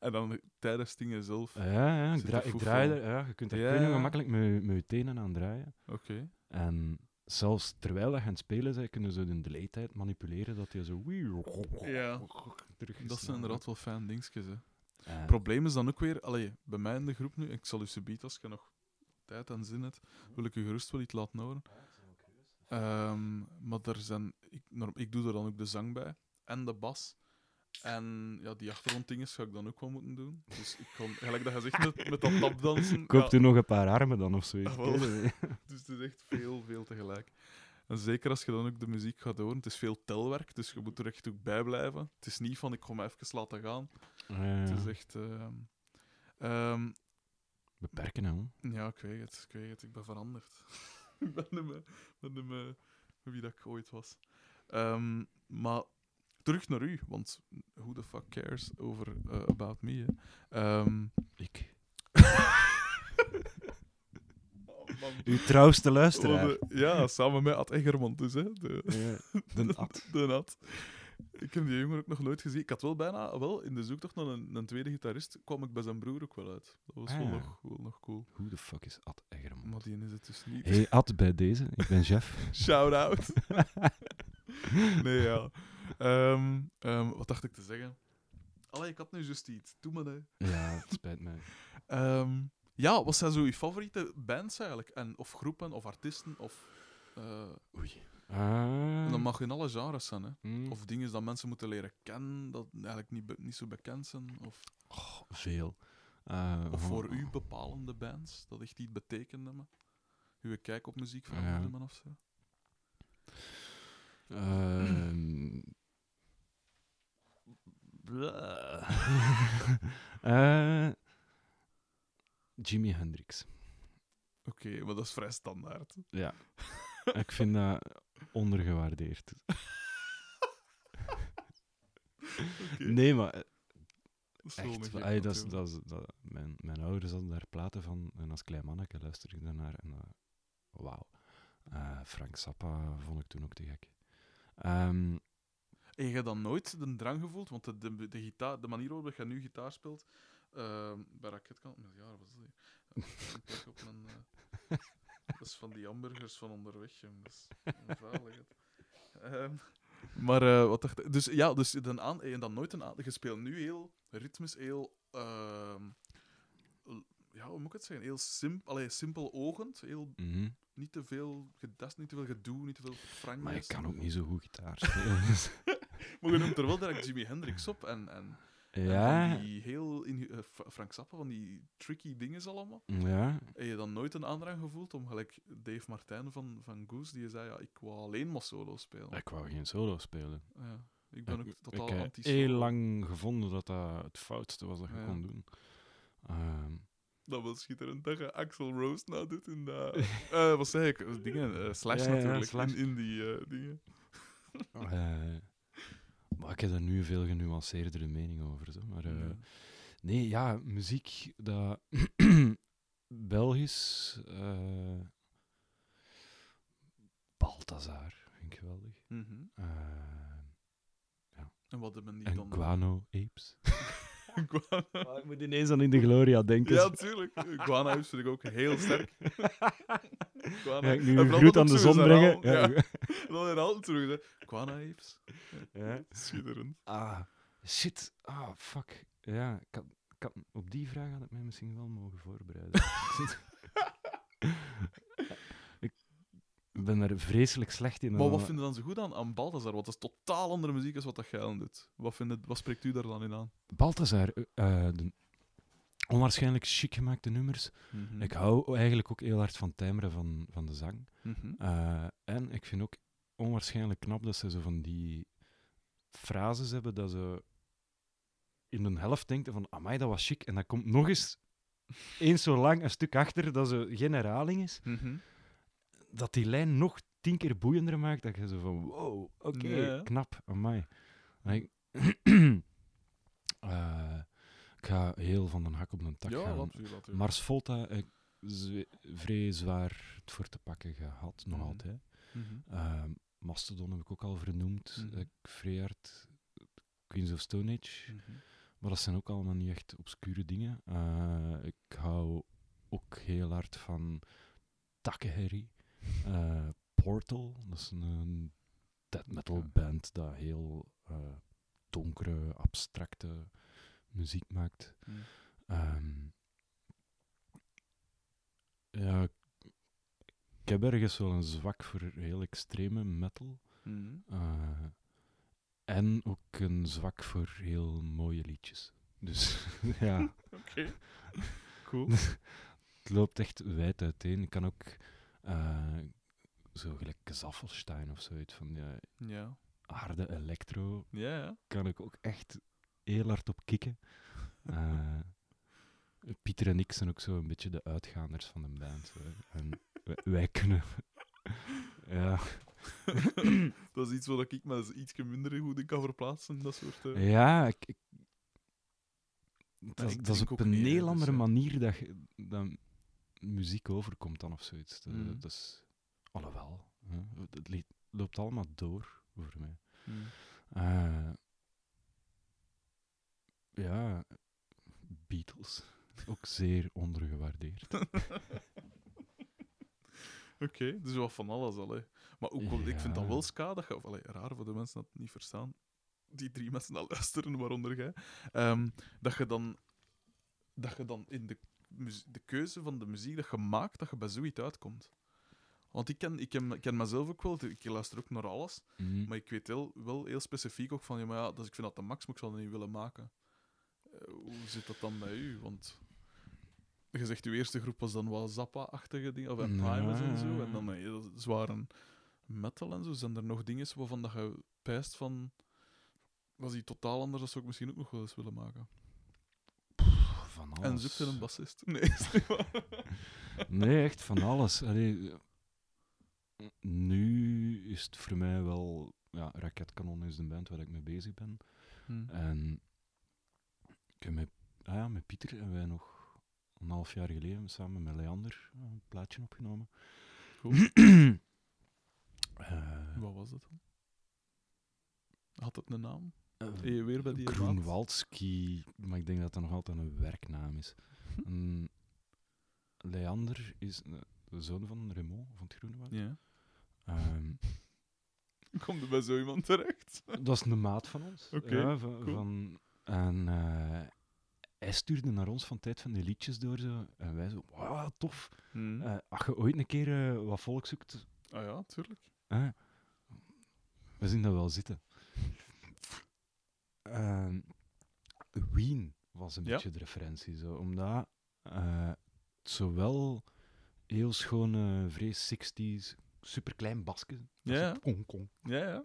En dan tijdens dingen zelf. Ja, ja, ik, draai, ik er, ja, je kunt er Ja, ja. gemakkelijk met, met je tenen aan draaien. Oké. En zelfs terwijl dat je aan het spelen bent, kunnen ze de delay-tijd manipuleren dat je zo... Ja. terug is Dat zijn inderdaad wel fijn dingetjes. Hè. Het probleem is dan ook weer, allee, bij mij in de groep nu, ik zal u subiet als je nog tijd en zin hebt, wil ik u gerust wel iets laten horen. Ehm, maar er zijn, ik, ik doe er dan ook de zang bij en de bas. En ja, die achtergronddingen ga ik dan ook wel moeten doen. Dus ik kan, gelijk dat je zegt met, met dat tapdansen. Koopt ja, u nog een paar armen dan of zoiets? Ah, dus het is echt veel, veel tegelijk. En zeker als je dan ook de muziek gaat horen. Het is veel telwerk, dus je moet er echt ook bij blijven. Het is niet van ik ga me even laten gaan. Het is echt. ehm, Beperken, hè. Ja, ik weet het. Ik weet het. Ik ben veranderd. ik ben ik ben meer wie dat ik ooit was. Ehm, maar terug naar u, want who the fuck cares over eh, About Me, hè? Ehm, Ik. oh. Uw trouwste luisteraar. Oh, de- ja, samen met Ad Egermond dus, hè. De, Ja, de Ad. de Ad. Ik heb die jongen ook nog nooit gezien. Ik had wel bijna, wel, in de zoektocht naar een, een tweede gitarist, kwam ik bij zijn broer ook wel uit. Dat was wel, Ah. nog, wel nog cool. Who the fuck is Ad Egerman? Maar die is het dus niet. Hey Ad, bij deze. Ik ben Jeff. Shout-out. nee, ja. Ehm, ehm, wat dacht ik te zeggen? Allee, ik had nu juist iets. Doe maar, hè. ja, het spijt mij. Ehm, ja, wat zijn zo je favoriete bands eigenlijk? En, of groepen, of artiesten, of... eh, Oei. Ah. en dat mag in alle genres zijn, hè. Hmm. Of dingen dat mensen moeten leren kennen, dat eigenlijk niet, niet zo bekend zijn. Of, Oh, veel. Eh, of voor oh, u bepalende bands, dat echt iets betekent hebben. Uw kijk op muziek Ja. veranderen of zo. Eh, Jimi Hendrix. Oké, maar dat is vrij standaard. Ja. Ik vind dat ondergewaardeerd. Nee, maar eh, echt. dat is, dat is, dat, mijn, mijn ouders hadden daar platen van. En als klein manneke luisterde ik daarnaar. En dat- wauw. Eh, Frank Zappa vond ik toen ook te gek. Ehm, En je hebt dan nooit de drang gevoeld, want de, de, de, gitaar, de manier waarop je nu gitaar speelt, ehm, bij ja, wat is dat? hier? Ik kijk op mijn, eh, dat is van die hamburgers van onderweg, jong. Dat is onveilig. Ehm maar eh, wat dacht ik? Dus ja, dus dan aan, en dan nooit een aan. Je speelt nu heel ritmisch, heel. ehm, ja, hoe moet ik het zeggen? Heel simp, allee, simpel ogend. Heel, mhm. niet te veel gedest, niet te veel gedoe, niet te veel franjes. Maar ik kan ook niet zo goed gitaar spelen. Maar je noemt er wel direct Jimi Hendrix op en, en ja, die heel in, eh, Fra- Frank Zappa, van die tricky dingen allemaal. ja. Heb je dan nooit een aandrang gevoeld om gelijk Dave Martijn van, van Goose, die zei, ja, ik wou alleen maar solo spelen. Ik wou geen solo spelen. Ja, ik ben ook totaal ik heb heel lang gevonden dat dat het foutste was dat je Ja. kon doen. Ehm, Dat was schitterend dat je Axel Rose nou doet in dat... eh, wat zei ik? Dingen, eh, Slash Ja, natuurlijk, Slash. In, in die dingen. Maar ik heb daar nu een veel genuanceerdere mening over. Zo. Maar, eh, Ja. Nee, ja, muziek dat Belgisch. eh Balthazar, vind ik geweldig. Mhm. Eh, En wat hebben die en dan... Guano Apes. Guana. ik moet ineens aan In de Gloria denken. Ja, tuurlijk. Guana vind ik ook heel sterk. Guana. Ik nu een vooral groet aan de zon zo brengen? Ja. Dan herhaalt terug, hè. Guana Apes. Ja. Schitterend. Ah, shit. Ah, fuck. Ja, ik had, ik had- op die vraag had ik mij misschien wel mogen voorbereiden. Ik ben daar vreselijk slecht in. Maar wat en- vind je dan zo goed aan, aan Balthazar? Dat is totaal andere muziek als wat dat jij aan doet. Wat, wat spreekt u daar dan in aan? Balthazar, eh, eh, de onwaarschijnlijk chic gemaakte nummers. Mhm. Ik hou eigenlijk ook heel hard van timbre van, van de zang. Mhm. Eh, en ik vind ook onwaarschijnlijk knap dat ze zo van die frases hebben dat ze in een helft denken van, amai, dat was chic. En dat komt nog eens eens zo lang een stuk achter, dat zo geen herhaling is, Mhm. Dat die lijn nog tien keer boeiender maakt, dat je zo van, wow, oké, knap, amai. Ik, Eh, ik ga heel van een hak op een tak Ja, gaan. Mars Volta, ik zwe- vrij zwaar het voor te pakken gehad, nog Mhm. altijd. Mhm. Eh, Mastodon heb ik ook al vernoemd. Eh, vrij hard Queens of Stone Age. Mhm. Maar dat zijn ook allemaal niet echt obscure dingen. Eh, ik hou ook heel hard van Takeheri. Eh, Portal, dat is een, een death metal Ja. band dat heel eh, donkere, abstracte muziek maakt. Mhm. Ehm, ja, ik heb ergens wel een zwak voor heel extreme metal. Mhm. Eh, en ook een zwak voor heel mooie liedjes. Dus ja, Oké. Cool. het loopt echt wijd uiteen. Ik kan ook eh, zo gelijk Zaffelstein of zoiets van ja, Ja. harde electro Ja, ja. kan ik ook echt heel hard op kicken. Eh, Pieter en ik zijn ook zo een beetje de uitgaanders van de band. zo. En wij, wij kunnen... ja, dat is iets wat ik me iets minder goed in kan verplaatsen. Dat soort. eh, ja ik, ik- dat, is op een heel dus, andere ja. manier dat, je- dat muziek overkomt dan of zoiets. Dat, Mhm. dat is... Alhoewel, hè, het loopt allemaal door voor mij. mhm. Eh, ja, Beatles. Ook zeer ondergewaardeerd. Oké, dus wat van alles al. Hè. Maar ook, wel- ik vind dat wel ska, dat je, of, allee, raar voor de mensen dat het niet verstaan, die drie mensen dat luisteren, waaronder jij, ehm, dat je dan, dat je dan in de, de keuze van de muziek dat je maakt, dat je bij zoiets uitkomt. Want ik ken, ik ken, ik ken mezelf ook wel, ik luister ook naar alles, Mm. maar ik weet heel, wel heel specifiek ook van, ja, maar ja, dus ik vind dat de max, maar ik zal dat niet willen maken. Eh, hoe zit dat dan bij u? Want je zegt, uw eerste groep was dan wel Zappa-achtige dingen, of en Ja. Primus en zo, en dan nee, dat is zware metal en zo. Zijn er nog dingen waarvan dat je pijst van, was die totaal anders, dat zou ik misschien ook nog wel eens willen maken. Van En alles. zoekt er een bassist? Nee, is niet waar. Nee, echt van alles. Allee, nu is het voor mij wel... Ja, Raketkanon is de band waar ik mee bezig ben. Hm. En ik heb met, ah ja, met Pieter hebben wij nog een half jaar geleden samen met Leander een plaatje opgenomen. Cool. Eh, Wat was dat dan? Had het een naam? Je weer bij die? Groenwaldski, maar ik denk dat dat nog altijd een werknaam is. En Leander is eh, de zoon van Raymond van het Groenewoud. Ja. Ehm, Komt er bij zo iemand terecht? dat is een maat van ons. Oké, ja, van, cool. van, en eh, hij stuurde naar ons van tijd van die liedjes door. Zo, en wij zo, wow, tof. Hm. Eh, als je ooit een keer wat volk zoekt, Ah ja, tuurlijk. we zien dat wel zitten. Ehm, Wien was een Ja. beetje de referentie, zo, omdat eh, het zowel heel schone, vrees 60s, superklein basje, dat Ja. Ja, ja.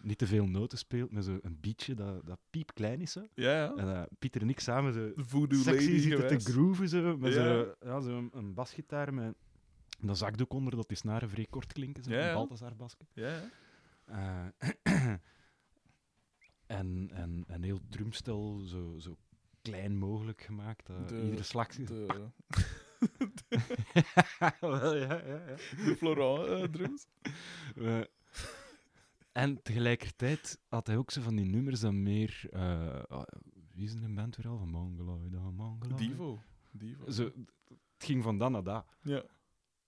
niet te veel noten speelt, met zo'n beatje dat, dat piepklein is. Zo. Ja, ja. En eh, Pieter en ik samen zo voodoo sexy zitten te grooven, zo, met Ja. zo, ja, zo een, een basgitaar met dat zakdoek onder, dat die snaren vrij kort klinken, zo, Ja. Balthazar basje. Ja, ja. Eh, en, en een heel drumstel zo, zo klein mogelijk gemaakt, De- iedere slag... De, Wel, ja, ja, ja. de Florent eh, drums. En tegelijkertijd had hij ook zo van die nummers dat meer... eh, ah, wie is een band weer al? Van Mongoloid, ah, Mongoloid. Divo. Divo. Zo, het ging van dat naar dat. Ja.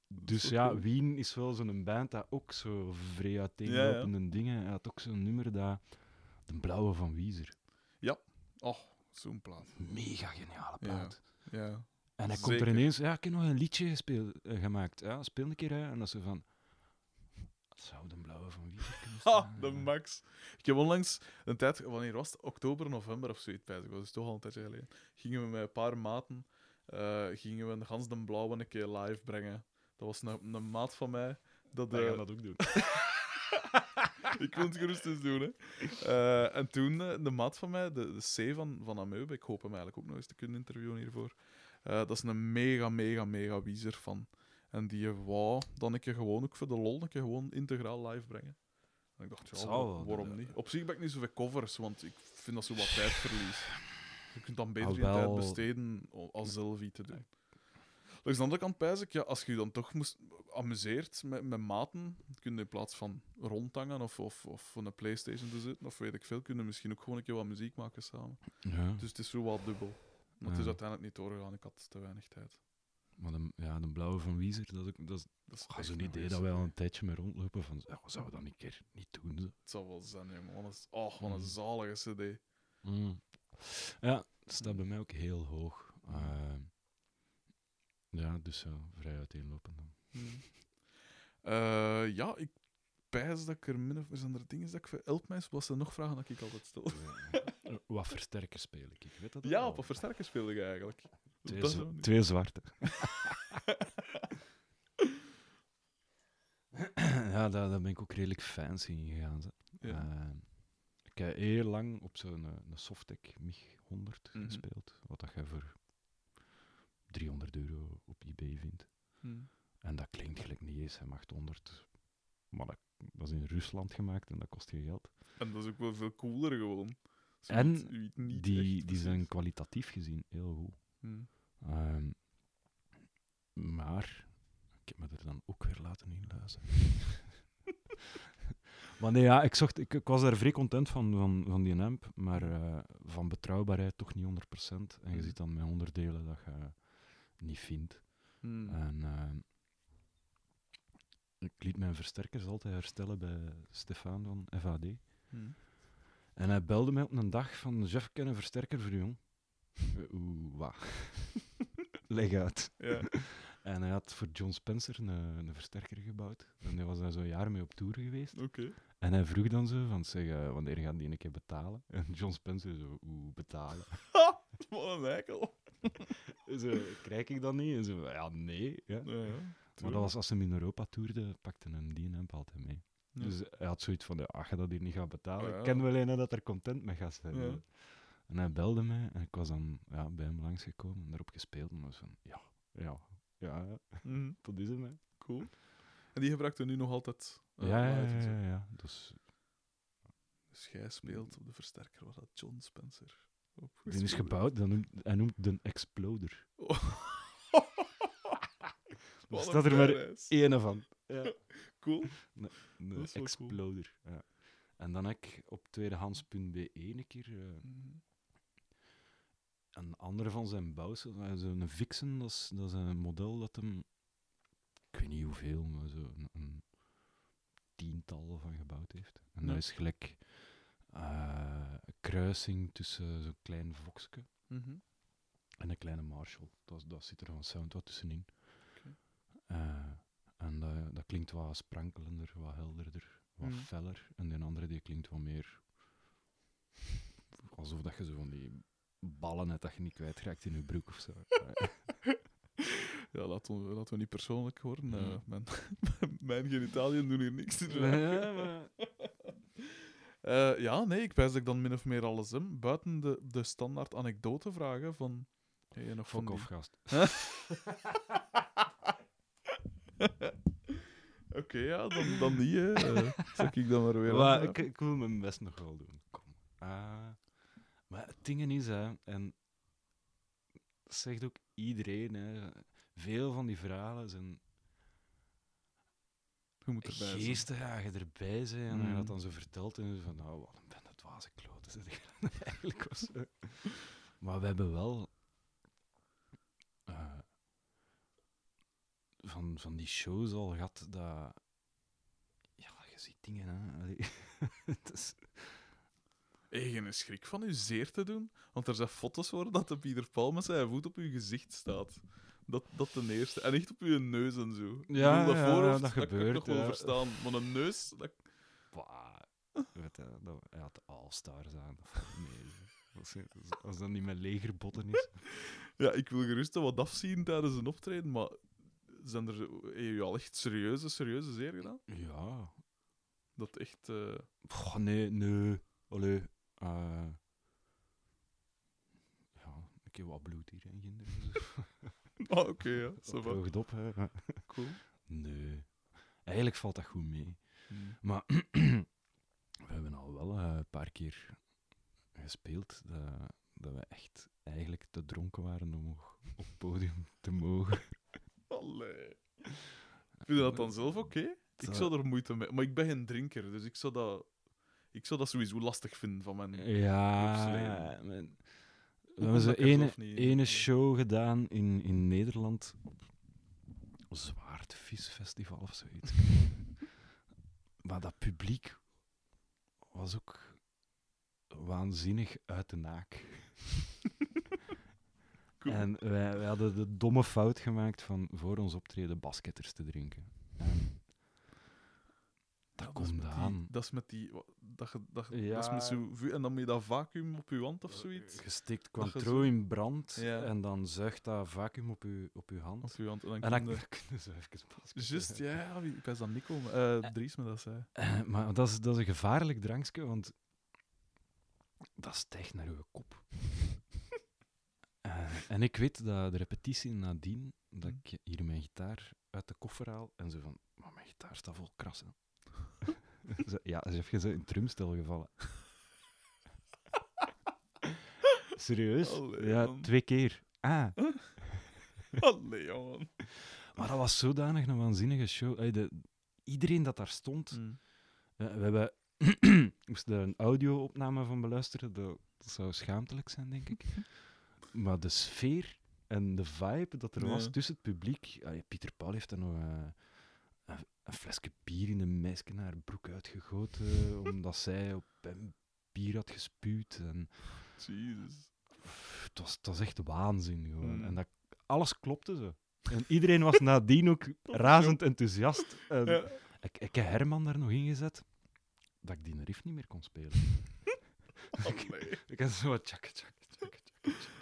Dus ja, cool. Wien is wel zo'n band dat ook zo vrij uiteenlopende dingen... Hij had ook zo'n nummer dat... De Blauwe van Wiezer. Oh, zo'n plaat. Mega geniale Ja. plaat. Ja. En hij komt er ineens... Ja, ik heb nog een liedje gespeeld, eh, gemaakt. Ja, speel een keer, hè. En dat ze van... Zou De Blauwe van Wiezer kunnen Ha, staan? de max. Ik heb onlangs een tijd, wanneer was het? Oktober, november of zoiets, bij. Dat is toch al een tijdje geleden. Gingen we met een paar maten, eh, gingen we de Gans de Blauwe een keer live brengen. Dat was een, een maat van mij. Dat, Wij eh, gaan dat ook doen. ik wil het gerust eens doen. Hè. Eh, en toen, eh, de maat van mij, de, de C van, van Ameuben, ik hoop hem eigenlijk ook nog eens te kunnen interviewen hiervoor. Eh, dat is een mega, mega, mega Weezer fan. En die wou dan een keer gewoon ook voor de lol een keer gewoon integraal live brengen. En ik dacht, ja, waarom niet? Op zich ben ik niet zoveel covers, want ik vind dat zo wat tijdverlies. Je kunt dan beter je tijd besteden als zelf iets te doen. Langs de andere kant pijs ik, ja, als je je dan toch moest amuseert met, met maten, kun je in plaats van rondhangen of, of, of van een Playstation te zitten, of weet ik veel, kunnen misschien ook gewoon een keer wat muziek maken samen. Ja. Dus het is zo wat dubbel. Maar het is uiteindelijk niet doorgegaan, ik had te weinig tijd. Maar de, ja, de blauwe van Weezer, dat is, ook, dat is Dat is oh, zo'n een idee dat wij al een tijdje mee rondlopen van, wat zouden we dat een keer niet doen? Zo. Het zal wel zijn, jongen. Oh, wat een Mm. zalige CD. Mm. Ja, het staat bij mij ook heel hoog. Eh, ja, dus zo, vrij uiteenlopend dan. Hmm. Eh, ja, ik pijs dat ik er min of meer er dingen dat ik voor help mij, was er nog vragen dat ik altijd stel. Eh, Wat versterker speel ik? Ik weet dat Ja, op wat versterker speel ik eigenlijk? Twee, twee zwarte. ja, daar, daar ben ik ook redelijk fancy in gegaan. Ja. Eh, ik heb heel lang op zo'n eh, een Softec MiG 100 Mhm. gespeeld, wat dat je voor 300 euro op eBay vindt. Hmm. En dat klinkt gelijk niet eens, hem 800. Maar dat, dat is in Rusland gemaakt en dat kost geen geld. En dat is ook wel veel cooler gewoon. Zo En Die, die zijn kwalitatief gezien heel goed. Hmm. Ehm, maar ik heb me er dan ook weer laten inluisteren. maar nee, ja, ik, zocht, ik, ik was daar vrij content van, van, van die amp, maar eh, van betrouwbaarheid toch niet 100%. En je Mhm. ziet dan met onderdelen dat je niet vindt. Hmm. En ehm, ik liet mijn versterkers altijd herstellen bij Stefan van FAD. Hmm. En hij belde mij op een dag van, Jeff, ik ken een versterker voor jong. Eh, Oeh, wat? Leg uit. Ja. En hij had voor John Spencer een, een versterker gebouwd. En hij was daar zo'n jaar mee op tour geweest. Oké. En hij vroeg dan zo van, zeg, eh, wanneer gaat die een keer betalen? En John Spencer zo, oeh, betalen. Wat een eikel. zo, krijg ik dat niet? En zo, ja, nee. Ja. Ja, ja. Maar dat was als hij in Europa toerde, pakte een die amp altijd mee. Dus hij had zoiets van, ja, als je dat hier niet gaat betalen, ik ken wel een dat er content mee gaat zijn. En hij belde mij en ik was dan ja, bij hem langsgekomen en daarop gespeeld. En was van, ja, ja, ja, ja, Mhm. dat is hem. Hè. Cool. En die gebruikt er nu nog altijd eh, ja, ja, en ja. Dus Dus jij speelt op de versterker waar dat John Spencer die is gebouwd, dat noemt, hij noemt de Exploder. heeft. Er staat er maar één van. Ja. Cool. De cool. Exploder. Ja. En dan heb ik op tweedehands.be een keer Mhm. een andere van zijn bouwsel, eh, zo'n Vixen, dat is, dat is een model dat hem, ik weet niet hoeveel, maar zo een, een tiental van gebouwd heeft. En Ja. dat is gelijk een kruising tussen zo'n klein Voxke Mhm. en een kleine Marshall. Dat, dat zit er van sound wat tussenin. Eh, en dat, dat klinkt wat sprankelender, wat helderder, wat Mhm. feller. En die andere die klinkt wat meer alsof dat je zo van die ballen hebt dat je niet kwijtraakt in je broek of zo. Eh, Ja, laten we, laten we niet persoonlijk worden. Mhm. Mijn, mijn genitaliën doen hier niks te doen. ja, maar- Eh, ja, nee, ik wijs dat ik dan min of meer alles heb. Buiten de, de standaard anekdotevragen van... Je nog van Fuck die- off, gast. Oké, ja, dan, dan niet, hè. Zal ik dan maar weer Maar aan- ik, ik wil mijn best nog wel doen. Kom. Ah, maar het ding is, hè, en dat zegt ook iedereen, hè, veel van die verhalen zijn Je moet erbij zijn. ja, je erbij zijn en je Mm. dat dan zo vertelt en je van, nou, wat een bende dwaze kloten. Eigenlijk was. Maar we hebben wel eh, van, van die shows al gehad dat... Ja, je ziet dingen, hè. Het is... Een schrik van u zeer te doen? Want er zijn foto's worden dat de Pieter Paul met zijn voet op uw gezicht staat. Dat, dat ten eerste. En echt op uw neus en zo. Ik Ja, bedoel, dat ja, voorhoofd, dat kan ik gebeurt, nog wel verstaan. Maar een neus, dat... Bah, weet je, dat, hij had All-Stars aan. Dat mee. Als, als dat niet mijn legerbotten is. Ja, ik wil gerust wat afzien tijdens een optreden, maar zijn er, je al echt serieuze, serieuze zeer gedaan? Ja. Dat echt... eh, Goh, nee, nee. Allee. eh, ja, ik ik heb wat bloed hier ginder. Ah, oké, ja. va. Droogt op, hè. Cool. Nee. Eigenlijk valt dat goed mee. Mm. Maar we hebben al wel eh, een paar keer gespeeld dat, dat we echt eigenlijk te dronken waren om op het podium te mogen. Allee. Vind je dat dan zelf oké? Ik zou er moeite mee... Maar ik ben geen drinker, dus ik zou dat... Ik zou dat sowieso lastig vinden van mijn... Ja, opsleden. We hebben er ene, niet show gedaan in, in Nederland. Zwaardvisfestival of zoiets. maar dat publiek was ook waanzinnig uit de naak. Cool. En wij, wij hadden de domme fout gemaakt van voor ons optreden basketters te drinken. En dat komt die- aan. Dat is met die... Dat, dat, Ja. dat is met zo... En dan met dat vacuüm op je hand of zoiets. Gestikt Dat je Cointreau zo- in brand Ja. en dan zuigt dat vacuüm op je, op je hand. Op je hand. En dan En dan kun je- kunnen ze even basketten. Juist, ja, ik was dat Nico, eh Dries me dat zei. Eh, maar dat is, dat is een gevaarlijk drankje, want dat stijgt naar je kop. Eh, en ik weet dat de repetitie nadien, dat Hm. ik hier mijn gitaar uit de koffer haal en zo van, maar mijn gitaar staat vol krassen. Ja, alsof je zo in het drumstel gevallen. Serieus? Allee, ja, twee keer. Ah, Allee, maar dat was zodanig een waanzinnige show. De, iedereen dat daar stond, Mm. We hebben moesten daar een audio-opname van beluisteren. Dat, dat zou schaamtelijk zijn, denk ik. maar de sfeer en de vibe dat er was tussen het publiek. ja, Pieter Paul heeft er nog eh, een, flesje bier in een meisje naar haar broek uitgegoten. omdat zij op hem bier had gespuwd. En, Jezus. het, was, het was echt waanzin gewoon. Mm. En dat, alles klopte zo. En iedereen was nadien ook razend enthousiast. En Ja. ik, ik heb Herman daar nog ingezet dat ik die riff niet meer kon spelen. Allee. Ik had zo wat tjakke, tjakke, tjakke,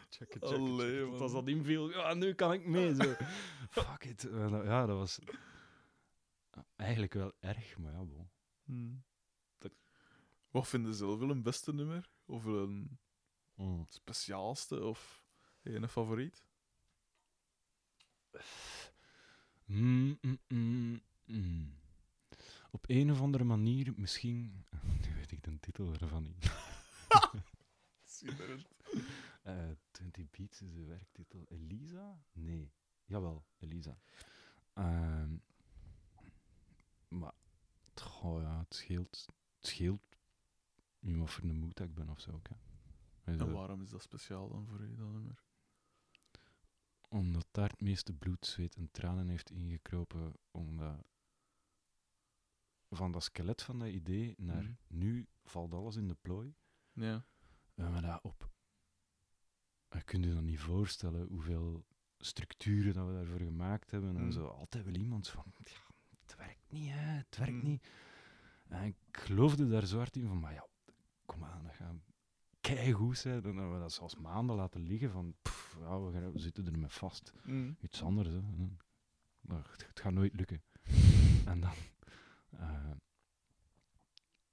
tjakke, tjakke, Allee, Als dat inviel, ja, nu kan ik mee. Zo. Fuck it. Ja, dat was eigenlijk wel erg, maar ja, bon. Mm. Dat- Wat vinden ze zelf wel een beste nummer? Of een speciaalste? Of een favoriet? Mm, mm, mm, mm. Op een of andere manier misschien... Nu weet ik de titel ervan niet. Schitterend. Eh 20 Beats is de werktitel. Elisa? Nee. Jawel, Elisa. Ehm, maar, goh, ja, het scheelt, het scheelt in wat voor een moed dat ik ben of zo. ook, hè. En waarom is dat speciaal dan voor u, dat nummer? Omdat daar het meeste bloed, zweet en tranen heeft ingekropen. Omdat van dat skelet van dat idee naar Mhm. nu valt alles in de plooi. Ja. We hebben dat op. Je kunt je dat niet voorstellen hoeveel structuren dat we daarvoor gemaakt hebben. En Mm. zo altijd wel iemand van. Ja, het werkt niet, hè, het werkt Mm. niet. En ik geloofde daar zo hard in van. Maar ja, kom aan, dat gaat keigoed zijn. Dan hebben we dat zelfs maanden laten liggen. Van. pff, ja, we, gaan- we zitten er met vast. Mm. Iets anders, hè. Maar het, het gaat nooit lukken. En dan. eh,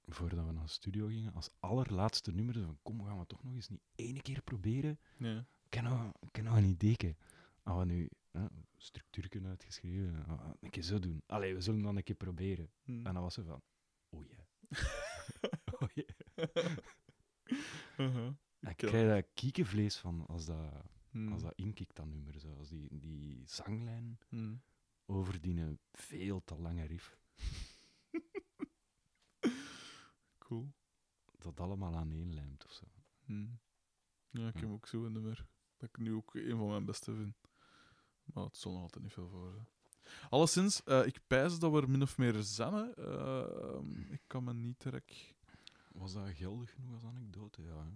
voordat we naar de studio gingen, als allerlaatste nummer, zo van kom, gaan we toch nog eens niet ene keer proberen. Ja. Ik heb nog, een idee. Als we nu hè, structuur kunnen uitgeschreven, ah, ah, een keer zo doen. Allee, we zullen dan een keer proberen. Mm. En dan was ze van, oh ja. oh ja. Uh-huh. Ik Ja. krijg daar kiekenvlees van als dat, Mm. als dat inkikt, dat nummer. Zo. Als die, die zanglijn Mm. over die een veel te lange riff, Cool. dat allemaal aan één lijmt of zo. Mm. Ja, ik heb ook zo een nummer dat ik nu ook een van mijn beste vind. Maar het zal nog altijd niet veel voor zijn. Alleszins, eh, ik pijs dat we er min of meer zijn. Eh, ik kan me niet direct... Was dat geldig genoeg als anekdote? Ja. hè.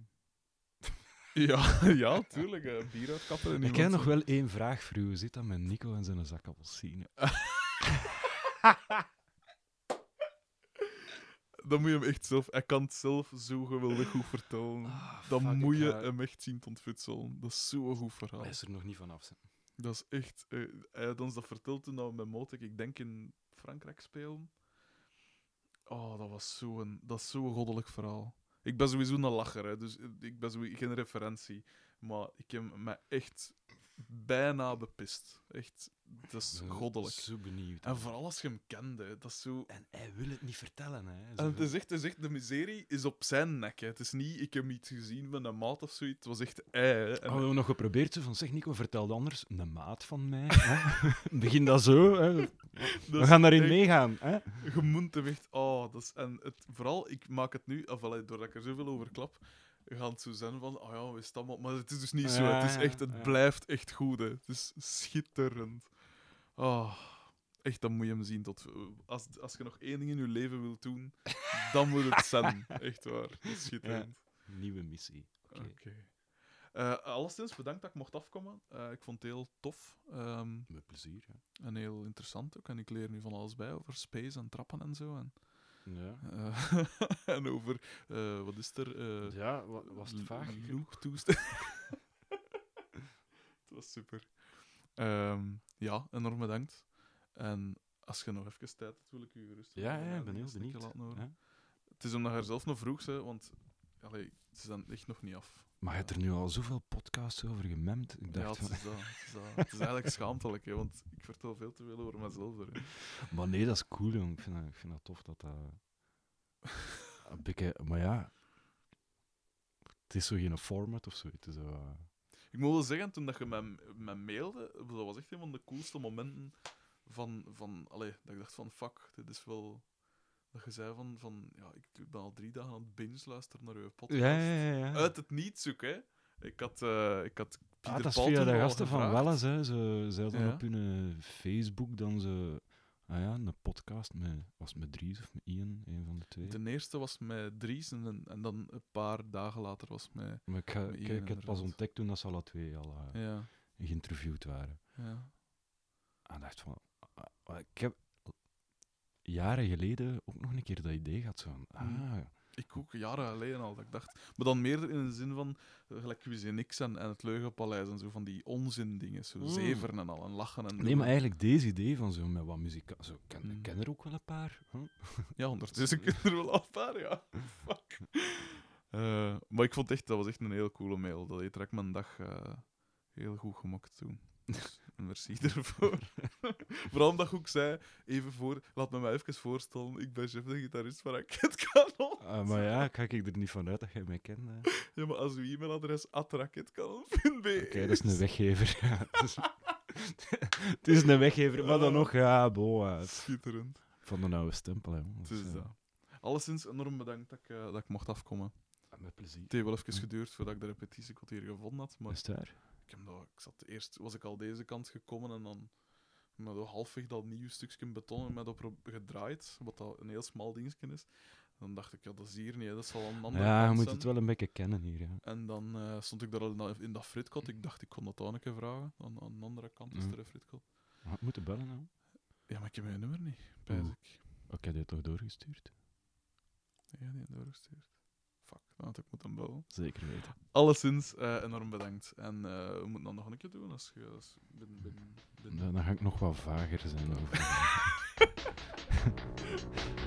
Ja, ja tuurlijk. eh bier uitkappen en Ik heb nog wel één vraag voor u. Hoe zit dat met Nico en zijn zak appelsine? Dan moet je hem echt zelf... Hij kan het zelf zo geweldig goed vertellen. Ah, Dan moet je hem echt zien te ontfutselen. Dat is zo'n goed verhaal. Hij is er nog niet vanaf. Zijn. Dat is echt... eh, hij had ons dat verteld toen we met Motek, ik denk in Frankrijk spelen. Oh, dat was zo'n... Dat is zo'n goddelijk verhaal. Ik ben sowieso een lacher, hè, dus ik ben sowieso geen referentie. Maar ik heb me echt bijna bepist. Echt, dat is Zo- goddelijk. Zo benieuwd. En vooral als je hem kende, dat is zo... En hij wil het niet vertellen, hè. En het is echt, het is echt, de miserie is op zijn nek. Hè. Het is niet, ik heb iets gezien van een maat of zoiets. Het was echt ei. hè. En Oh, we nog geprobeerd zo van, zeg Nico, vertel anders. Een maat van mij. hè? Begin dat zo. Hè? dat We gaan daarin echt- meegaan. Hè? Je moet hem echt... Oh, dat is, en het, vooral, ik maak het nu, of allee, doordat ik er zoveel over klap, gaat het zo zijn van, oh ja, we staan maar... Het is dus niet zo. Ja, Het is ja, echt, het ja. blijft echt goed. Hè. Het is schitterend. Oh, echt, dan moet je hem zien. Tot, als, als je nog één ding in je leven wilt doen, dan moet het zijn. Echt waar. Dat is schitterend. Nieuwe missie. Oké. Oké. Eh, alleszins, bedankt dat ik mocht afkomen. Eh, ik vond het heel tof ehm, Met plezier. Hè? en heel interessant ook. En ik leer nu van alles bij over space en trappen en zo. En, Ja. eh, en over, eh, wat is er? Eh, ja, wa- was het vaag? Loegtoestand. Het was super. Ehm, ja, enorm bedankt. En als je nog even tijd hebt, wil ik u gerust Ja, ja, ik ben heel benieuwd. laten horen. hè. Het is omdat er zelf nog vroeg bent, want allee, ze zijn echt nog niet af. Maar je hebt er nu al zoveel podcasts over gememd. Ik Ja, dacht het van, is, dat, het, is dat. het is eigenlijk schaamtelijk, hè, want ik vertel veel te veel over mezelf. erin. Maar nee, dat is cool, jong. Ik vind dat, ik vind dat tof dat dat... een beetje... Maar ja... Het is zo geen format of zo. Het is zo... eh, Ik moet wel zeggen, toen dat je mij, mij mailde, dat was echt een van de coolste momenten van, van allee, dat ik dacht van, fuck, dit is wel... Dat je zei van, van ja, ik ben al drie dagen aan het binge luisteren naar uw podcast. Ja, ja, ja. Uit het niets ook, hè. Ik had, eh ik had Pieter Ah, dat is via de gasten van. Welles, hè. Ze zeiden op hun eh, Facebook dan ze... Ah ja, een podcast met... Was met Dries of met Ian? Een van de twee. De eerste was met Dries en, dan- en dan een paar dagen later was met... Maar ik, ga, met ik, Ian, ik heb het pas ontdekt toen dat ze alle twee al eh, Ja, geïnterviewd waren. ja. En dacht van... ah, ah, ik heb jaren geleden ook nog een keer dat idee gehad. Zo van, ah, Mm. Ik ook, jaren geleden al, dat ik dacht... Maar dan meer in de zin van, eh, gelijk Quiz en en, en het Leugenpaleis en zo, van die onzin dingen, zo Mm. zeveren en al, en lachen en Nee, doen. maar eigenlijk deze idee van zo met wat muziek... Zo, ik ken, Mm. ken er ook wel een paar. Huh? Ja, ondertussen kunnen er wel af paar, ja. Fuck. Eh, maar ik vond echt, dat was echt een heel coole mail. Dat heeft echt mijn dag eh, heel goed gemokt toen. Merci ervoor. Vooral omdat je ook zei, even voor, laat me mij even voorstellen, ik ben chef de gitarist van Raket Canon. Ah, maar ja, ga ik er niet van uit dat jij mij kent. hè. Ja, maar als uw e-mailadres atraketcanon.be Oké, dat is een weggever. Ja, het, is, een weggever, maar dan nog, ja, boa. Schitterend. Van de oude stempel, hè. Het is dat. Alleszins enorm bedankt dat ik, eh, dat ik mocht afkomen. Met plezier. Het heeft wel even geduurd voordat ik de repetitiekwartier gevonden had, maar Is het waar? Ik, heb dat, ik zat eerst was ik al deze kant gekomen en dan met dat halfweg dat nieuwe stukje beton en met op gedraaid, wat dat een heel smal dingetje is. Dan dacht ik, ja, dat is hier niet, dat zal een andere Ja, je moet zijn. het wel een beetje kennen hier. Ja. En dan eh, stond ik daar al in dat, in dat fritkot. Ik dacht, ik kon dat ook een keer vragen. Aan, aan de andere kant is Mhm. er een fritkot. Had ik moeten bellen, nou. Ja, maar ik heb mijn nummer niet, pijs Oeh. ik. Oké, die had toch doorgestuurd? Ja, die doorgestuurd. Had ik moeten bellen. Zeker weten. Alleszins, eh, enorm bedankt. En eh, we moeten dan nog een keer doen als je... Als, binnen, binnen, binnen- Dan, dan ga ik nog wat vager zijn over.